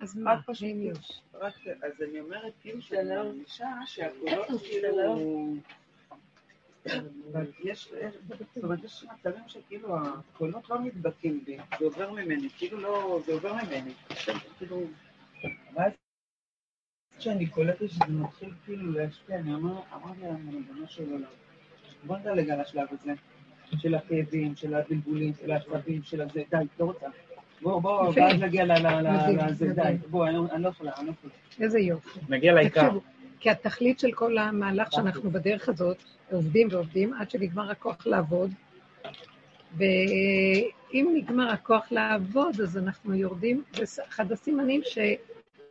אז מה, רק, אז אני אומרת, כאילו שאני מרגישה שהקולות כאילו... יש, יש מצבים שכאילו הקולות לא נדבקים בי, זה עובר ממני, כאילו לא, זה עובר ממני. כאילו, ואז כשאני קולטת שזה מתחיל כאילו להשפיע, אני אמרתי להם, ריבונו של עולם, בוא נדלג על השלב הזה, של הכאבים, של הבלבולים, של השלבים, של הזה, די, לא רוצה. בוא, בוא, ואז נגיע לזה, די, בוא, אני לא יכולה, אני לא יכולה. איזה יופי. נגיע לעיקר. כי התכלית של כל המהלך שאנחנו בדרך הזאת, עובדים ועובדים עד שנגמר הכוח לעבוד, ואם נגמר הכוח לעבוד, אז אנחנו יורדים, זה אחד הסימנים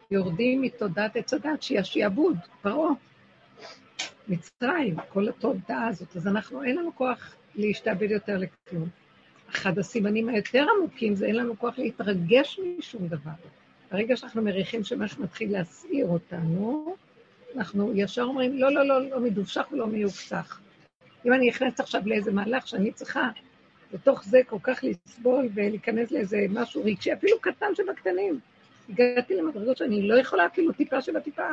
שיורדים מתודעת עץ הדת, שהיא השעבוד, פרעה, מצרים, כל התודעה הזאת. אז אנחנו, אין לנו כוח להשתעבד יותר לכלום. אחד הסימנים היותר עמוקים זה אין לנו כוח להתרגש משום דבר. ברגע שאנחנו מריחים שמשהו מתחיל להסעיר אותנו, אנחנו ישר אומרים, לא, לא, לא, לא מדובשך ולא מיוקצח. אם אני נכנסת עכשיו לאיזה מהלך שאני צריכה בתוך זה כל כך לסבול ולהיכנס לאיזה משהו רגשי, אפילו קטן שבקטנים, הגעתי למדרגות שאני לא יכולה אפילו טיפה שבטיפה.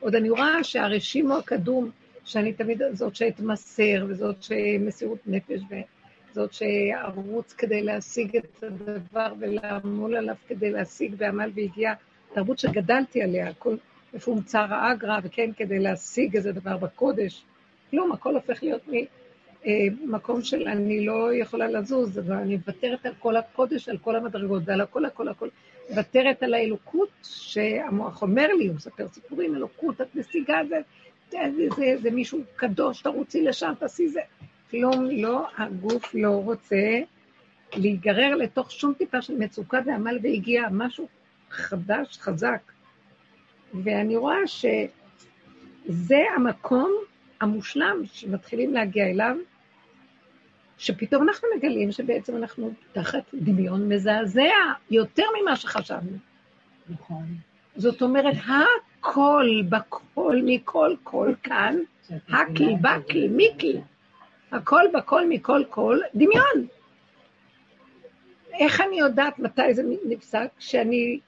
עוד אני רואה שהרשימו הקדום, שאני תמיד זאת שאתמסר, וזאת שמסירות נפש, וזאת שארוץ כדי להשיג את הדבר ולעמול עליו כדי להשיג בעמל והגיע, תרבות שגדלתי עליה, הכל מפומצר האגרא, וכן כדי להשיג איזה דבר בקודש. כלום, הכל הופך להיות ממקום אה, של אני לא יכולה לזוז, ואני מוותרת על כל הקודש, על כל המדרגות, ועל הכל, הכל, הכל. מוותרת על האלוקות שהמוח אומר לי, הוא מספר סיפורים, אלוקות, את נסיגה, זה, זה, זה מישהו קדוש, תרוצי לשם, תעשי זה. כלום לא, הגוף לא רוצה להיגרר לתוך שום טיפה של מצוקה ועמל והגיע משהו חדש, חזק. ואני רואה שזה המקום המושלם שמתחילים להגיע אליו, שפתאום אנחנו מגלים שבעצם אנחנו תחת דמיון מזעזע יותר ממה שחשבנו. נכון. זאת אומרת, הכל בכל, מכל כל כאן, הקל, בקל, מיקל, הכל בכל, מכל כל, דמיון. איך אני יודעת מתי זה נפסק? כשאני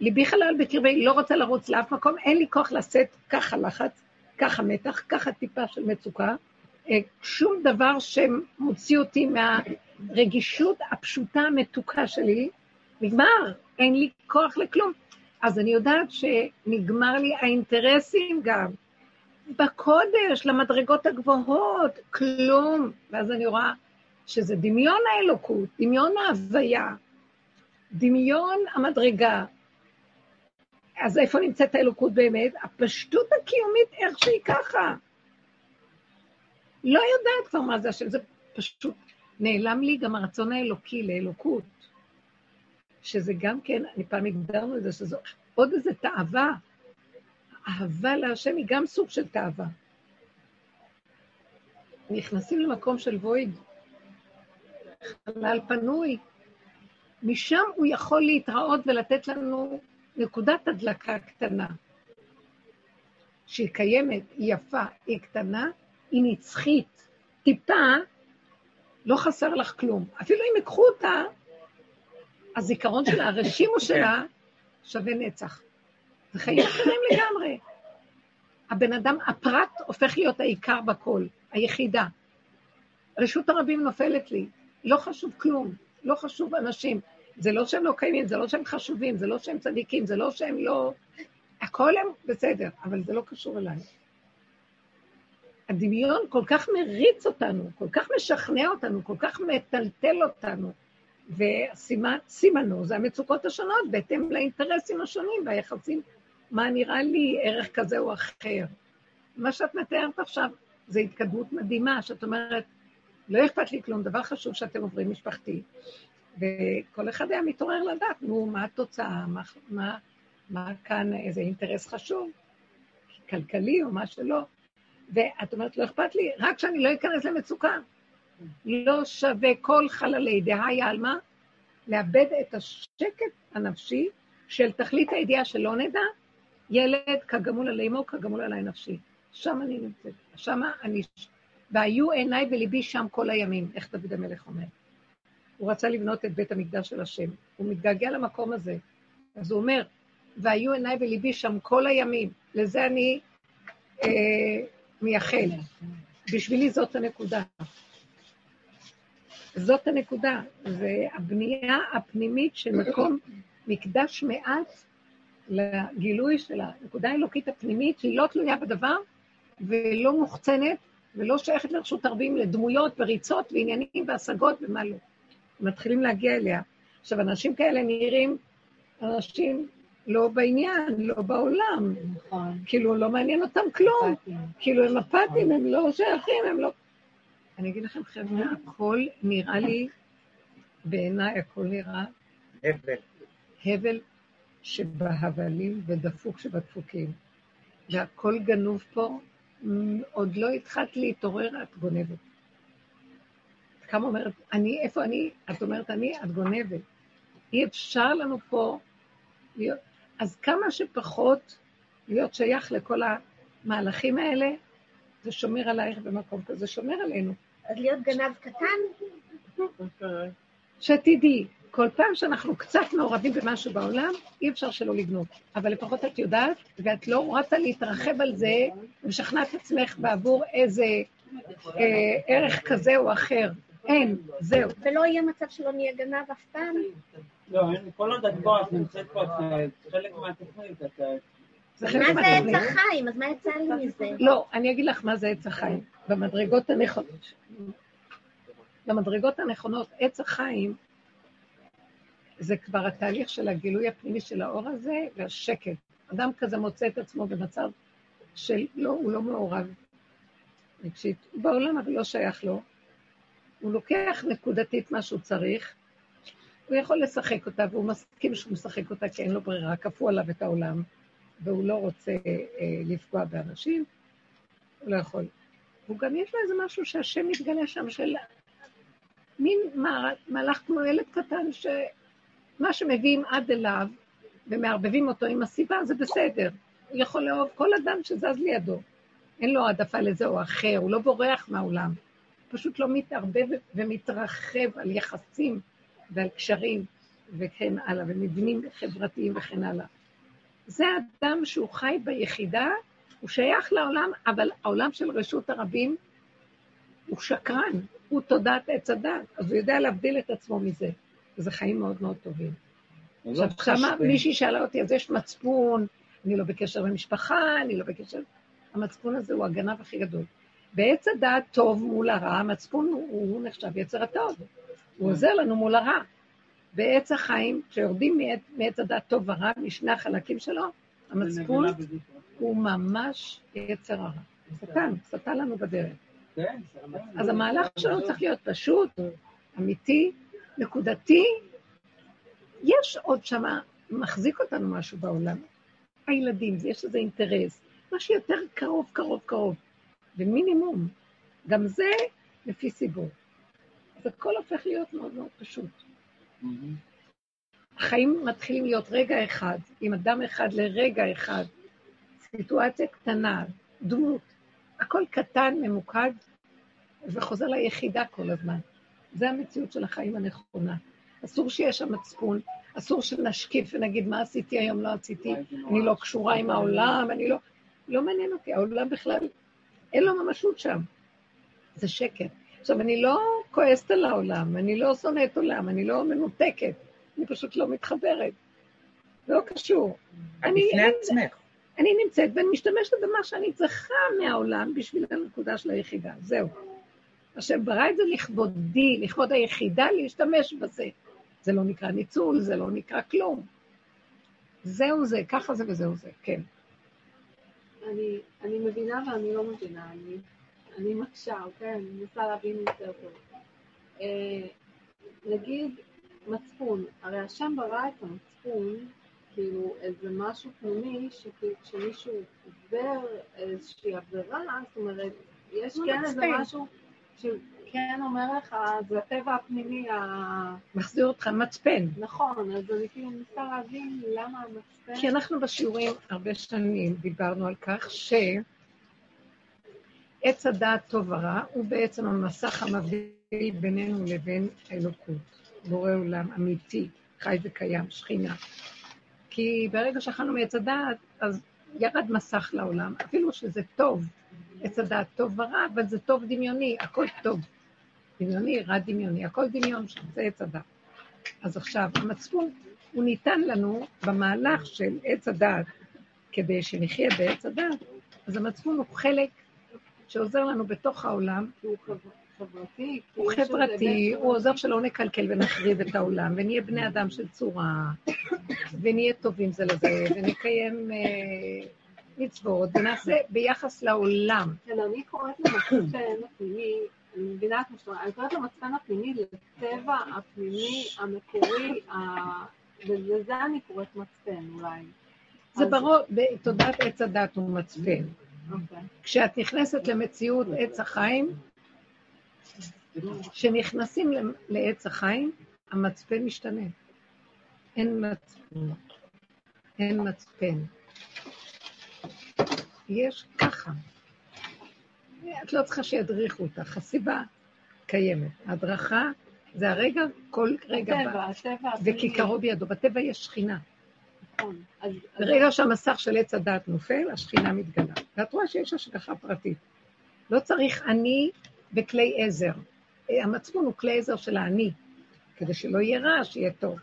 ליבי חלל בקרבי, לא רוצה לרוץ לאף מקום, אין לי כוח לשאת ככה לחץ, ככה מתח, ככה טיפה של מצוקה, אה, שום דבר שמוציא אותי מהרגישות הפשוטה המתוקה שלי, נגמר, אין לי כוח לכלום. אז אני יודעת שנגמר לי האינטרסים גם. בקודש, למדרגות הגבוהות, כלום. ואז אני רואה שזה דמיון האלוקות, דמיון ההוויה, דמיון המדרגה, אז איפה נמצאת האלוקות באמת? הפשטות הקיומית, איך שהיא ככה. לא יודעת כבר מה זה השם, זה פשוט נעלם לי גם הרצון האלוקי לאלוקות. שזה גם כן, אני פעם הגדרנו את זה, שזו עוד איזו תאווה. אהבה להשם היא גם סוג של תאווה. נכנסים למקום של וויד, חלל פנוי, משם הוא יכול להתראות ולתת לנו נקודת הדלקה קטנה, שהיא קיימת, היא יפה, היא קטנה, היא נצחית. טיפה, לא חסר לך כלום. אפילו אם ייקחו אותה, הזיכרון שלה, הרשימו שלה, שווה נצח. זה חיים אחרים לגמרי. הבן אדם, הפרט הופך להיות העיקר בכל, היחידה. רשות הרבים נופלת לי, לא חשוב כלום, לא חשוב אנשים. זה לא שהם לא קיימים, זה לא שהם חשובים, זה לא שהם צדיקים, זה לא שהם לא... הכל הם בסדר, אבל זה לא קשור אליי. הדמיון כל כך מריץ אותנו, כל כך משכנע אותנו, כל כך מטלטל אותנו, וסימנו זה המצוקות השונות בהתאם לאינטרסים השונים והיחסים, מה נראה לי ערך כזה או אחר. מה שאת מתארת עכשיו זה התקדמות מדהימה, שאת אומרת, לא אכפת לי כלום, דבר חשוב שאתם עוברים משפחתי, וכל אחד היה מתעורר לדעת, נו, מה התוצאה, מה, מה, מה כאן, איזה אינטרס חשוב, כלכלי או מה שלא. ואת אומרת, לא אכפת לי, רק שאני לא אכנס למצוקה. לא שווה כל חללי דהי עלמא לאבד את השקט הנפשי של תכלית הידיעה שלא נדע, ילד כגמול עלי אמו, כגמול עלי נפשי. שם אני נמצאת, שם אני והיו עיניי וליבי שם כל הימים, איך דוד המלך אומר. הוא רצה לבנות את בית המקדש של השם. הוא מתגעגע למקום הזה. אז הוא אומר, והיו עיניי וליבי שם כל הימים. לזה אני אה, מייחל. בשבילי זאת הנקודה. זאת הנקודה. זה הבנייה הפנימית של מקום מקדש מעט לגילוי של הנקודה האלוקית הפנימית, שהיא לא תלויה בדבר ולא מוחצנת ולא שייכת לרשות הרבים לדמויות וריצות ועניינים והשגות ומה לא. מתחילים להגיע אליה. עכשיו, אנשים כאלה נראים אנשים לא בעניין, לא בעולם. נכון. כאילו, לא מעניין אותם כלום. כאילו, הם אפתיים, הם לא שייכים, הם לא... אני אגיד לכם, חבר'ה, הכל נראה לי, בעיניי הכל נראה... הבל. הבל שבהבלים ודפוק שבדפוקים. והכל גנוב פה, עוד לא התחלת להתעורר, את גונבת. כמה אומרת, אני, איפה אני? את אומרת, אני, את גונבת. אי אפשר לנו פה להיות... אז כמה שפחות להיות שייך לכל המהלכים האלה, זה שומר עלייך במקום כזה, שומר עלינו. אז להיות גנב קטן? שתדעי, כל פעם שאנחנו קצת מעורבים במשהו בעולם, אי אפשר שלא לגנוב. אבל לפחות את יודעת, ואת לא רוצה להתרחב על זה, ומשכנעת עצמך בעבור איזה אה, ערך כזה או אחר. אין, זהו. ולא יהיה מצב שלא נהיה גנב אף פעם? לא, כל עוד את פה, את נמצאת פה, את חלק מהתוכנית, את... מה זה עץ החיים? אז מה יצא לי מזה? לא, אני אגיד לך מה זה עץ החיים. במדרגות הנכונות. במדרגות הנכונות, עץ החיים זה כבר התהליך של הגילוי הפנימי של האור הזה והשקט. אדם כזה מוצא את עצמו במצב של לא, הוא לא מעורב רגשית. הוא בעולם אבל לא שייך לו. הוא לוקח נקודתית מה שהוא צריך, הוא יכול לשחק אותה, והוא מסכים שהוא משחק אותה כי אין לו ברירה, כפו עליו את העולם, והוא לא רוצה אה, לפגוע באנשים, הוא לא יכול. והוא גם יש לו איזה משהו שהשם מתגלה שם של מין מהלך כמו ילד קטן, שמה שמביאים עד אליו ומערבבים אותו עם הסיבה, זה בסדר. הוא יכול לאהוב כל אדם שזז לידו. אין לו העדפה לזה או אחר, הוא לא בורח מהעולם. פשוט לא מתערבב ומתרחב על יחסים ועל קשרים וכן הלאה, ומבנים חברתיים וכן הלאה. זה אדם שהוא חי ביחידה, הוא שייך לעולם, אבל העולם של רשות הרבים הוא שקרן, הוא תודעת עץ הדת, אז הוא יודע להבדיל את עצמו מזה. וזה חיים מאוד מאוד טובים. עכשיו, שמה מישהי שאלה אותי, אז יש מצפון, אני לא בקשר למשפחה, אני לא בקשר... המצפון הזה הוא הגנב הכי גדול. בעץ הדעת טוב מול הרע, המצפון הוא, הוא נחשב יצר הטוב. הוא עוזר לנו מול הרע. בעץ החיים, כשיורדים מעץ הדעת טוב ורע, משני החלקים שלו, המצפון הוא ממש יצר הרע. שטן, שטן לנו בדרך. כן, אז המהלך שלנו צריך להיות פשוט, אמיתי, נקודתי. יש עוד שמה, מחזיק אותנו משהו בעולם. הילדים, יש איזה אינטרס, משהו יותר קרוב, קרוב, קרוב. במינימום. גם זה לפי סיבור. אז הכל הופך להיות מאוד מאוד פשוט. החיים מתחילים להיות רגע אחד, עם אדם אחד לרגע אחד, סיטואציה קטנה, דמות, הכל קטן, ממוקד, וחוזר ליחידה כל הזמן. זה המציאות של החיים הנכונה. אסור שיהיה שם מצפון, אסור שנשקיף ונגיד מה עשיתי היום, לא עשיתי, אני לא קשורה עם העולם, אני לא... לא מעניין אותי, העולם בכלל אין לו ממשות שם. זה שקר. עכשיו, אני לא כועסת על העולם, אני לא שונאת עולם, אני לא מנותקת, אני פשוט לא מתחברת. זה לא קשור. אני בפני עצמך. אני נמצאת ואני משתמשת במה שאני צריכה מהעולם בשביל הנקודה של היחידה, זהו. השם ברא את זה לכבודי, לכבוד היחידה, להשתמש בזה. זה לא נקרא ניצול, זה לא נקרא כלום. זהו זה, ככה זה וזהו זה, כן. אני, אני מבינה ואני לא מבינה, אני, אני מקשה, אוקיי? אני מנסה להבין יותר טוב. אה, נגיד מצפון, הרי השם ברא את המצפון, כאילו איזה משהו פנימי, שכשמישהו עובר איזושהי עבירה, זאת אומרת, יש כן איזה משהו שכן אומר לך, זה הטבע הפנימי ה... מחזיר אותך מצפן. נכון, אז אני כאילו מנסה להבין למה המצפן... כי אנחנו בשיעורים הרבה שנים דיברנו על כך ש... עץ הדעת טוב ורע הוא בעצם המסך המבדיל בינינו לבין האלוקות, בורא עולם אמיתי, חי וקיים, שכינה. כי ברגע שאכלנו מעץ הדעת, אז ירד מסך לעולם, אפילו שזה טוב, עץ הדעת טוב ורע, אבל זה טוב דמיוני, הכל טוב. דמיוני, רע דמיוני, הכל דמיון שם, זה עץ הדעת. אז עכשיו, המצפון, הוא ניתן לנו במהלך של עץ הדעת, כדי שנחיה בעץ הדעת, אז המצפון הוא חלק שעוזר לנו בתוך העולם. הוא חברתי. הוא חברתי, הוא עוזר שלא נקלקל ונחריב את העולם, ונהיה בני אדם של צורה, ונהיה טובים זה לזה, ונקיים אה, מצוות, ונעשה ביחס לעולם. כן, אני קוראת למצפן הפנימי, אני מבינה את מה אני קוראת למצפן הפנימי לטבע הפנימי המקורי, ולזה אני קוראת מצפן אולי. זה ברור, בתודעת עץ הדת הוא מצפן. כשאת נכנסת למציאות עץ החיים, כשנכנסים לעץ החיים, המצפן משתנה. אין מצפן. אין מצפן. יש ככה. את לא צריכה שידריכו אותך, הסיבה קיימת. ההדרכה זה הרגע, כל רגע הטבע, בא, הטבע. וכיכרו בידו. בטבע יש שכינה. נכון. ברגע שהמסך של עץ הדעת נופל, השכינה מתגלה. ואת רואה שיש השגחה פרטית. לא צריך אני וכלי עזר. אה, המצפון הוא כלי עזר של האני, כדי שלא יהיה רע, שיהיה טוב.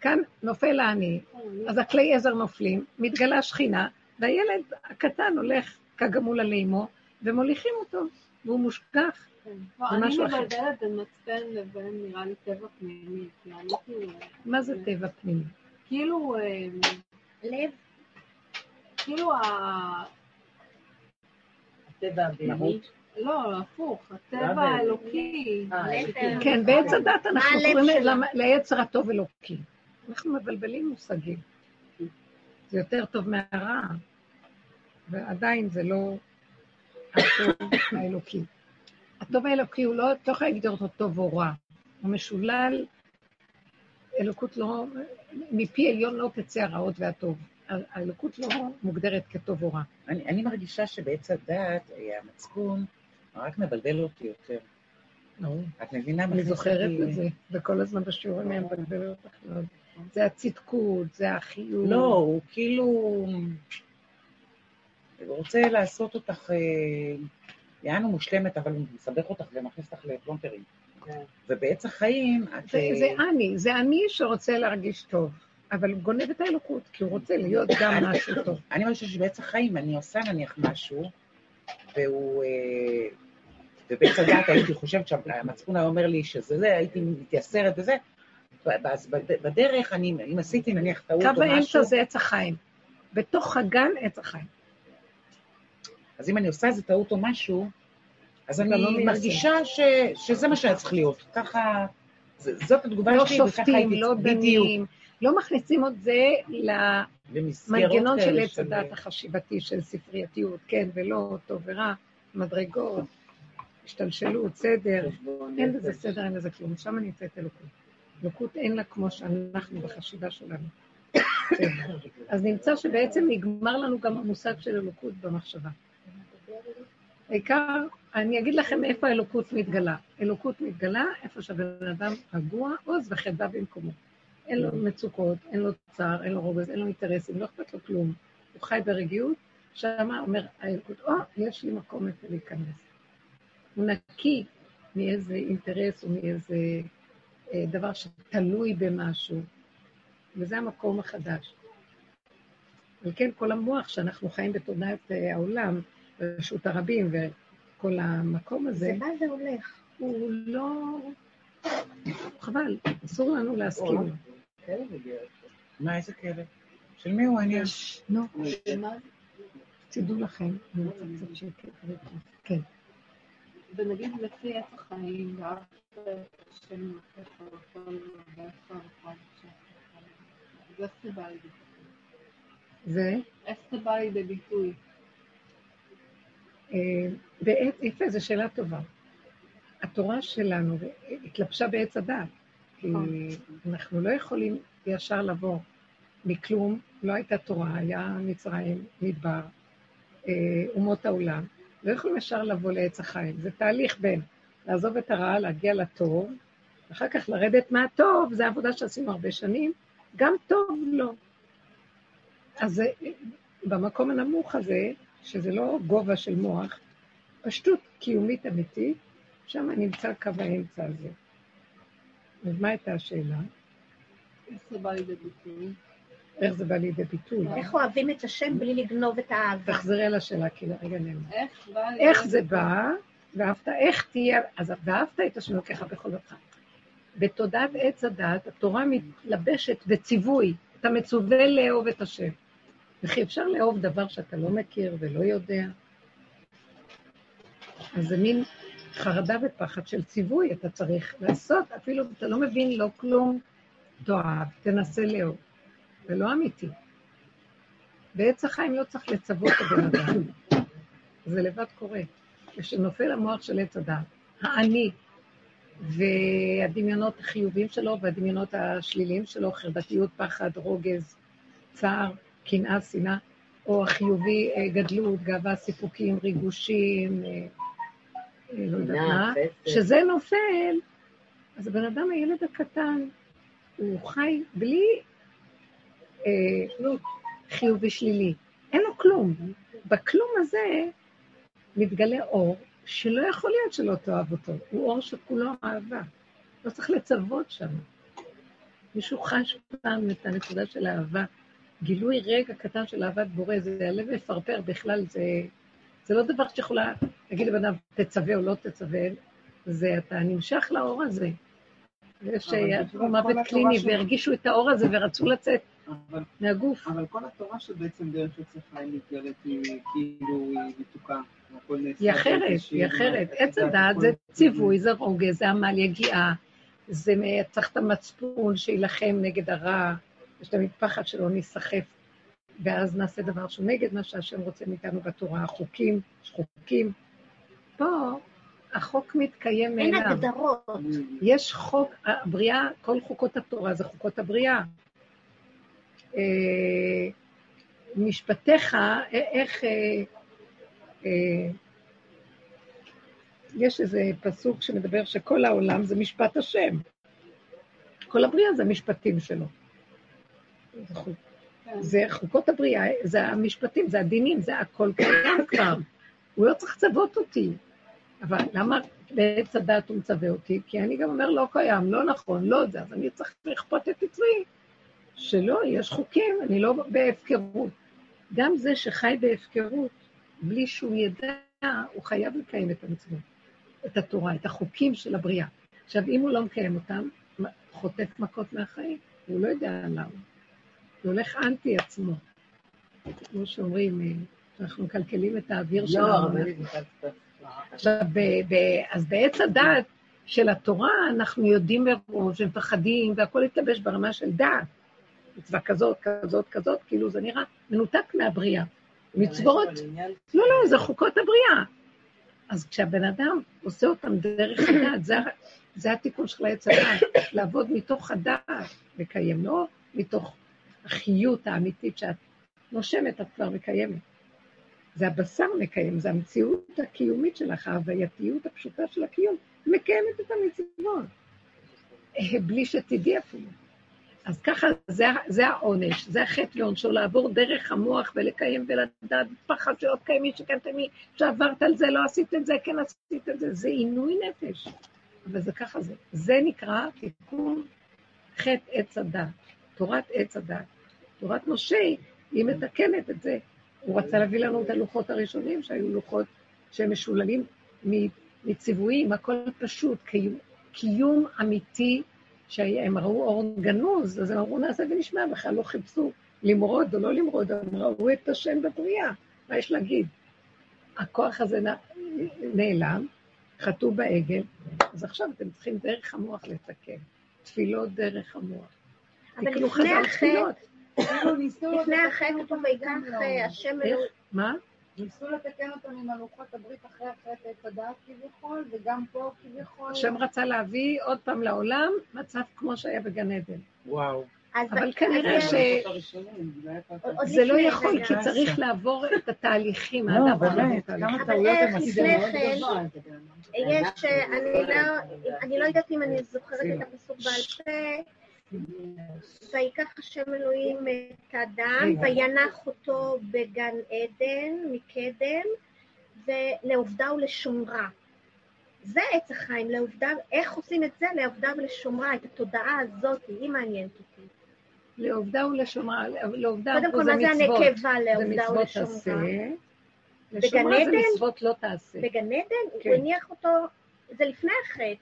כאן נופל האני, אז הכלי עזר נופלים, מתגלה שכינה, והילד הקטן הולך כגמול על אימו, ומוליכים אותו, והוא מושגח. כן. אני. מבלבלת בין מצפן לבין נראה לי טבע פנימי. כי אני כאילו... מה זה טבע פנימי? כאילו, אה, לב, כאילו. הטבע הבהמי. לא, הפוך, הטבע? האלוקי. אה, לב, כן. כן, בעץ הדת אנחנו קוראים ליצר הטוב אלוקי. אנחנו מבלבלים מושגים. זה יותר טוב מהרע, ועדיין זה לא הטוב האלוקי. הטוב האלוקי הוא לא, את לא יכולה להגדיר אותו טוב או רע. הוא משולל, אלוקות לא, מפי עליון לא תצא הרעות והטוב. האלוקות לא מוגדרת כטוב או רע. אני, אני מרגישה שבעץ הדעת, אה, המצפון, רק מבלבל אותי יותר. את מבינה? אני זוכרת את זה, וכל הזמן בשיעורים היה מבלבל אותך מאוד. זה הצדקות, זה החיוב. לא, הוא כאילו... הוא רוצה לעשות אותך, אה, יענו מושלמת, אבל הוא מסבך אותך ומכניס אותך לפלונטרים. ובעץ החיים, את... אה, זה אני, זה אני שרוצה להרגיש טוב, אבל הוא גונב את האלוקות, כי הוא רוצה להיות גם משהו טוב. אני חושבת שבעץ החיים אני עושה נניח משהו, והוא... אה, ובעץ הדת הייתי חושבת שהמצפון היה אומר לי שזה זה, הייתי מתייסרת וזה, בד- בדרך, אני, אם עשיתי נניח טעות או קו משהו, האמצע זה עץ החיים. בתוך הגן עץ החיים. אז אם אני עושה איזה טעות או משהו, אז לא אני מיישם. מרגישה ש, שזה מה שהיה צריך להיות. ככה, זאת התגובה לא שלי, וככה שופטים, הייתי... לא בדיוק. דנים, לא מכניסים את זה למנגנון של עץ הדעת החשיבתי של ספרייתיות, כן ולא, טוב ורע, מדרגות, השתלשלות, סדר. אין בזה סדר, אין בזה כלום. שם נמצאת אלוקות. אלוקות אין לה כמו שאנחנו בחשיבה שלנו. אז נמצא שבעצם נגמר לנו גם המושג של אלוקות במחשבה. העיקר, אני אגיד לכם איפה האלוקות מתגלה. אלוקות מתגלה איפה שהבן אדם רגוע, עוז וחדווה במקומו. אין לו מצוקות, אין לו צער, אין לו רוגז, אין לו אינטרסים, לא אכפת לו כלום. הוא חי ברגיעות, שמה אומר האלוקות, או, יש לי מקום איפה להיכנס. הוא נקי מאיזה אינטרס או מאיזה אה, דבר שתלוי במשהו, וזה המקום החדש. על כן, כל המוח שאנחנו חיים בתודעת אה, העולם, רשות הרבים וכל המקום הזה, זה בא והולך. הוא לא... חבל, אסור לנו להסכים לו. מה, איזה כלב? של מי הוא העניין? נו, ומה- תדעו לכם, אני רוצה קצת שקט. כן. ונגיד לפי עץ החיים, זה איך זה בא לידי ביטוי? אה, בעת, יפה, זו שאלה טובה. התורה שלנו התלבשה בעץ הדת, אנחנו לא יכולים ישר לבוא מכלום, לא הייתה תורה, היה מצרים, מדבר, אה, אומות העולם, לא יכולים ישר לבוא לעץ החיים. זה תהליך בין לעזוב את הרע, להגיע לטוב, ואחר כך לרדת מהטוב, זו עבודה שעשינו הרבה שנים, גם טוב לא. אז במקום הנמוך הזה, שזה לא גובה של מוח, פשטות קיומית אמיתית, שם נמצא קו האמצע הזה. אז מה הייתה השאלה? איך זה בא לידי ביטוי? איך זה בא לידי ביטוי? איך אוהבים את השם בלי לגנוב את האהבה? תחזרי על השאלה, כי לרגע נאמר. איך בא איך זה בא, ואהבת, איך תהיה, אז ואהבת את השם אלוקיך בכל לבך. בתודעת עץ הדת, התורה מתלבשת בציווי, אתה מצווה לאהוב את השם. וכי אפשר לאהוב דבר שאתה לא מכיר ולא יודע? אז זה מין חרדה ופחד של ציווי, אתה צריך לעשות, אפילו אם אתה לא מבין לא כלום, תאהב, תנסה לאהוב. זה לא אמיתי. בעץ החיים לא צריך לצוות את הבן אדם, זה לבד קורה. כשנופל המוח של עץ הדעת, האני, והדמיונות החיוביים שלו והדמיונות השליליים שלו, חרדתיות, פחד, רוגז, צער, קנאה, שנאה, או החיובי, אה, גדלות, גאווה, סיפוקים, ריגושים, אה, לא יודעת מה, שזה נופל, אז הבן אדם, הילד הקטן, הוא חי בלי אה, חיובי שלילי. אין לו כלום. בכלום הזה מתגלה אור שלא יכול להיות שלא תאהב אותו. הוא אור שכולו אהבה. לא צריך לצוות שם. מישהו חש פעם את הנקודה של האהבה. גילוי רגע קטן של אהבת בורא, זה הלב מפרפר בכלל, זה, זה לא דבר שיכולה להגיד לבן אדם, תצווה או לא תצווה, זה אתה נמשך לאור הזה. יש שעברו מוות קליני והרגישו את האור הזה ורצו לצאת אבל, מהגוף. אבל כל התורה שבעצם דרך עץ החיים מתגלת היא כאילו היא מתוקה. היא אחרת, היא אחרת. עץ הדעת זה ציווי, זה רוגז, זה עמל יגיעה, זה צריך את המצפון שיילחם נגד הרע, יש תמיד פחד שלא ניסחף, ואז נעשה דבר שהוא נגד מה שהשם רוצה מאיתנו בתורה, החוקים, חוקים. פה החוק מתקיים אין מאליו. הגדרות. יש חוק, הבריאה, כל חוקות התורה זה חוקות הבריאה. אה, משפטיך, אה, איך... אה, יש איזה פסוק שמדבר שכל העולם זה משפט השם. כל הבריאה זה המשפטים שלו. זה חוק-. זה חוקות הבריאה, זה המשפטים, זה הדינים, זה הכל קיים כבר. הוא לא צריך לצוות אותי. אבל למה בעץ הדת הוא מצווה אותי? כי אני גם אומר, לא קיים, לא נכון, לא זה, אז אני צריך לכפות את עצמי. שלא, יש חוקים, אני לא בהפקרות. גם זה שחי בהפקרות, בלי שהוא ידע, הוא חייב לקיים את המצוות, את התורה, את החוקים של הבריאה. עכשיו, אם הוא לא מקיים אותם, חוטף מכות מהחיים, הוא לא יודע למה. הוא הולך אנטי עצמו. כמו שאומרים, אנחנו מקלקלים את האוויר לא, שלנו. עכשיו, ב- ב- אז בעץ הדעת של התורה אנחנו יודעים מראש ומפחדים, והכל התלבש ברמה של דעת. מצווה כזאת, כזאת, כזאת, כאילו זה נראה מנותק מהבריאה. מצוות, לא, לא, זה חוקות הבריאה. אז כשהבן אדם עושה אותם דרך הדעת, זה, זה התיקון של עץ הדעת, לעבוד מתוך הדעת, לקיים, לא מתוך החיות האמיתית שאת נושמת, את כבר מקיימת. זה הבשר מקיים, זה המציאות הקיומית שלך, ההווייתיות הפשוטה של הקיום, מקיימת את המצוות. בלי שתדעי אפילו. אז ככה, זה, זה העונש, זה החטא ועונשו, לעבור דרך המוח ולקיים ולדעת פחד שלא תקיימי, שכן תקיימי, שעברת על זה, לא עשית את זה, כן עשית את זה, זה עינוי נפש. אבל זה ככה זה. זה נקרא תיקון חטא עץ הדת, תורת עץ הדת. תורת משה, היא מתקנת את זה. הוא רצה להביא לנו את הלוחות הראשונים, שהיו לוחות שהם משוללים מציוויים, הכל פשוט, קיום, קיום אמיתי, שהם ראו אור גנוז, אז הם אמרו נעשה ונשמע, בכלל לא חיפשו למרוד או לא למרוד, הם ראו את השם בבריאה, מה יש להגיד? הכוח הזה נעלם, חטאו בעגל, אז עכשיו אתם צריכים דרך המוח לתקן, תפילות דרך המוח. אבל תקנו חז"ל תפילות. כאילו לפני החטא אה, הלוחות. השם? אלוהים. מה? ניסו לתקן אותם עם הלוחות הברית אחרי החטא עץ הדעת כביכול, וגם פה כביכול. השם רצה להביא עוד פעם לעולם מצב כמו שהיה בגן עדן. וואו. אבל כנראה ש- זה לא יכול, כי. צריך לעבור את התהליכים. לא, באמת, את. כמה אבל טעויות איך הם עשו. כן-. יש, אה, אני לא, אני לא יודעת אם אני זוכרת את הפסוק בעל פה, ויקח השם אלוהים את האדם, וינח אותו בגן עדן מקדם, ולעובדה ולשומרה. זה עץ החיים, לעובדה, איך עושים את זה לעובדה ולשומרה, את התודעה הזאת, היא מעניינת אותי. לעובדה ולשומרה, לעובדה קודם כל, מה זה. הנקבה לעובדה ולשומרה? לשומרה זה? מצוות לא תעשה. בגן עדן, כן. הוא הניח אותו, זה לפני החטא.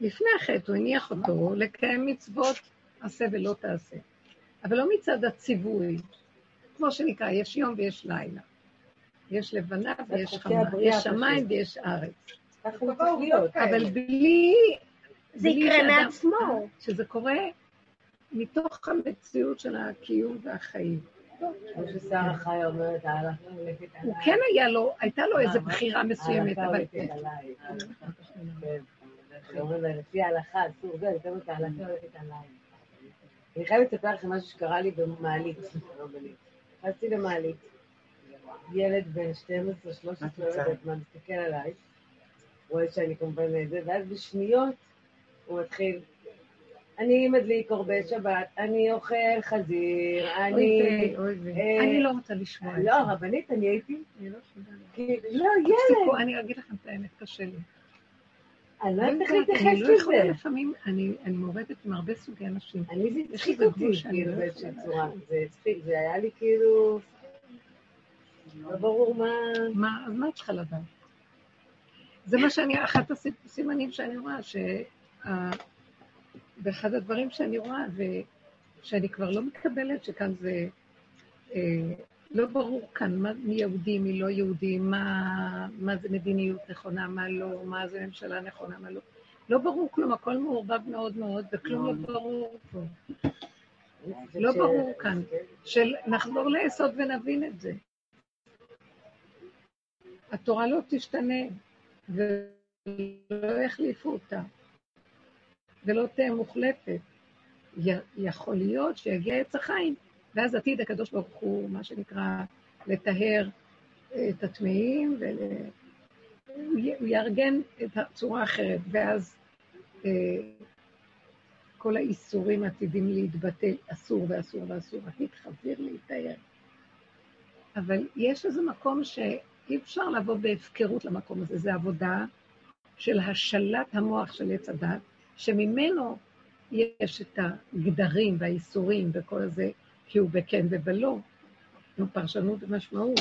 לפני החטא הוא הניח אותו לקיים מצוות עשה ולא תעשה. אבל לא מצד הציווי. כמו שנקרא, יש יום ויש לילה. יש לבנה ויש חמה, יש שמיים. ויש ארץ. אבל בלי... זה יקרה מעצמו. שזה קורה מתוך המציאות של הקיום והחיים. כמו ששרה חיה אומרת, ההלכה הולכת עליי. הוא כן היה לו, הייתה לו איזו? בחירה מסוימת, אבל... כן. לה, לפי ההלכה אסור זה, אני אומרת, ההלכה הולכת עליי. אני חייבת לספר לכם משהו שקרה לי במעלית. לא. נכנסתי למעלית, ילד בן 12, 13, לא יודעת מה, מסתכל עליי, רואה שאני כמובן זה, ואז בשניות הוא מתחיל, אני מדליק קורבן שבת, אני אוכל חזיר, אוי אני... אוי ויי. אה, אני לא רוצה לשמוע את זה. לא, רבנית, אני הייתי, אני לא לא, ילד, אני אגיד לכם את האמת, קשה לי. אני לא יודעת איך אני להתייחס לא יכולה לזה. לפעמים, אני אני מעורבת עם הרבה סוגי אנשים. אני זה הצחיק אותי, כאילו, לא באיזושהי. צורה. זה הצחיק, זה היה לי כאילו... לא ברור מה... מה, אז מה את צריכה לדעת? זה מה שאני, אחת הסימנים שאני רואה, ש... באחד הדברים שאני רואה, ושאני כבר לא מקבלת שכאן זה אה, לא ברור כאן מה, מי יהודי, מי לא יהודי, מה, מה זה מדיניות נכונה, מה לא, מה זה ממשלה נכונה, מה לא. לא ברור כלום, הכל מעורבב מאוד מאוד, וכלום לא ברור פה. לא ברור כאן. כן. של נחזור ליסוד ונבין את זה. התורה לא תשתנה, ולא יחליפו אותה, ולא תהיה מוחלפת. יכול להיות שיגיע עץ החיים, ואז עתיד הקדוש ברוך הוא, מה שנקרא, לטהר אה, את הטמאים, והוא יארגן את הצורה האחרת, ואז אה, כל האיסורים עתידים להתבטל, אסור ואסור ואסור, עתיד חזיר להיטהר. אבל יש איזה מקום שאי אפשר לבוא בהפקרות למקום הזה, זה עבודה של השלת המוח של עץ הדת, שממנו יש את הגדרים והאיסורים וכל זה, כי הוא בכן ובלא, עם פרשנות ומשמעות.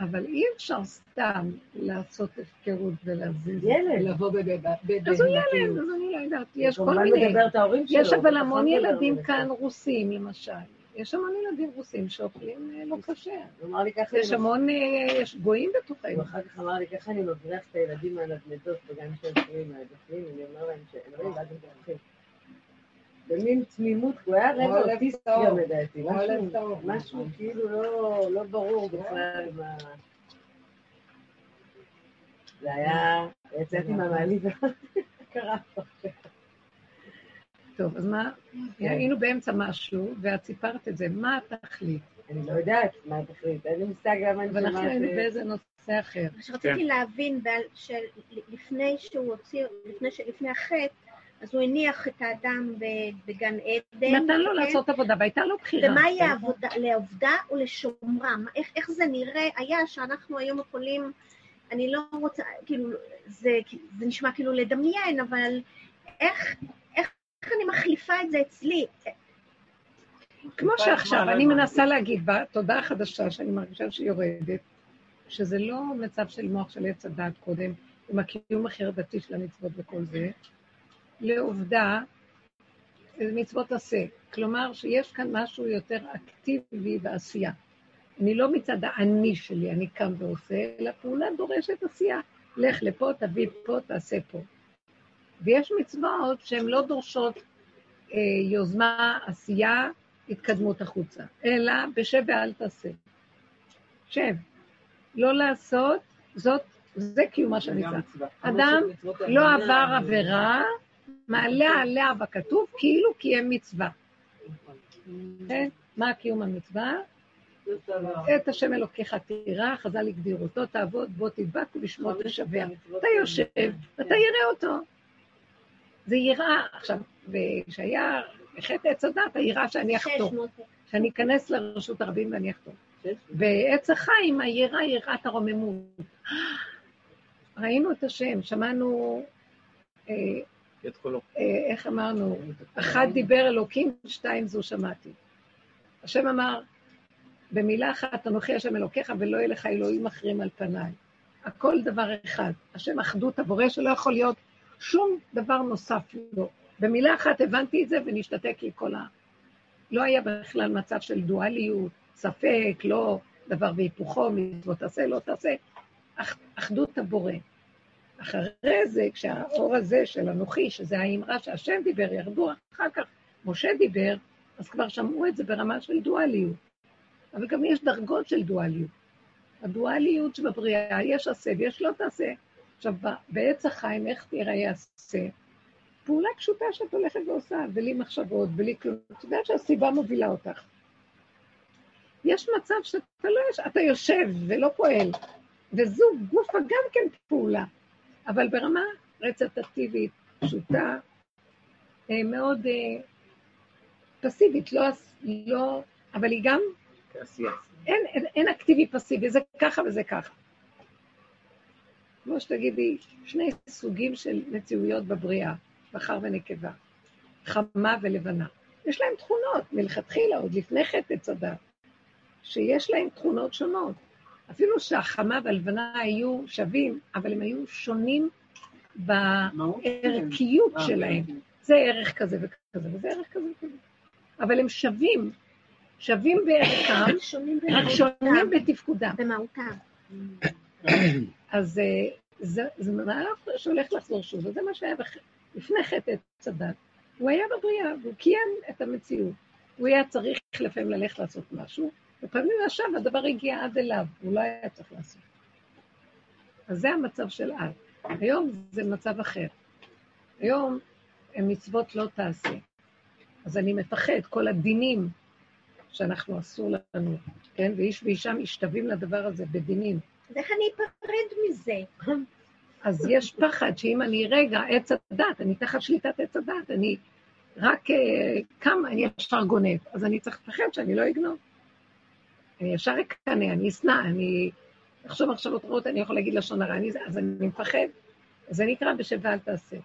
אבל אי אפשר סתם לעשות הפקרות ולהזיז. לבוא בבהמתיות. אז הוא ילד, אז אני לא יודעת, יש כל מיני... יש אבל המון ילדים. כאן רוסים, למשל. יש המון ילדים רוסים שאוכלים אה, לא כשר. יש המון, אה, יש גויים בתוכנו. אחר כך אמר לי, ככה אני מבריח את הילדים מהנדנדות בגן של עצמי מהבפנים, אני אומר להם שאלוהים, ואז הם בורחים. במין תמימות, הוא היה רגע הלב אוטיסט טוב. גם לדעתי, משהו-. משהו כאילו לא- לא ברור בכלל מה... זה היה, יצאתי מהמעלית, קרה פה. טוב, אז מה, כן. היינו באמצע משהו, ואת סיפרת את זה, מה התכלית? אני לא יודעת מה התכלית, אין לי מושג למה אני אבל אנחנו שומעת... היינו אה, באיזה נושא אחר. מה שרציתי להבין, בעל- של- לפני שהוא הוציא, לפני ש- לפני החטא, אז הוא הניח את האדם בגן עדן. נתן לו כן? לעשות עבודה, והייתה לו בחירה. ומה יהיה העבודה, לעובדה ולשומרה? מה- איך, איך זה נראה היה שאנחנו היום יכולים, אני לא רוצה, כאילו, זה, זה נשמע כאילו לדמיין, אבל איך, איך, איך אני מחליפה את זה אצלי? כמו שעכשיו, אני מנסה להגיד בתודעה החדשה שאני מרגישה שהיא יורדת, שזה לא מצב של מוח של עץ הדת קודם, עם הקיום החרדתי של המצוות וכל זה, לעובדה, מצוות עשה. כלומר, שיש כאן משהו יותר אקטיבי בעשייה. אני לא מצד האני שלי, אני קם ועושה, אלא פעולה דורשת עשייה. לך לפה, תביא פה, תעשה פה. ויש מצוות שהן לא דורשות אה, יוזמה, עשייה, התקדמות החוצה, אלא בשב ואל תעשה. שב. לא לעשות, זאת, זה קיומה של מצווה. אדם לא עבר עבירה, מעלה עליה בכתוב כאילו קיים מצווה. כן? מה קיום המצווה? את השם אלוקיך תירא, חז"ל הגדירו אותו, תעבוד בו תדבק ובשמו תשבע. אתה יושב, ואתה יראה אותו. זה יראה, עכשיו, כשהיה חטא עץ הדת, היראה שאני אחתור, 600. שאני אכנס לרשות הרבים ואני אחתור. ועץ החיים, היראה, יראת הרוממות. ראינו את השם, שמענו, אה, את קולו. אה, איך אמרנו, אחד דיבר אלוקים, שתיים זו שמעתי. השם אמר, במילה אחת, אנוכי השם אלוקיך ולא יהיה לך אלוהים אחרים על פניי. הכל דבר אחד. השם אחדות הבורא שלא יכול להיות שום דבר נוסף לו. במילה אחת הבנתי את זה ונשתתק לי כל ה... לא היה בכלל מצב של דואליות, ספק, לא, דבר והיפוכו, מצוות תעשה, לא תעשה. אח, אחדות הבורא. אחרי זה, כשהאור הזה של אנוכי, שזה האמרה שהשם דיבר, ירדו אחר כך, משה דיבר, אז כבר שמעו את זה ברמה של דואליות. אבל גם יש דרגות של דואליות. הדואליות שבבריאה, יש עשה ויש לא תעשה. עכשיו, בעץ החיים, איך תראה עשה? פעולה פשוטה שאת הולכת ועושה, בלי מחשבות, בלי כלום. את יודעת שהסיבה מובילה אותך. יש מצב שאתה לא אתה יושב ולא פועל, וזו גופה גם כן פעולה, אבל ברמה רצטטיבית, פשוטה, אה, מאוד אה, פסיבית, לא, לא, אבל היא גם. אין, אין, אין אקטיבי פסיבי, זה ככה וזה ככה. כמו שתגידי, שני סוגים של מציאויות בבריאה, זכר ונקבה, חמה ולבנה. יש להם תכונות, מלכתחילה, עוד לפני חטא עץ הדת, שיש להם תכונות שונות. אפילו שהחמה והלבנה היו שווים, אבל הם היו שונים בערכיות אה, שלהם. כן. זה ערך כזה וכזה, וזה ערך כזה וכזה. אבל הם שווים, שווים בערכם, רק שונים בתפקודם. במהותם. אז אה, זה, זה מהלך שהולך לחזור שוב, וזה מה שהיה. לפני חטא עץ הדת. הוא היה בבריאה, והוא קיים את המציאות. הוא היה צריך לפעמים ללכת לעשות משהו, ופעמים עכשיו הדבר הגיע עד אליו, הוא לא היה צריך לעשות. אז זה המצב של אז. היום זה מצב אחר. היום מצוות לא תעשה. אז אני מפחד, כל הדינים שאנחנו אסור לנו, כן? ואיש ואישה משתווים לדבר הזה בדינים. אז איך אני אפרד מזה? אז יש פחד שאם אני רגע עץ הדת, אני תחת שליטת עץ הדת, אני רק אה, קם, אני ישר גונב, אז אני צריך לפחד שאני לא אגנוב. אני ישר אקנא, אני אשנא, אני אחשוב מחשבות רעות, אני יכול להגיד לשון הרע, אני, אז אני מפחד. אז זה נקרא בשב ואל תעשה.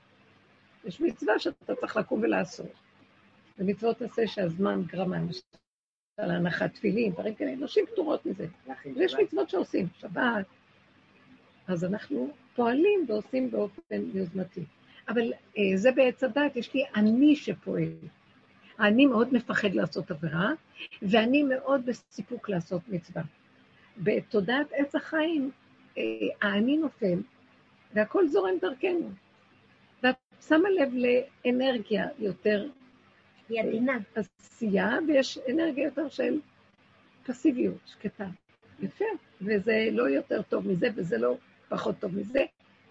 יש מצווה שאתה צריך לקום ולעשות. ומצוות תעשה שהזמן גרמה, למשל הנחת תפילין, דברים כאלה, נשים פטורות מזה. ויש מצוות שעושים, שבת. אז אנחנו פועלים ועושים באופן יוזמתי. אבל אה, זה בעץ הדת, יש לי אני שפועל. אני מאוד מפחד לעשות עבירה, ואני מאוד בסיפוק לעשות מצווה. בתודעת עץ החיים, אה, האני נופל, והכל זורם דרכנו. ואת שמה לב לאנרגיה יותר היא עדינה. עשייה, ויש אנרגיה יותר של פסיביות, שקטה. יפה, וזה לא יותר טוב מזה, וזה לא פחות טוב מזה.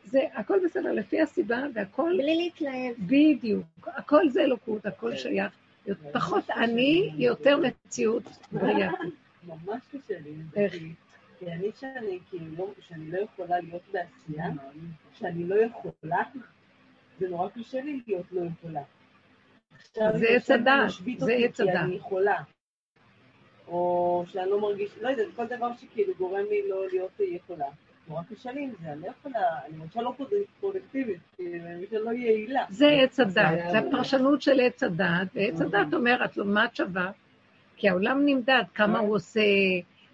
זה הכל בסדר, לפי הסיבה, והכל בלי להתלהב. בדיוק. הכל זה אלוקות, הכל שייך. פחות אני, יותר מציאות בריאה. ממש קשה לי. כי- אני שאני כאילו, שאני לא יכולה להיות בעשייה, שאני לא יכולה, זה נורא קשה לי להיות לא יכולה. זה עץ הדעת, זה עץ הדעת. אני יכולה. או שאני לא מרגיש, לא יודעת, כל דבר שכאילו גורם לי לא להיות יכולה. נורא קשה לי עם זה, אני לא יכולה, אני למשל לא פרוד- פרודקטיבית, כאילו, אני למשל לא יעילה. זה עץ הדעת, זה הפרשנות של עץ הדעת, ועץ הדעת אומר, את לא, מה את שווה? כי העולם נמדד, כמה הוא עושה,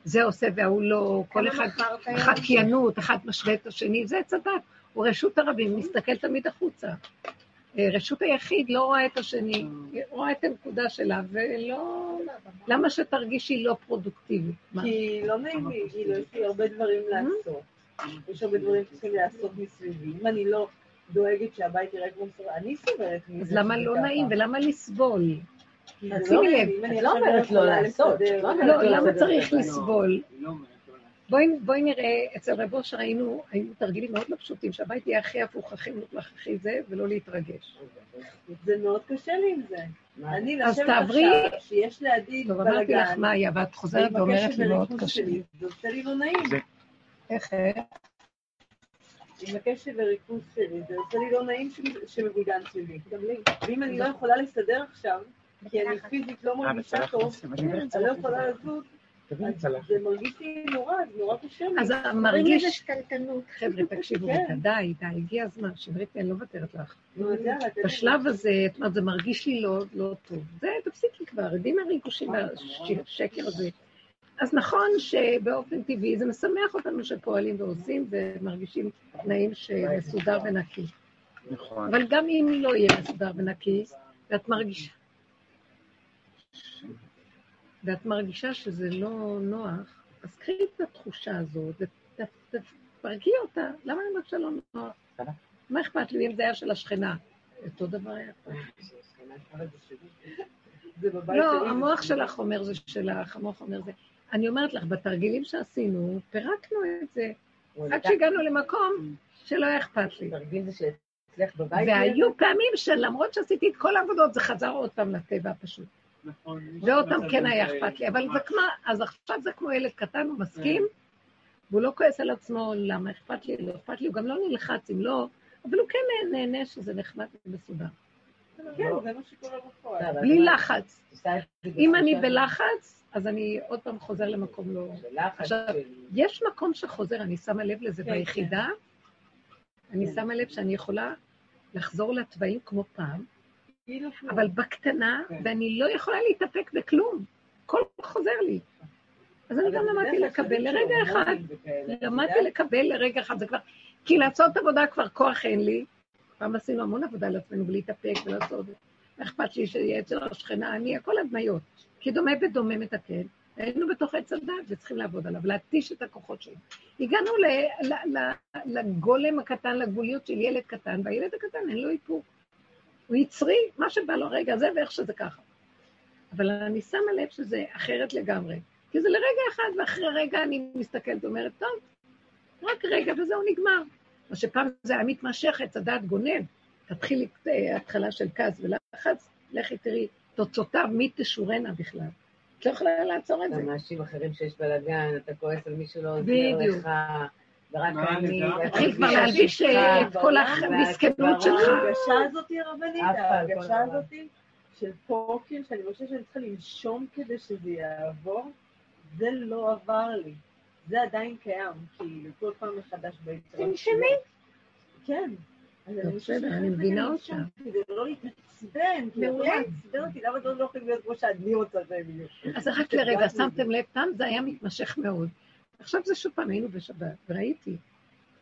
זה עושה וההוא לא, כל אחד? חקיינות, אחד משווה את השני, זה עץ הדעת. הוא רשות הרבים, מסתכל תמיד החוצה. אה, רשות היחיד לא רואה את השני, רואה את הנקודה שלה, ולא... למה שתרגישי לא פרודוקטיבית? כי לא נעים לי, כאילו, יש לי הרבה דברים לעשות. יש הרבה דברים שצריכים לעשות מסביבי. אם אני לא דואגת שהבית יראה כמו סבבה, אני סובלת מזה. אז למה לא. נעים ולמה לסבול? שימי לא לב, אני לא אומרת לא לעשות, לא לא, לא למה צריך. לסבול? לא לא. בואי, בואי נראה, אצל רב אושר היינו, היו תרגילים מאוד לא פשוטים, שהבית יהיה הכי הפוך, הכי מלוכלך, הכי זה, ולא להתרגש. זה מאוד קשה לי עם זה. אני אז לשבת תעברי- עכשיו, שיש לידי טוב, אמרתי לך בלאגן, מה היה, ואת חוזרת ואומרת לי מאוד קשה. זה עושה לי לא נעים. איך, איך? עם הקשב וריכוז שלי, זה עושה לי לא נעים ש- שמבולגן סביבי. גם לי. ואם אני לא יכולה להסתדר עכשיו, כי אני פיזית לא אה, מרגישה טוב, אני לא יכולה לזוז. זה מרגיש לי נורא, זה נורא קשה. אז מרגיש. חבר'ה, תקשיבו, כן. די, די, הגיע הזמן, שמרית, אני לא מוותרת לך. בשלב הזה, את אומרת, זה מרגיש לי לא, לא טוב. זה, תפסיקי כבר, רדים מהריגושים והשקר הזה. אז נכון שבאופן טבעי זה משמח אותנו שפועלים ועושים ומרגישים תנאים שמסודר ונקי. נכון. אבל גם אם לא יהיה מסודר ונקי, ואת מרגישה, ואת מרגישה שזה לא נוח, אז קחי את התחושה הזאת ותפרקי אותה. למה אני אומרת שלא נוח? בסדר. מה אכפת לי אם זה היה של השכנה? אותו דבר היה פעם. זה בבית לא. המוח שלך אומר זה שלך, המוח אומר זה. אני אומרת לך, בתרגילים שעשינו, פירקנו את זה, עד שהגענו למקום שלא היה אכפת לי. תרגיל זה שאצלך בבית... והיו פעמים שלמרות שעשיתי את כל העבודות, זה חזר עוד פעם לטבע פשוט. נכון. ועוד פעם כן היה אכפת לי, אבל זה כמו, אז עכשיו זה כמו ילד קטן, הוא מסכים, והוא לא כועס על עצמו, למה אכפת לי, לא אכפת לי, הוא גם לא נלחץ אם לא, אבל הוא כן נהנה שזה נחמד ומסודר. כן, זה מה שקורה בפועל. אבל בלי לחץ. אם אני בלחץ, אז אני עוד פעם חוזר למקום לא... עכשיו, יש מקום שחוזר, אני שמה לב לזה כן, ביחידה, אני כן. שמה לב שאני יכולה לחזור לתוואים כמו פעם, כאילו. אבל בקטנה. ואני לא יכולה להתאפק בכלום. הכל חוזר לי. אז אני גם למדתי לקבל לרגע אחד. למדתי? לקבל לרגע אחד, זה כבר... כי לעשות עבודה כבר כוח אין לי. פעם עשינו המון עבודה על עצמנו ולהתאפק ולעשות... מה אכפת לי שיהיה אצל השכנה, אני, הכל הדמיות. כי דומה בדומה מתקן. היינו בתוך עץ הדת וצריכים לעבוד עליו, להתיש את הכוחות שלנו. הגענו לגולם הקטן, לגבוליות של ילד קטן, והילד הקטן אין לו איפוק. הוא יצרי, מה שבא לו רגע זה ואיך שזה ככה. אבל אני שמה לב שזה אחרת לגמרי. כי זה לרגע אחד, ואחרי רגע אני מסתכלת ואומרת, טוב, רק רגע וזהו נגמר. מה שפעם זה היה מתמשך, עץ הדעת גונב. תתחילי אה, התחלה של כעס ולחץ, לכי תראי תוצאותיו, מי תשורנה בכלל. את לא יכולה לעצור את זה. אתה מאשים אחרים שיש בלאגן, אתה כועס על מי שלא עוזר בדיוק. לך, ורק אני... תתחיל כבר להלביש אה, את כל המסכנות. שלך. ההרגשה הזאת היא הרבנית, ההרגשה. הזאת של פוקר, שאני חושבת שאני צריכה לנשום כדי שזה יעבור, זה לא עבר לי. זה עדיין קיים, כאילו, כל פעם מחדש בהתרחשויות. תנשמי. כן. חושבת בסדר, אני מבינה אותך. כדי לא להתעצבן, כי מעולה. לא מעצבן אותי, למה אתם לא יכולים להיות כמו שאני רוצה שהם יהיו? אז רק לרגע, שמתם לב, פעם זה היה מתמשך מאוד. עכשיו זה שוב פעם, היינו בשבת, וראיתי.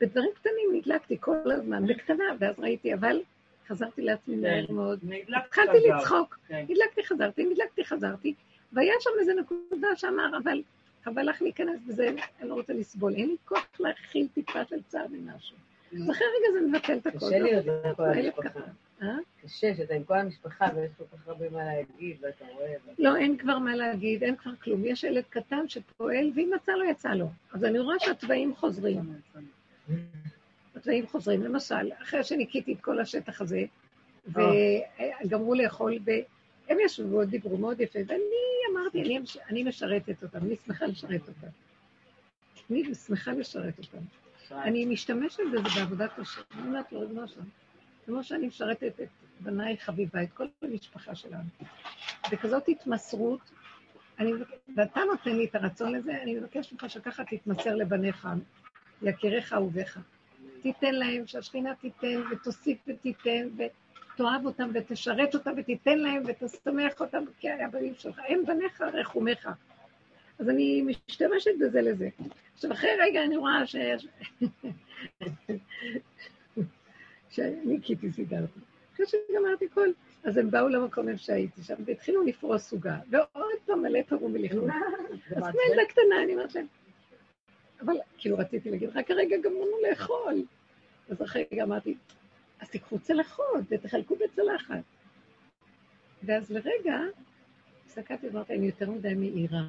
בדברים קטנים נדלקתי כל הזמן, בקטנה, ואז ראיתי, אבל חזרתי לעצמי מהר מאוד. התחלתי. לצחוק. כן. הדלקתי, חזרתי, נדלקתי, חזרתי, והיה שם איזו נקודה שאמר, אבל חבל לך להיכנס בזה, אני לא רוצה לסבול, אין לי כוח להכיל טיפה של צער ממשהו. אז אחרי רגע זה מבטל את הכל. קשה להיות עם כל המשפחה. אה? קשה שאתה עם כל המשפחה ויש כל כך הרבה מה להגיד, ואתה רואה... לא, אין כבר מה להגיד, אין כבר כלום. יש ילד קטן שפועל, ואם יצא לו, יצא לו. אז אני רואה שהתוואים חוזרים. התוואים חוזרים. למשל, אחרי שניקיתי את כל השטח הזה, וגמרו לאכול, והם ישבו, דיברו מאוד יפה, ואני אמרתי, אני, אני משרתת אותם, אני שמחה לשרת אותם. אני שמחה לשרת אותם. אני משתמשת בזה בעבודת השם. אני אומרת לו, ריבונו שלום, כמו שאני משרתת את בניי חביבה, את כל המשפחה שלנו. בכזאת התמסרות, אני, ואתה נותן לי את הרצון לזה, אני מבקש ממך שככה תתמסר לבניך, יקיריך אהוביך. תיתן להם, שהשכינה תיתן, ותוסיף ותיתן, ותאהב אותם, ותשרת אותם, ותיתן להם, ותשמח אותם, כי הבנים שלך, הם בניך, רחומיך. אז אני משתמשת בזה לזה. עכשיו, אחרי רגע אני רואה ש... שניקיתי סיגרתי. אחרי שגמרתי כל... אז הם באו למקום איפה שהייתי שם, והתחילו לפרוס סוגה, ועוד פעם מלא פרו ולכלוך. אז כמו ילדה קטנה, אני אומרת להם, אבל כאילו רציתי להגיד, רק הרגע גמרנו לאכול. אז אחרי רגע אמרתי, אז תיקחו צלחות ותחלקו בצלחת. ואז לרגע, הסתכלתי ואמרתי, אני יותר מדי מהירה.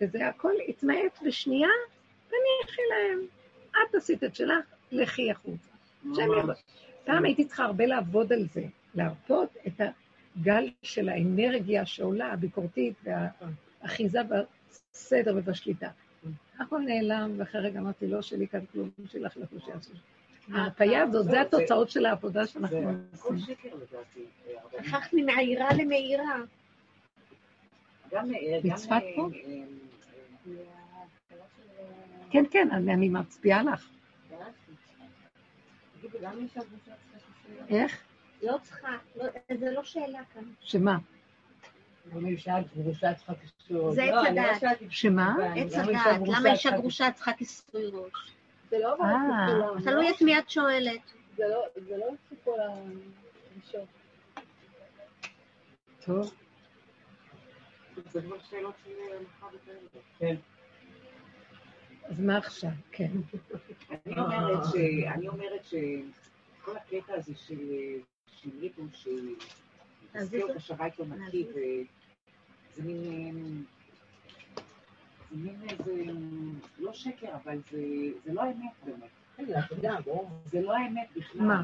וזה הכל התמעט בשנייה, תניחי להם. את עשית את שלך, לכי החוצה. יבואו. פעם הייתי צריכה הרבה לעבוד על זה, להרפות את ה... גל של האנרגיה שעולה, הביקורתית והאחיזה בסדר ובשליטה. הכל נעלם, ואחרי רגע אמרתי, לא שלי כאן כלום, שלך לך לא שיעשו. ההרפאיה הזאת, זה התוצאות של העבודה שאנחנו הכל עושים. שקר לדעתי. הרבנית. הפכת ממעירה למאירה. גם, אה, גם, בצפת אה, פה? אה, כן, כן, אני מצביעה לך. איך? לא צריכה, לא- זה לא שאלה כאן. שמה? למה אישה גרושה צריכה קשור? זה לא, עץ לא הדעת. שמה? עץ הדעת, למה אישה גרושה צריכה כיסוי ראש? זה לא עבר אה. אצל כולם. תלוי לא? את מי את שואלת. זה לא- זה לא אצל כל האישות. טוב. זה כבר שאלות של מחר וכאלה. כן. אז מה עכשיו? כן. אני אומרת ש... אני אומרת שכל הקטע הזה של שמרית הוא אותה שבית לא נקי, וזה מין... זה מין איזה... לא שקר, אבל זה זה לא האמת באמת. זה לא האמת בכלל. מה?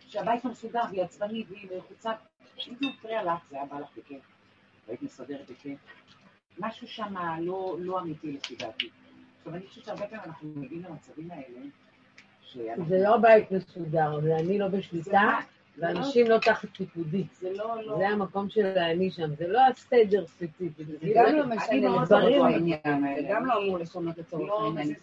שהבית לא מסודר והיא עצבנית והיא לחוצה. אם זה מפריע לך, זה היה בא לך בכיף. והיית מסדרת בכיף. משהו שם לא, לא אמיתי לפי דעתי. עכשיו, אני חושבת שהרבה פעמים אנחנו מגיעים למצבים האלה. זה לא בית מסודר, זה אני לא בשליטה, ואנשים לא תחת פיקודי. זה לא, לא... זה המקום של האני שם, זה לא הסדר ספציפי. זה גם לא משנה לצורך לא העניין, האלה. זה גם לא אמור לשנות לצורך לא, העניין.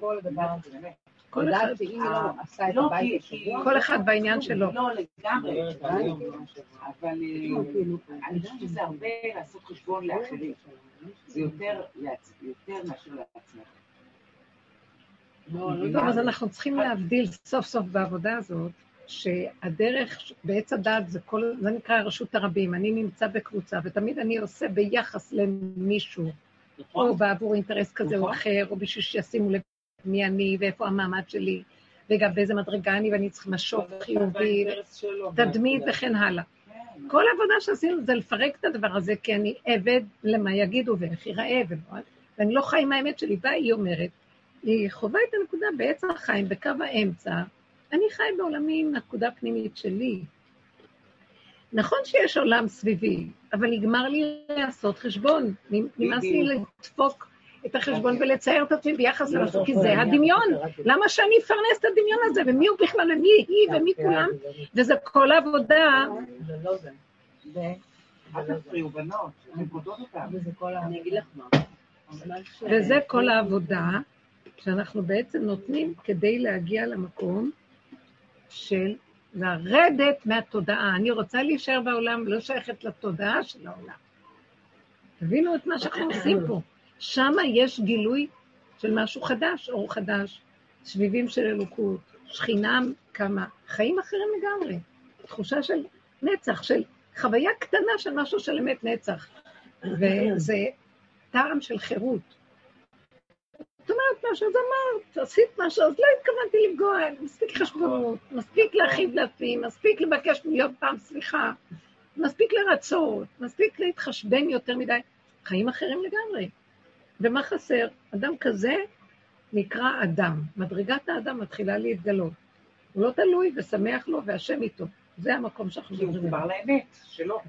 כל הדבר הזה. באמת. כל אחד, שאם לא עשתה את לא, הבית כי- השבוע, כל אחד בעניין שלו. לא, לגמרי. אבל אה, אני חושבת שזה הרבה לעשות חשבון לאחרים. זה יותר מאשר לעצמך. לא, לא טוב, אז אנחנו צריכים להבדיל סוף סוף בעבודה הזאת, שהדרך בעץ הדת זה כל, זה נקרא רשות הרבים. אני נמצא בקבוצה, ותמיד אני עושה ביחס למישהו, נכון? או בעבור אינטרס כזה או נכון. אחר, או בשביל שישימו לב מי אני ואיפה המעמד שלי, וגם באיזה מדרגה אני, ואני צריכה משוב חיובי, תדמית וכן הלאה. כן. כל העבודה שעשינו זה לפרק את הדבר הזה, כי אני עבד למה יגידו ואיך ייראה, ואני לא חי עם האמת שלי. באה היא אומרת, היא חווה את הנקודה בעץ החיים, בקו האמצע, אני חי בעולמי עם הנקודה הפנימית שלי. נכון שיש עולם סביבי, אבל נגמר לי לעשות חשבון. נמאס לי לדפוק את החשבון ולצייר את עצמי ביחס למשהו, כי זה הדמיון. למה שאני אפרנס את הדמיון הזה, ומי הוא בכלל, ומי היא, ומי כולם, וזה כל העבודה. זה לא זה. אל תפריעו, בנות, אתן קוטעות אותן. וזה כל ה... אני אגיד לך מה. ממש, אה, וזה כל העבודה שאנחנו בעצם נותנים כדי להגיע למקום של לרדת מהתודעה. אני רוצה להישאר בעולם, לא שייכת לתודעה של העולם. תבינו את מה שאנחנו עושים פה. שם יש גילוי של משהו חדש, אור חדש, שביבים של אלוקות, שכינה כמה, חיים אחרים לגמרי. תחושה של נצח, של חוויה קטנה של משהו של אמת נצח. וזה טעם של חירות. את אומרת משהו, אז אמרת, עשית משהו, אז לא התכוונתי לפגוע, מספיק חשבונות, מספיק להכאיב לעצמי, מספיק לבקש מיליון פעם סליחה, מספיק לרצות, מספיק להתחשבן יותר מדי. חיים אחרים לגמרי. ומה חסר? אדם כזה נקרא אדם. מדרגת האדם מתחילה להתגלות. הוא לא תלוי ושמח לו והשם איתו. זה המקום שאנחנו כי הוא מדברים. מחובר לאמת שלו.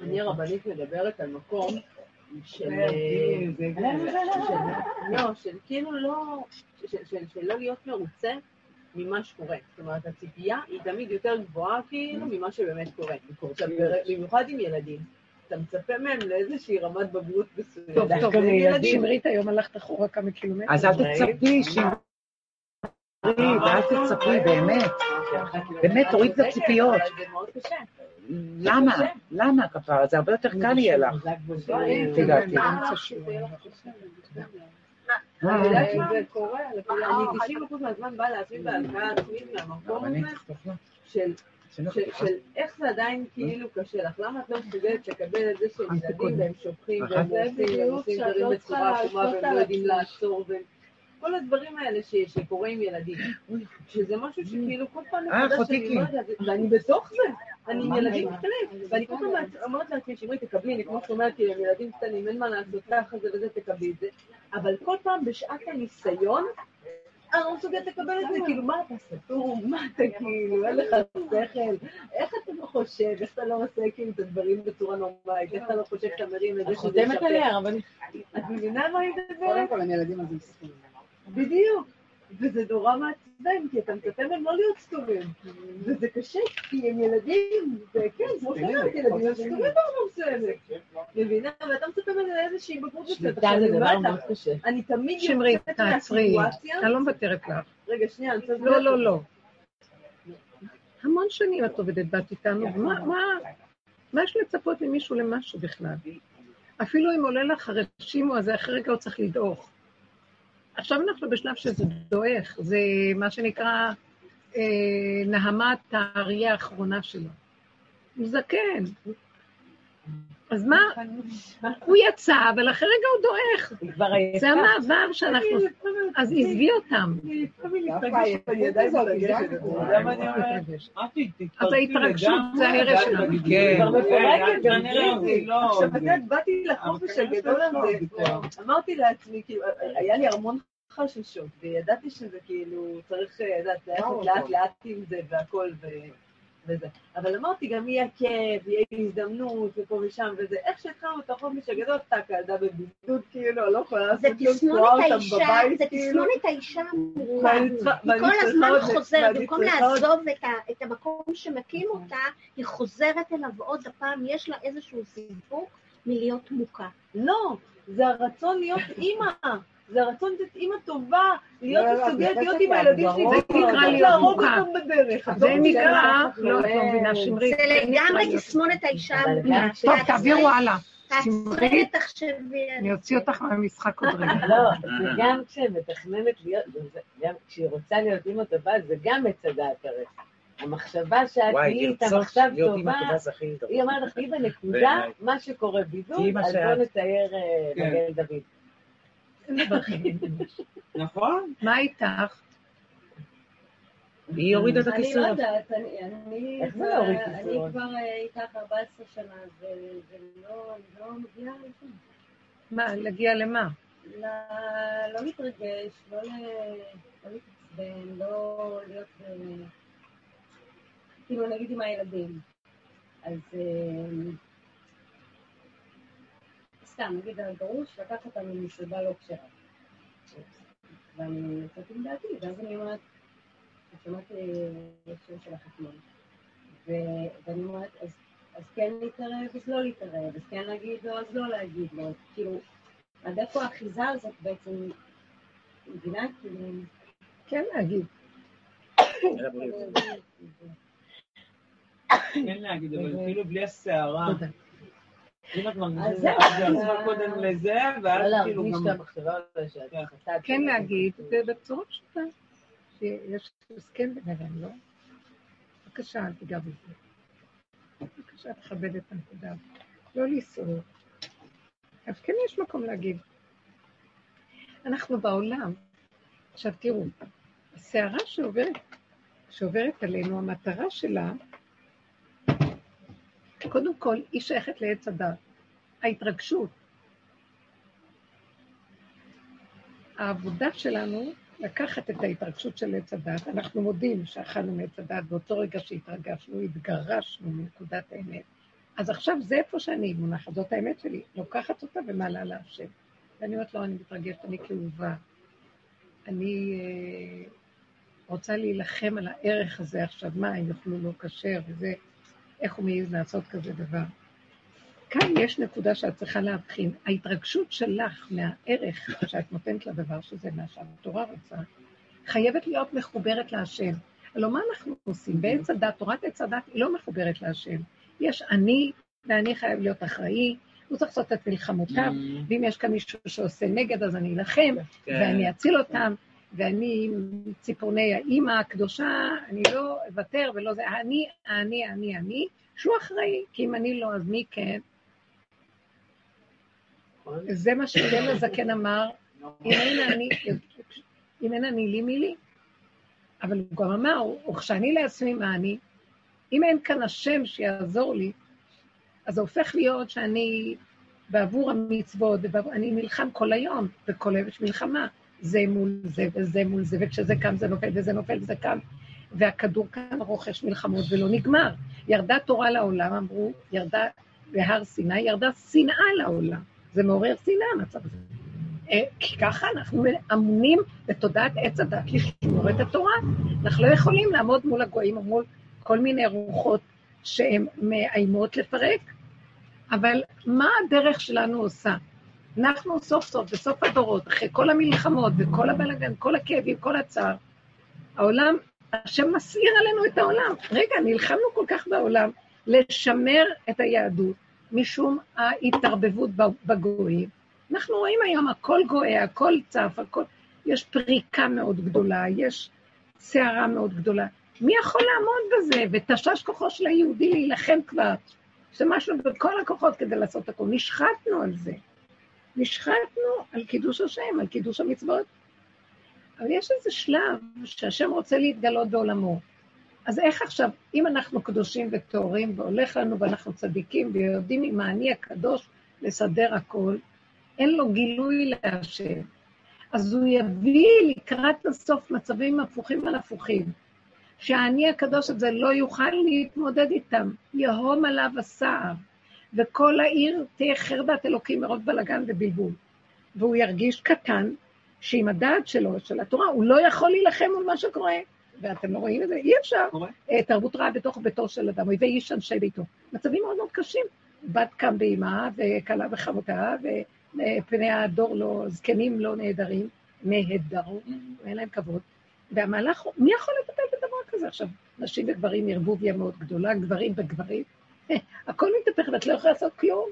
אני הרבנית מדברת על מקום של... לא, של כאילו לא... של- של- של לא להיות מרוצה ממה שקורה. זאת אומרת, הציפייה היא תמיד יותר גבוהה כאילו ממה שבאמת קורה. במיוחד עם ילדים. אתה מצפה מהם לאיזושהי רמת בגרות מסוימת. טוב, טוב. שמרית היום הלכת אחורה כמה קילומטרים. אז אל תצפי, שמרי, ואל תצפי, באמת. באמת, תוריד את הציפיות. זה מאוד קשה. למה? למה כפרה? זה הרבה יותר קל יהיה לך. לפי דעתי. אני יודעת שזה קורה, אני 90% מהזמן באה לעצמי בהלקאה עצמית מהמקום הזה של של של איך זה עדיין כאילו קשה לך, למה את לא מסוגלת לקבל את זה שהם ילדים והם שופכים והם זה עושים והם עושים שאת דברים לא בצורה עקומה והם לא יודעים. לעצור. כל הדברים האלה ש- שקורה עם ילדים, שזה משהו שכאילו כל פעם אה, מחדש אני ואני בתוך זה, אני עם ילדים קטנים, ואני כל פעם אומרת לעצמי, שמרי תקבלי, אני כמו שאומרת, כאילו, הם ילדים קטנים, אין מה לעשות, ככה זה וזה, תקבלי את זה, אבל כל פעם בשעת הניסיון, אני לא מסוגלת לקבל את זה, כאילו, מה אתה סתום? מה אתה כאילו, אין לך שכל? איך אתה לא חושב? איך אתה לא עושה כאילו את הדברים בצורה נורמלית? איך אתה לא חושב שאתה מרים את זה את שזה חותמת עליה, אבל את מבינה מה אני קודם מדברת? כל, הם ילדים אז הם סתומים. בדיוק. וזה נורא מעצבן, כי אתה מצפה מהם לא להיות סתומים. וזה קשה, כי הם ילדים, וכן, כמו שאומרת, ילדים הם סתומים ברמה מסוימת. מבינה? ואתה מצפה מהם לאיזושהי בגרות מסוימת. שליטה זה אני דבר מאוד קשה. אני תמיד שמרי, יוצאת תעצרי. מהסיטואציה... אני לא מוותרת לך. רגע, שנייה, אני רוצה... לא, לא, לא. המון שנים את עובדת בת איתנו, מה יש לצפות ממישהו למשהו בכלל? אפילו אם עולה לך הרשימו הזה, אחרי רגע הוא צריך לדעוך. עכשיו אנחנו בשלב שזה דועך, זה מה שנקרא אה, נהמת האריה האחרונה שלו. הוא זקן. אז מה, הוא יצא, אבל אחרי רגע הוא דועך. זה המעבר שאנחנו... אז עזבי אותם. אז ההתרגשות זה ואז שלנו. כן. כבר מפורקת, מפורקת, כנראה אותי לא... עכשיו, את יודעת, באתי לחופש הגדול הזה, אמרתי לעצמי, כאילו, היה לי המון חששות, וידעתי שזה כאילו, צריך, אה, יודעת, לאט לאט עם זה והכל ו- וזה. אבל אמרתי, גם יהיה כיף, יהיה הזדמנות, ופה ושם וזה. איך שהתחלנו את החופש הגדול, טאק, הילדה בבידוד, כאילו, לא יכולה לעשות זה כלום, תקועה אותם בבית, זה כאילו. תסמונת האישה צריכה- היא כל הזמן חוזרת, במקום לעזוב את המקום שמקים אותה, היא חוזרת אליו עוד הפעם, יש לה איזשהו סיפוק מלהיות מוכה. לא, זה הרצון להיות אימא. זה הרצון להיות אימא טובה, להיות לא, לא, מסוגלת זה להיות עם הילדים שלי. זה נקרא להיות להרוג. אותם בדרך. זה לא? נקרא, לא, את לא מבינה, שמרית. זה לגמרי להיות- תסמונת האישה. גם טוב, תעבירו הלאה. תעצרי שמרית, ותחשבי אני אוציא אותך מהמשחק עוד רגע. לא, זה גם כשמתכננת להיות, זה גם כשהיא רוצה להיות אימא טובה, זה גם עץ הדעת הרי. המחשבה שאת להיות אימא טובה. היא אומרת לך, היא בנקודה. מה שקורה מה אז. בוא נצייר אה, כן. מגן דוד. נכון? מה איתך? היא הורידה את אני הכיסוי. לא יודעת, אני- אני כבר- אני אה, איתך 14 שנה, ולא אני לא מגיעה לשם. מה, להגיע למה? לא להתרגש, לא לא להתעצבן, לא להיות... כאילו, נגיד עם הילדים. אז אה, סתם, נגיד הגרוש לקח אותנו מסיבה לא כשרה. ואני יוצאת עם דעתי, ואז אני אומרת, שמעתי שיר שלך אתמול, ואני אומרת, אז, אז כן להתערב, אז לא להתערב, אז כן להגיד לו, אז לא להגיד לו, כאילו, עד איפה האחיזה הזאת בעצם, מבינה? כאילו, כן להגיד. כן להגיד, אבל כאילו בלי הסערה. אם את מרגישה את קודם לזה, לא ואז כאילו גם... כן. כן להגיד, ובצורה פשוטה. שיש הסכם ביניהם, לא? בבקשה, אל תיגע בזה. בבקשה, תכבד את הנקודה. לא לסעור. אז כן יש מקום להגיד. אנחנו בעולם. עכשיו תראו, הסערה שעוברת, שעוברת עלינו, המטרה שלה, קודם כל, היא שייכת לעץ הדת. ההתרגשות. העבודה שלנו, לקחת את ההתרגשות של עץ הדת, אנחנו מודים שאכלנו מעץ הדת, באותו רגע שהתרגשנו, התגרשנו מנקודת האמת. אז עכשיו זה איפה שאני מונחת, זאת האמת שלי, לוקחת אותה ומעלה להשם. ואני אומרת לו, אני מתרגשת, אני כאובה. אני אה, רוצה להילחם על הערך הזה עכשיו, מה, הם יאכלו לא כשר וזה, איך הוא מעז לעשות כזה דבר. כאן יש נקודה שאת צריכה להבחין. ההתרגשות שלך מהערך שאת נותנת לדבר, שזה מה שהתורה רוצה, חייבת להיות מחוברת להשם. הלוא מה אנחנו עושים? בעץ הדת, תורת עץ הדת היא לא מחוברת להשם. יש אני, ואני חייב להיות אחראי, הוא צריך לעשות את מלחמותיו, ואם יש כאן מישהו שעושה נגד, אז אני אלחם, כן. ואני אציל אותם, ואני עם ציפורני האימא הקדושה, אני לא אוותר ולא זה, אני, אני, אני, אני, שהוא אחראי, כי אם אני לא, אז מי כן? זה מה שהלל הזקן אמר, אם אין אני, לי מי לי. אבל הוא גם אמר, וכשאני לעצמי מה אני, אם אין כאן השם שיעזור לי, אז זה הופך להיות שאני בעבור המצוות, אני נלחם כל היום, וכל היום יש מלחמה. זה מול זה וזה מול זה, וכשזה קם זה נופל וזה נופל וזה קם, והכדור כאן רוכש מלחמות ולא נגמר. ירדה תורה לעולם, אמרו, ירדה בהר סיני, ירדה שנאה לעולם. זה מעורר שנאה המצב הזה. אה, כי ככה אנחנו אמונים בתודעת עץ הדת לשמור את התורה. אנחנו לא יכולים לעמוד מול הגויים או מול כל מיני רוחות שהן מאיימות לפרק, אבל מה הדרך שלנו עושה? אנחנו סוף סוף, בסוף הדורות, אחרי כל המלחמות וכל הבלגן, כל הכאבים, כל הצער, העולם, השם מסעיר עלינו את העולם. רגע, נלחמנו כל כך בעולם לשמר את היהדות משום ההתערבבות בגויים. אנחנו רואים היום הכל גואה, הכל צף, הכל... יש פריקה מאוד גדולה, יש סערה מאוד גדולה. מי יכול לעמוד בזה? ותשש כוחו של היהודי להילחם כבר. השתמשנו בכל הכוחות כדי לעשות הכול. נשחטנו על זה. נשחטנו על קידוש השם, על קידוש המצוות. אבל יש איזה שלב שהשם רוצה להתגלות בעולמו. אז איך עכשיו, אם אנחנו קדושים וטהורים, והולך לנו ואנחנו צדיקים, ויודעים עם האני הקדוש לסדר הכל, אין לו גילוי להשם. אז הוא יביא לקראת הסוף מצבים הפוכים על הפוכים. שהאני הקדוש הזה לא יוכל להתמודד איתם, יהום עליו הסער, וכל העיר תהיה חרדת אלוקים מרוב בלגן ובלבול. והוא ירגיש קטן, שעם הדעת שלו, של התורה, הוא לא יכול להילחם מול מה שקורה. ואתם לא רואים את זה? אי אפשר. אה, תרבות רעה בתוך ביתו של אדם, אויבי איש אנשי ביתו. מצבים מאוד מאוד קשים. בת קם באימה, וכלה בחמותה, ופני הדור לא, זקנים לא נהדרים, נהדרו, אין להם כבוד. והמהלך, מי יכול לטפל בדבר כזה עכשיו? נשים וגברים ערבוביה מאוד גדולה, גברים וגברים. הכל מתהפך ואת לא יכולה לעשות כלום.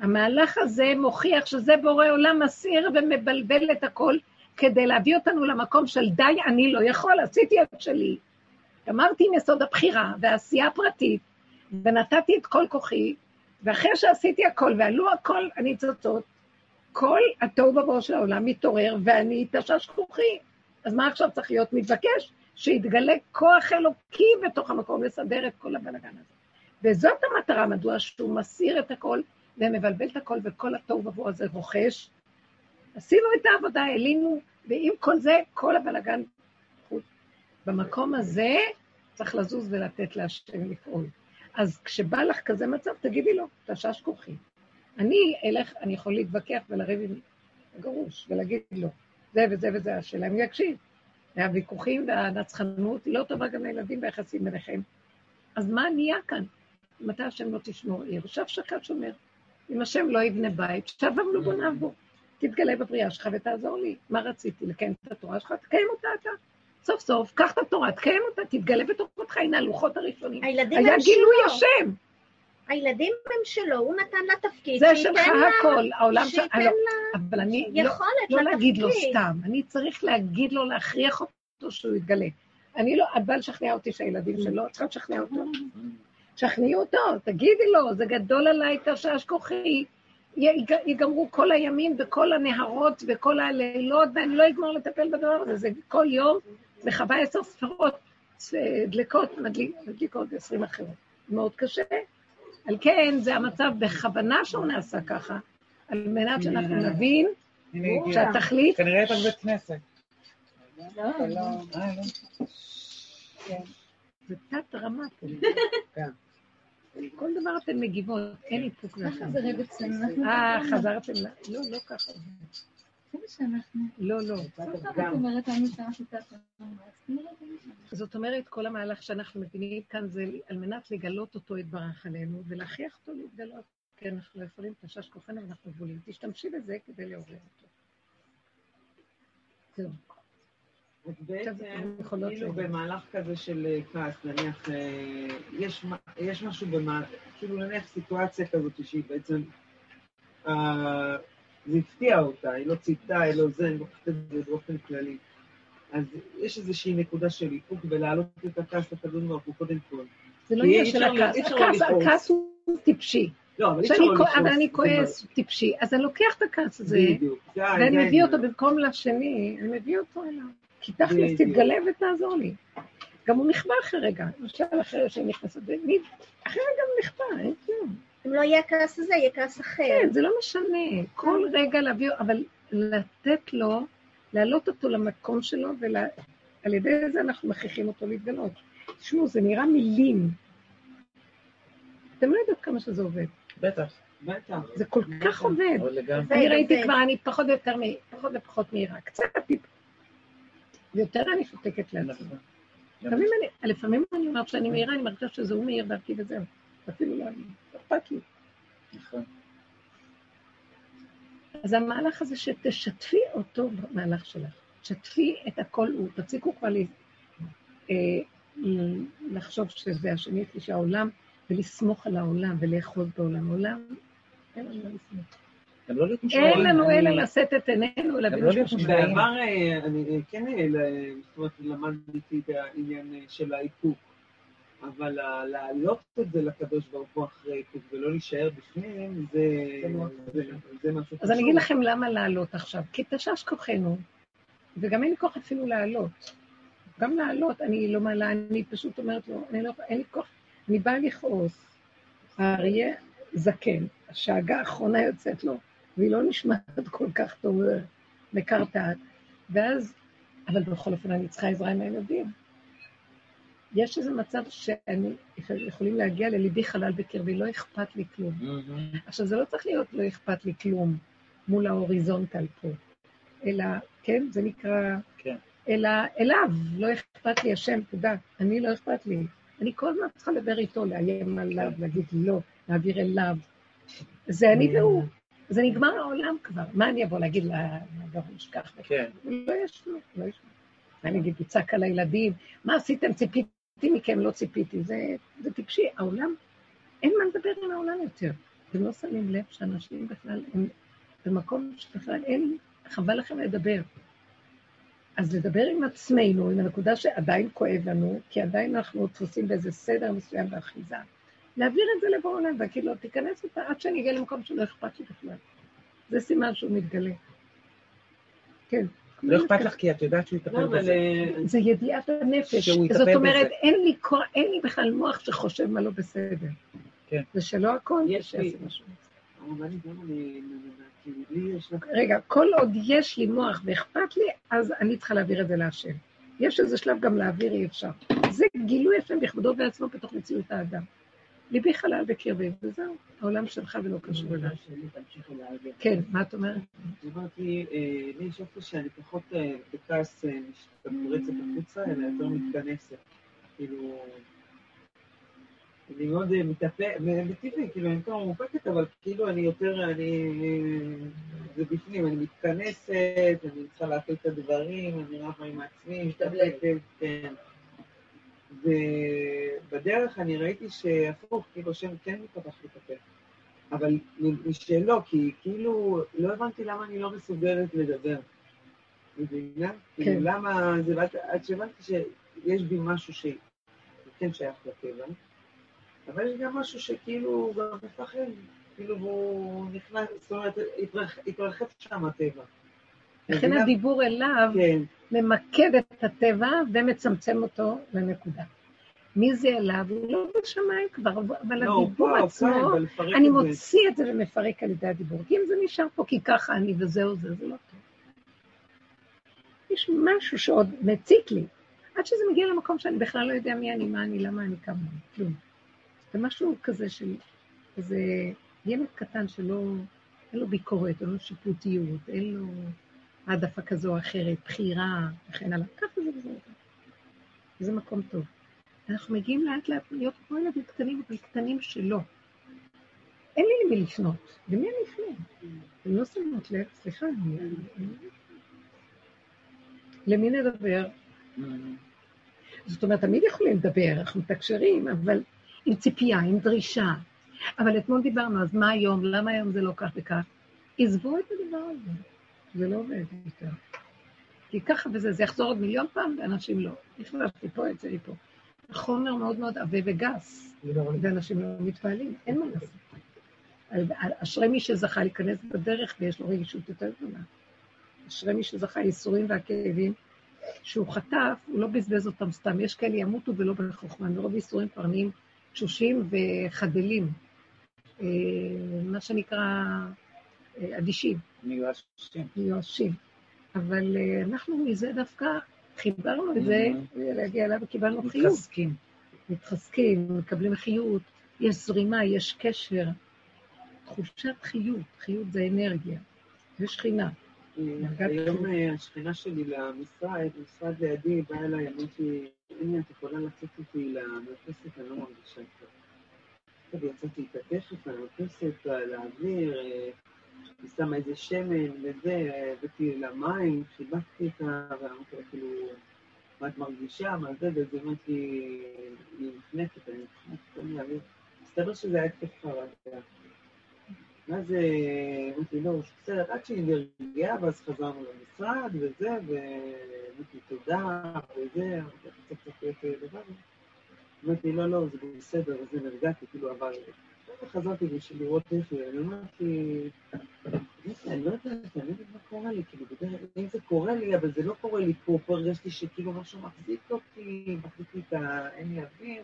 המהלך הזה מוכיח שזה בורא עולם מסעיר ומבלבל את הכל כדי להביא אותנו למקום של די, אני לא יכול, עשיתי את שלי. גמרתי עם יסוד הבחירה והעשייה הפרטית, ונתתי את כל כוחי, ואחרי שעשיתי הכל ועלו הכל הניצוצות, כל התוהו ובוהו של העולם מתעורר, ואני תשש כוחי. אז מה עכשיו צריך להיות מתבקש? שיתגלה כוח אלוקי בתוך המקום לסדר את כל הבלגן הזה. וזאת המטרה, מדוע שהוא מסיר את הכל ומבלבל את הכל, וכל התוהו ובוהו הזה רוכש. עשינו את העבודה, העלינו, ועם כל זה, כל הבלגן במקום הזה צריך לזוז ולתת להשם לפעול. אז כשבא לך כזה מצב, תגידי לו, תשש כוחי. אני אלך, אני יכול להתווכח ולריב עם הגרוש ולהגיד לו, זה וזה וזה, השאלה אם יקשיב. והוויכוחים והנצחנות היא לא טובה גם לילדים ביחסים ביניכם. אז מה נהיה כאן? מתי השם לא תשמור עיר? שב שקד שומר. אם השם לא יבנה בית, שב עמלו בוניו בו. תתגלה בבריאה שלך ותעזור לי. מה רציתי? לקיים את התורה שלך? תקיים אותה אתה. סוף סוף, קח את התורה, תקיים אותה, תתגלה בתוכך, הנה הלוחות הראשונים. הילדים היה הם גילוי שלו. השם. הילדים הם שלו, הוא נתן לה תפקיד, זה שלך הכל, העולם של... שייתן לה אבל אני לא, יכולת לא להגיד לו לתפקיד. סתם, אני צריך להגיד לו, להכריח אותו שהוא יתגלה. אני לא, את באה לשכנע אותי שהילדים שלו, את צריכה לשכנע אותו. שכנעי אותו, תגידי לו, זה גדול עליי תשש כוחי. יג- ייגמרו כל הימים וכל הנהרות וכל הלילות, ואני לא אגמור לטפל בדבר הזה. זה כל יום, חווה עשר ספרות דלקות, מדליק- מדליקות עשרים אחרות. מאוד קשה. על כן, זה המצב בכוונה שהוא נעשה ככה, על מנת שאנחנו נבין. שהתכלית כנראה את בבית כנסת. לא, אה, לא. זה תת-רמה. כן. כל דבר אתן מגיבות, אין איפוק. אנחנו אה, חזרתם ל... לא, לא ככה. זה מה שאנחנו. לא, לא. זאת אומרת, כל המהלך שאנחנו מבינים כאן זה על מנת לגלות אותו יתברך עלינו, ולהכריח אותו להתגלות. כי אנחנו לא יכולים, תשש כוחנו ואנחנו גבולים. תשתמשי בזה כדי לעורר אותו. זהו. אז בעצם, כאילו. במהלך כזה של אה, כעס, נניח, אה, יש יש משהו במה, כאילו נניח סיטואציה כזאת שהיא בעצם, אה, זה הפתיע אותה, היא לא ציפתה, היא לא זה, אני לוקחת את זה באופן כללי. אז יש איזושהי נקודה של איפוק ולהעלות את הכעס לקדוש ברוך הוא קודם כל. זה לא עניין של אפשר- הכעס. לא הכעס, הוא טיפשי. לא, אבל אי אפשר לא. אבל אני כועס, הוא טיפשי. אז אני לוקח את הכעס הזה, ואני מביא. אותו במקום לשני, אני מביא אותו אליו. כי תכלס. תתגלה ותעזור לי. גם הוא נכבה אחרי רגע, למשל אחרי שהיא נכנסת, ומי- אחרי רגע הוא נכבה, אין כלום. אם לא יהיה הכעס הזה, יהיה כעס אחר. כן, זה לא משנה. כל רגע להביא, אבל לתת לו להעלות אותו למקום שלו, ועל ידי זה אנחנו מכריחים אותו להתגלות. תשמעו, זה נראה מילים. אתם לא יודעות כמה שזה עובד. בטח. בטח. זה כל כך עובד. לגמרי. עובד, אני ראיתי. כבר, אני פחות ויותר, פחות ופחות מהירה. קצת טיפ. ויותר אני שותקת לעצמי. נכון. לפעמים אני, לפעמים אני אומרת שאני מהירה, אני מרגישה שזה הוא מהיר דרכי וזהו. אפילו לא, לא אכפת לי. נכון. אז המהלך הזה שתשתפי אותו במהלך שלך. תשתפי את הכל הוא. תפסיקו כבר אה, לחשוב שזה השני שלישי העולם, ולסמוך על העולם ולאחוז בעולם. עולם, אין לנו מה לסמוך. לא אין. לנו אלא לשאת את עינינו גם אל לא אבינו להיות שבשמיים. משוגעים. בעבר אה, אני כן, אה, זאת אומרת, למדתי את העניין אה, של האיפוק, אבל להעלות את זה לקדוש ברוך הוא אחרי איפוק ולא להישאר בפנים, זה משהו חשוב. אז אני אגיד לכם למה לעלות עכשיו. כי תשש כוחנו, וגם אין לי כוח אפילו לעלות. גם לעלות, אני לא מעלה, אני פשוט אומרת לו, אני לא, אין לי כוח, אני באה לכעוס. האריה זקן, השאגה האחרונה יוצאת לו, והיא לא נשמעת כל כך טוב, אה, מקרטעת. ואז, אבל בכל אופן אני צריכה עזרה עם הילדים. יש איזה מצב שאני, יכולים להגיע לליבי חלל בקרבי, לא אכפת לי כלום. מהמם. עכשיו, זה לא צריך להיות לא אכפת לי כלום מול ההוריזונטל פה, אלא, כן, זה נקרא, כן. אלא אליו, לא אכפת לי השם, תודה, אני לא אכפת לי. אני כל הזמן צריכה לדבר איתו, לאיים עליו, להגיד לא, להעביר אליו. זה אני והוא. זה נגמר העולם כבר. מה אני אבוא להגיד לגרוש וכך? כן. לא ישנו, לא ישנו. אני אגיד, תצעק על הילדים, מה עשיתם? ציפיתי מכם, לא ציפיתי. זה, זה טיפשי. העולם, אין מה לדבר עם העולם יותר. אתם לא שמים לב שאנשים בכלל הם במקום שבכלל אין, חבל לכם לדבר. אז לדבר עם עצמנו, עם הנקודה שעדיין כואב לנו, כי עדיין אנחנו תפוסים באיזה סדר מסוים באחיזה. להעביר את זה לבוא עולם ולהגיד לו, תיכנס איתה עד שאני אגיע למקום שלא אכפת לי בכלל. זה סימן שהוא מתגלה. כן. לא אכפת לך כי את יודעת שהוא יטפל לא, בזה. אה, זה ידיעת הנפש. שהוא יטפל זאת אומרת. אין לי, כוח- אין לי בכלל מוח שחושב מה לא בסדר. כן. זה שלא הכל, יש לי- שיעשה משהו. רגע, כל עוד יש לי מוח ואכפת לי, אז אני צריכה להעביר את זה להשם. יש איזה שלב גם להעביר אי אפשר. זה גילוי השם בכבודו בעצמו בתוך מציאות האדם. ליבי חלל בקרבי, וזהו, העולם שלך ולא קשור אליי. כן, מה את אומרת? אמרתי, אה, לי יש אופי שאני פחות אה, בכעס אה, מתפרצת החוצה, אלא יותר מתכנסת. כאילו... אני מאוד בטבעי, כאילו, אני יותר מאופקת, אבל כאילו אני יותר, אני... זה בפנים, אני מתכנסת, אני צריכה להחליט את הדברים, אני רבה עם עצמי, מתאפקת, כן. ובדרך אני ראיתי שהפוך, כאילו השם כן מתפתח לי את הפה. אבל משלא, כי כאילו לא הבנתי למה אני לא מסוגלת לדבר. מבינה? כאילו למה זה, עד שהבנתי שיש בי משהו שכן שייך לטבע, אבל יש גם משהו שכאילו גם מפחד, כאילו הוא נכנס, זאת אומרת, התרח- התרחב שם הטבע. לכן? הדיבור אליו כן, ממקד את הטבע ומצמצם אותו לנקודה. מי זה אליו? הוא לא בשמיים כבר, אבל לא, הדיבור פה, עצמו, לפרק אני. מוציא את זה ומפרק על ידי הדיבור. כי אם זה נשאר פה כי ככה אני וזהו זה, זה לא טוב. יש משהו שעוד מציק לי, עד שזה מגיע למקום שאני בכלל לא יודע מי אני, מה אני, למה אני, כמה אני, כלום. זה משהו כזה של איזה ילד קטן שלא, אין לו ביקורת, אין לו שיפוטיות, אין לו העדפה כזו או אחרת, בחירה וכן הלאה. ככה זה וזה. זה מקום טוב. אנחנו מגיעים לאט לאט להיות כמו ילדים קטנים, אבל קטנים שלא. אין לי למי לפנות. למי אני אפנה? אתם לא שמות לב, סליחה, אני... למי נדבר? זאת אומרת, תמיד יכולים לדבר, אנחנו מתקשרים, אבל עם ציפייה, עם דרישה. אבל אתמול דיברנו, אז מה היום? למה היום זה לא כך וכך? עזבו את הדבר הזה. זה לא עובד יותר. כי ככה וזה, זה יחזור עוד מיליון פעם, ואנשים לא. נכנסתי פה, יצא לי פה. החומר מאוד מאוד עבה וגס, ואנשים לא מתפעלים, אין מה לעשות. אשרי מי שזכה להיכנס בדרך ויש לו רגישות יותר גדולה. אשרי מי שזכה ייסורים והכאבים, שהוא חטף, הוא לא בזבז אותם סתם. יש כאלה ימותו ולא בחוכמה, מרוב ייסורים כבר נהיים תשושים וחדלים. אה, מה שנקרא אדישים. מיואשים. מיואשים. אבל אה, אנחנו מזה דווקא חיברנו את זה, להגיע אליו וקיבלנו חיוב. מתחזקים. מתחזקים, מקבלים חיות, יש זרימה, יש קשר. תחושת חיות, חיות זה אנרגיה, זה שכינה. היום אה, השכנה שלי למשרד, משרד לידי, באה אליי, אמרתי, הנה, את יכולה לצאת איתי למרפסת, אני לא מרגישה טוב. טוב, יצאתי איתה תכף למרפסת, לאוויר, אה, היא שמה איזה שמן וזה, הבאתי לה מים, חיבקתי אותה, ואמרתי לה, כאילו, מה את מרגישה, מה זה, ואז היא אמרת לי, היא נחנקת, אני נחנקת, תן לי אוויר. מסתבר שזה היה התקף חרדה. ואז אמרתי, לא, בסדר, עד שהיא נרגעה, ואז חזרנו למשרד וזה, ואמרתי תודה, וזה, אמרתי, קצת קצת לבד. אמרתי, לא, לא, זה בסדר, וזה נרגעתי, כאילו, אבל... חזרתי בשביל לראות איך היא, אני אמרתי, אני לא יודעת, אני לא יודעת מה קורה לי, כאילו, בדרך כלל, אם זה קורה לי, אבל זה לא קורה לי פה, פה הרגשתי שכאילו משהו מחזיק אותי, מחזיק לי את ה... אין לי אוויר.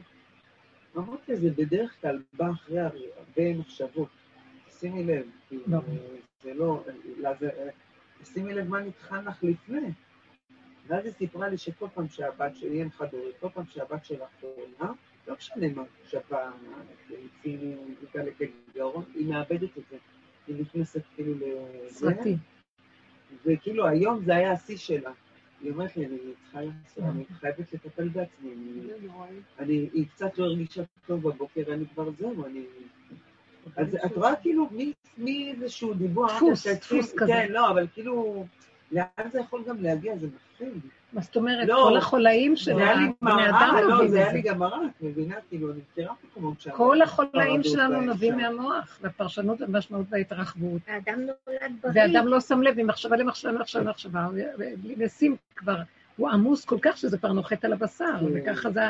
אמרתי, זה בדרך כלל בא אחרי הרבה מחשבות. שימי לב, כאילו, זה לא, שימי לב מה נטחן לך לפני. ואז היא סיפרה לי שכל פעם שהבת שלי, אין חד-הורית, כל פעם שהבת שלך חולה, לא משנה מה, שפעת, ציניות, גרון, היא מאבדת את זה. היא נכנסת כאילו לזה. סרטים. וכאילו היום זה היה השיא שלה. היא אומרת לי, אני צריכה לעשות, אני חייבת לטפל בעצמי. אני, היא קצת לא הרגישה טוב בבוקר, אני כבר זהו, אני... אז את רואה כאילו מאיזשהו דיבור, דפוס, דפוס כזה. כן, לא, אבל כאילו, לאן זה יכול גם להגיע? זה מפחיד. מה זאת אומרת? לא, כל החולאים של מראה, אדם לא, נובעים זה היה לי מזה. גם מראה, את מבינה? כאילו, אני מכירה מקומות שם. כל החולאים שלנו נובעים. מהמוח, והפרשנות והמשמעות וההתרחבות. האדם נולד בריא. ואדם לא שם לב ממחשבה למחשבה למחשבה למחשבה, ושים כבר, הוא עמוס כל כך שזה כבר נוחת על הבשר, כן. וככה זה,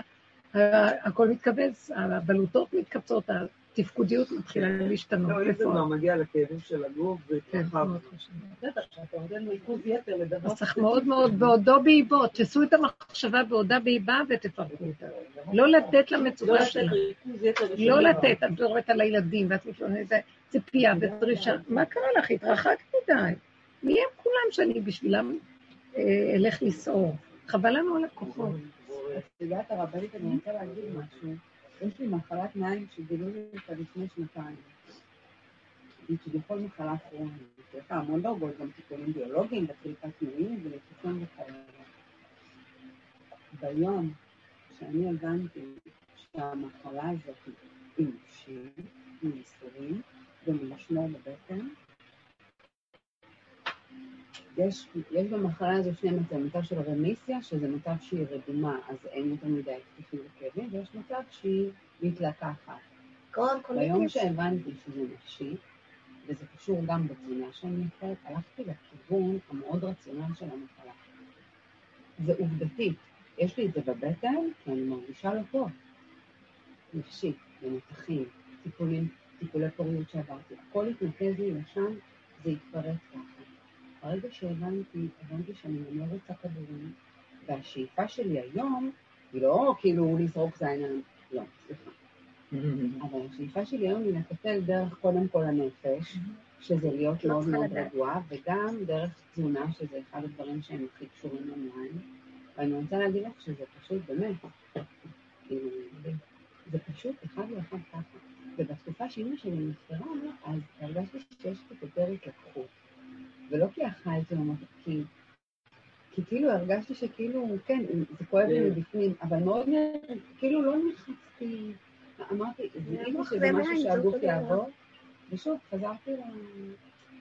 הכל מתכווץ, הבלוטות מתכווצות, התפקודיות מתחילה להשתנות. לא, אם זה. כבר מגיע לכאבים של הגוף, זה כן, ככה. לדבר. אז צריך מאוד מאוד, בעודו באיבו, תעשו את המחשבה בעודה באיבה ותפרקו אותה. לא לתת לא למצוקה לתת שלה. לא. לתת, את מדברת על הילדים, ואת מתלוננת, ציפייה ודרישה. מה קרה לך? התרחקת מדי. מי הם כולם שאני בשבילם אה, אלך לסעור? חבל לנו על הכוחות. את יודעת, הרבנית, אני רוצה להגיד משהו. יש לי מחלת מים שגילו לי אותה לפני שנתיים. היא כביכול מחלה כרונית. יש לה המון דרגות, גם טיפולים ביולוגיים, וחלקת תנועים וניתוחים וכאלה. ביום שאני הבנתי שהמחלה הזאת היא נפשית, מייסורים ומלשמור בבטן, יש, יש במחלה הזו שני מצבים, מצב של רמיסיה, שזה מצב שהיא רדומה, אז אין יותר מדי התקפים וכאבים, ויש מצב שהיא מתלקחת. ביום. שהבנתי שזה נפשי, וזה קשור גם בתזונה שאני אוכלת, הלכתי לכיוון המאוד רציונל של המחלה. זה עובדתית, יש לי את זה בבטן, כי אני מרגישה לא טוב. נפשית, במתחים, טיפולים, טיפולי פוריות שעברתי, הכל התנקז לי לשם, זה התפרץ ככה. ברגע שהבנתי, הבנתי שאני לא רוצה כדורים, והשאיפה שלי היום, היא לא כאילו לזרוק זין על... לא, סליחה. אבל השאיפה שלי היום היא לטפל דרך קודם כל הנפש, שזה להיות לא מאוד מאוד. רגועה, וגם דרך תזונה, שזה אחד הדברים שהם הכי קשורים למים. ואני רוצה להגיד לך שזה פשוט באמת, כאילו, זה פשוט אחד לאחד ככה. ובתקופה שאימא שלי נפטרה, אז הרגשתי שיש קצת יותר התלקחות. ולא כי אכלתי או משהו, כי... כי כאילו הרגשתי שכאילו, כן, זה כואב לי מבפנים, אבל מאוד, כאילו לא נכנסתי, אמרתי, זה כאילו מוח שזה משהו זה שהגוף. יעבור, ושוב, חזרתי ל-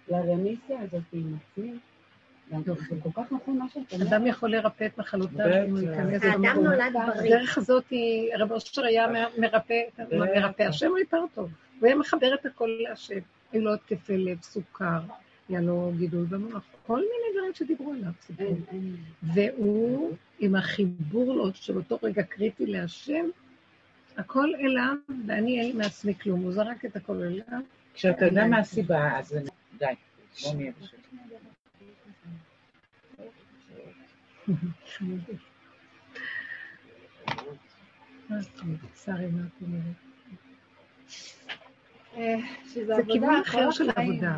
לרמיסיה הזאת עם עצמי, וזה כל כך נכון מה שאת אומרת. אדם יכול לרפא את מחלותיו אם הוא. ייכנס האדם במקום. נולד בריא. הדרך הזאת היא, רב אושר היה מרפא, מרפא, השם הוא יותר טוב. הוא היה מחבר את הכל להשם. היו לו התקפי לב, סוכר, היה לו גידול במוח, כל מיני דברים שדיברו עליו. אין. והוא, עם החיבור לו של אותו רגע קריטי להשם, הכל אליו, ואני אין לי מעצמי כלום. הוא זרק את הכל אליו. כשאתה יודע מה הסיבה, אז די, בוא נהיה בשקט. אה, זה כיוון אחר של. עבודה.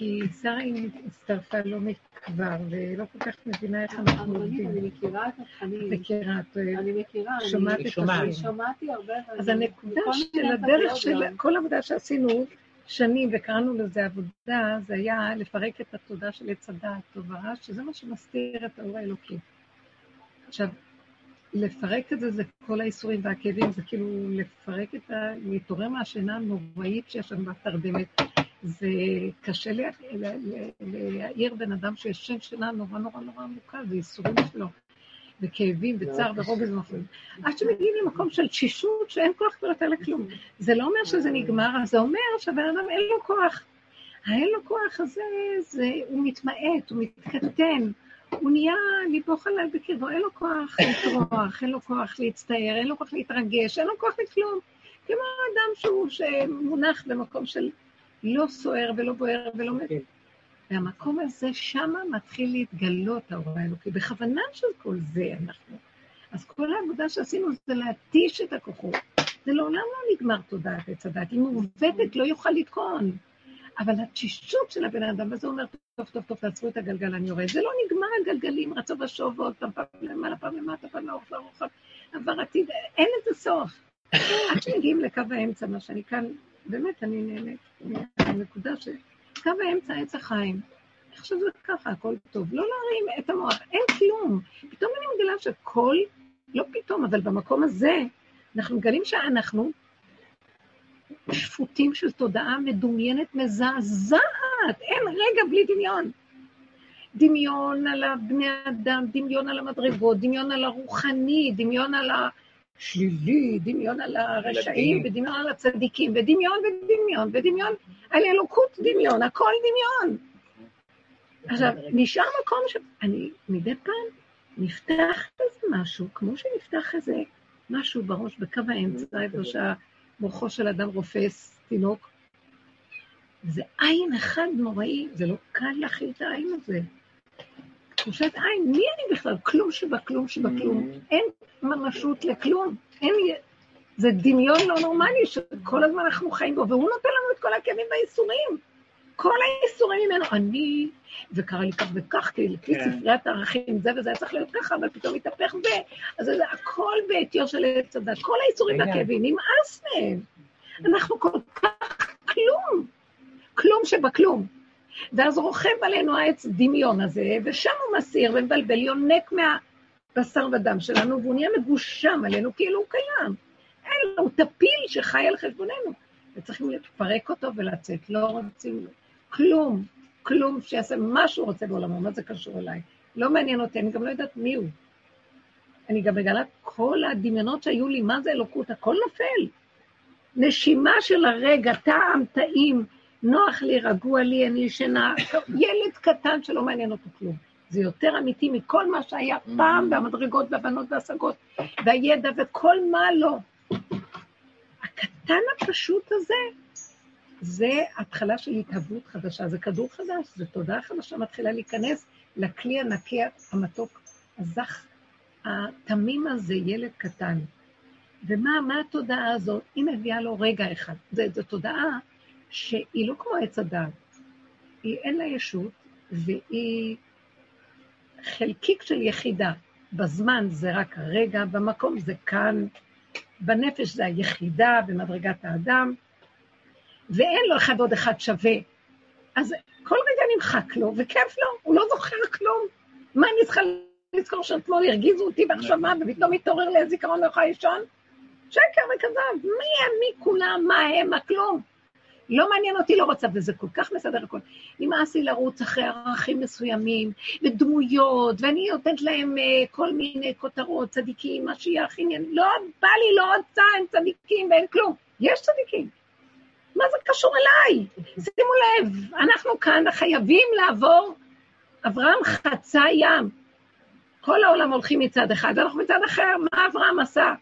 כי שרי הצטרפה לא כבר, ולא כל כך מבינה איך אנחנו עובדים. אני מכירה את התכנים. מכירה, את אוהבת. אני מכירה, אני- שומעת את הדברים. שמעתי הרבה. אז הנקודה של הדרך של. כל עבודה שעשינו שנים, וקראנו לזה עבודה, זה היה לפרק את התודעה של עץ הדעת, טוב ורע, שזה מה שמסתיר את האור האלוקי. עכשיו, לפרק את זה, זה כל האיסורים והכאבים, זה כאילו לפרק את ה... להתעורר מהשינה הנוראית שיש שם בתרדמת. זה קשה לה- לה- לה- להעיר בן אדם שישן שינה נורא נורא נורא עמוקה, זה ייסורים שלו, וכאבים, וצער ורוגז ומחלום. עד שמגיעים למקום של תשישות שאין כוח כבר יותר לכלום. זה לא אומר שזה נגמר, זה אומר שהבן אדם אין לו כוח. האין לו כוח הזה, זה, הוא מתמעט, הוא מתקטן, הוא נהיה ליבו חלל בקרבו, אין לו כוח לטרוח, אין לו כוח להצטער, אין לו כוח להתרגש, אין לו כוח לכלום. כמו אדם שהוא שמונח במקום של לא סוער ולא בוער ולא מת. והמקום הזה, שמה מתחיל להתגלות האור האלוקי. בכוונה של כל זה אנחנו. אז כל העבודה שעשינו זה להתיש את הכוחות. זה לעולם לא נגמר תודעת עץ הדת. אם הוא עובדת, לא יוכל לתקון. אבל התשישות של הבן אדם, וזה אומר, טוב, טוב, טוב, תעצרו את הגלגל, אני יורד. זה לא נגמר הגלגלים, רצו ושוב, ועוד פעם, פעם למעלה, פעם למטה, פעם לאורך, לאורך, עבר עתיד, אין לזה סוף. עד שמגיעים לקו האמצע, מה שאני כאן, באמת, אני נהנית מהנקודה ש... קו האמצע, עץ החיים. איך שזה ככה, הכל טוב. לא להרים את המוח, אין כלום. פתאום אני מגלה שכל, לא פתאום, אבל במקום הזה, אנחנו מגלים שאנחנו שפוטים של תודעה מדומיינת מזעזעת, אין רגע בלי דמיון. דמיון על הבני אדם, דמיון על המדרגות, דמיון על הרוחני, דמיון על השלילי, דמיון על הרשעים, ודמיון על הצדיקים, ודמיון ודמיון, ודמיון על אלוקות דמיון, הכל דמיון. עכשיו, נשאר מקום שאני מדי פעם נפתח איזה משהו, כמו שנפתח איזה משהו בראש, בקו האמצע, איפה שהמוחו של אדם רופס תינוק. זה עין אחד נוראי, זה לא קל להכיל את העין הזה. תחושת עין, מי אני בכלל? כלום שבכלום שבכלום. אין ממשות לכלום. אין... זה דמיון לא נורמלי שכל הזמן אנחנו חיים בו, והוא נותן לנו את כל הכאבים והאיסורים. כל האיסורים ממנו. אני, וקרה לי כך וכך, כי לפי כן. ספריית הערכים, זה וזה היה צריך להיות ככה, אבל פתאום התהפך ו... אז זה הכל בעטיו של עץ הדת. כל האיסורים. והכאבים, נמאס מהם. אנחנו כל כך כלום. כלום שבכלום. ואז רוכב עלינו העץ דמיון הזה, ושם הוא מסיר ומבלבל, יונק מהבשר ודם שלנו, והוא נהיה מגושם עלינו כאילו הוא קיים. אין לו, הוא טפיל שחי על חשבוננו. וצריכים לפרק אותו ולצאת, לא רוצים כלום, כלום שיעשה מה שהוא רוצה בעולמו, מה זה קשור אליי? לא מעניין אותי, אני גם לא יודעת מי הוא. אני גם מגלה כל הדמיונות שהיו לי, מה זה אלוקות, הכל נופל. נשימה של הרגע, טעם, טעים, נוח לי, רגוע לי, אני ישנה, ילד קטן שלא מעניין אותו כלום. זה יותר אמיתי מכל מה שהיה פעם, והמדרגות והבנות והשגות, והידע וכל מה לא. הקטן הפשוט הזה, זה התחלה של התהוות חדשה, זה כדור חדש, זה תודעה חדשה מתחילה להיכנס לכלי הנקי, המתוק, הזך, התמים הזה, ילד קטן. ומה מה התודעה הזאת? היא מביאה לו רגע אחד. זו תודעה שהיא לא כמו עץ הדעת. היא אין לה ישות, והיא חלקיק של יחידה. בזמן זה רק הרגע, במקום זה כאן, בנפש זה היחידה במדרגת האדם, ואין לו אחד עוד אחד שווה. אז כל רגע נמחק לו, וכיף לו, הוא לא זוכר כלום. מה אני צריכה לזכור שאתמול הרגיזו אותי ועכשיו מה, ופתאום התעורר לי הזיכרון לא יכול לישון? שקר וכזב, מי הם, מי כולם, מה הם, מה כלום. לא מעניין אותי, לא רוצה, וזה כל כך מסדר הכל. נמאס לי לרוץ אחרי ערכים מסוימים, ודמויות, ואני נותנת להם uh, כל מיני כותרות, צדיקים, משיח, עניין, לא בא לי, לא רוצה, הם צדיקים ואין כלום. יש צדיקים. מה זה קשור אליי? שימו לב, אנחנו כאן חייבים לעבור, אברהם חצה ים. כל העולם הולכים מצד אחד, ואנחנו מצד אחר, מה אברהם עשה?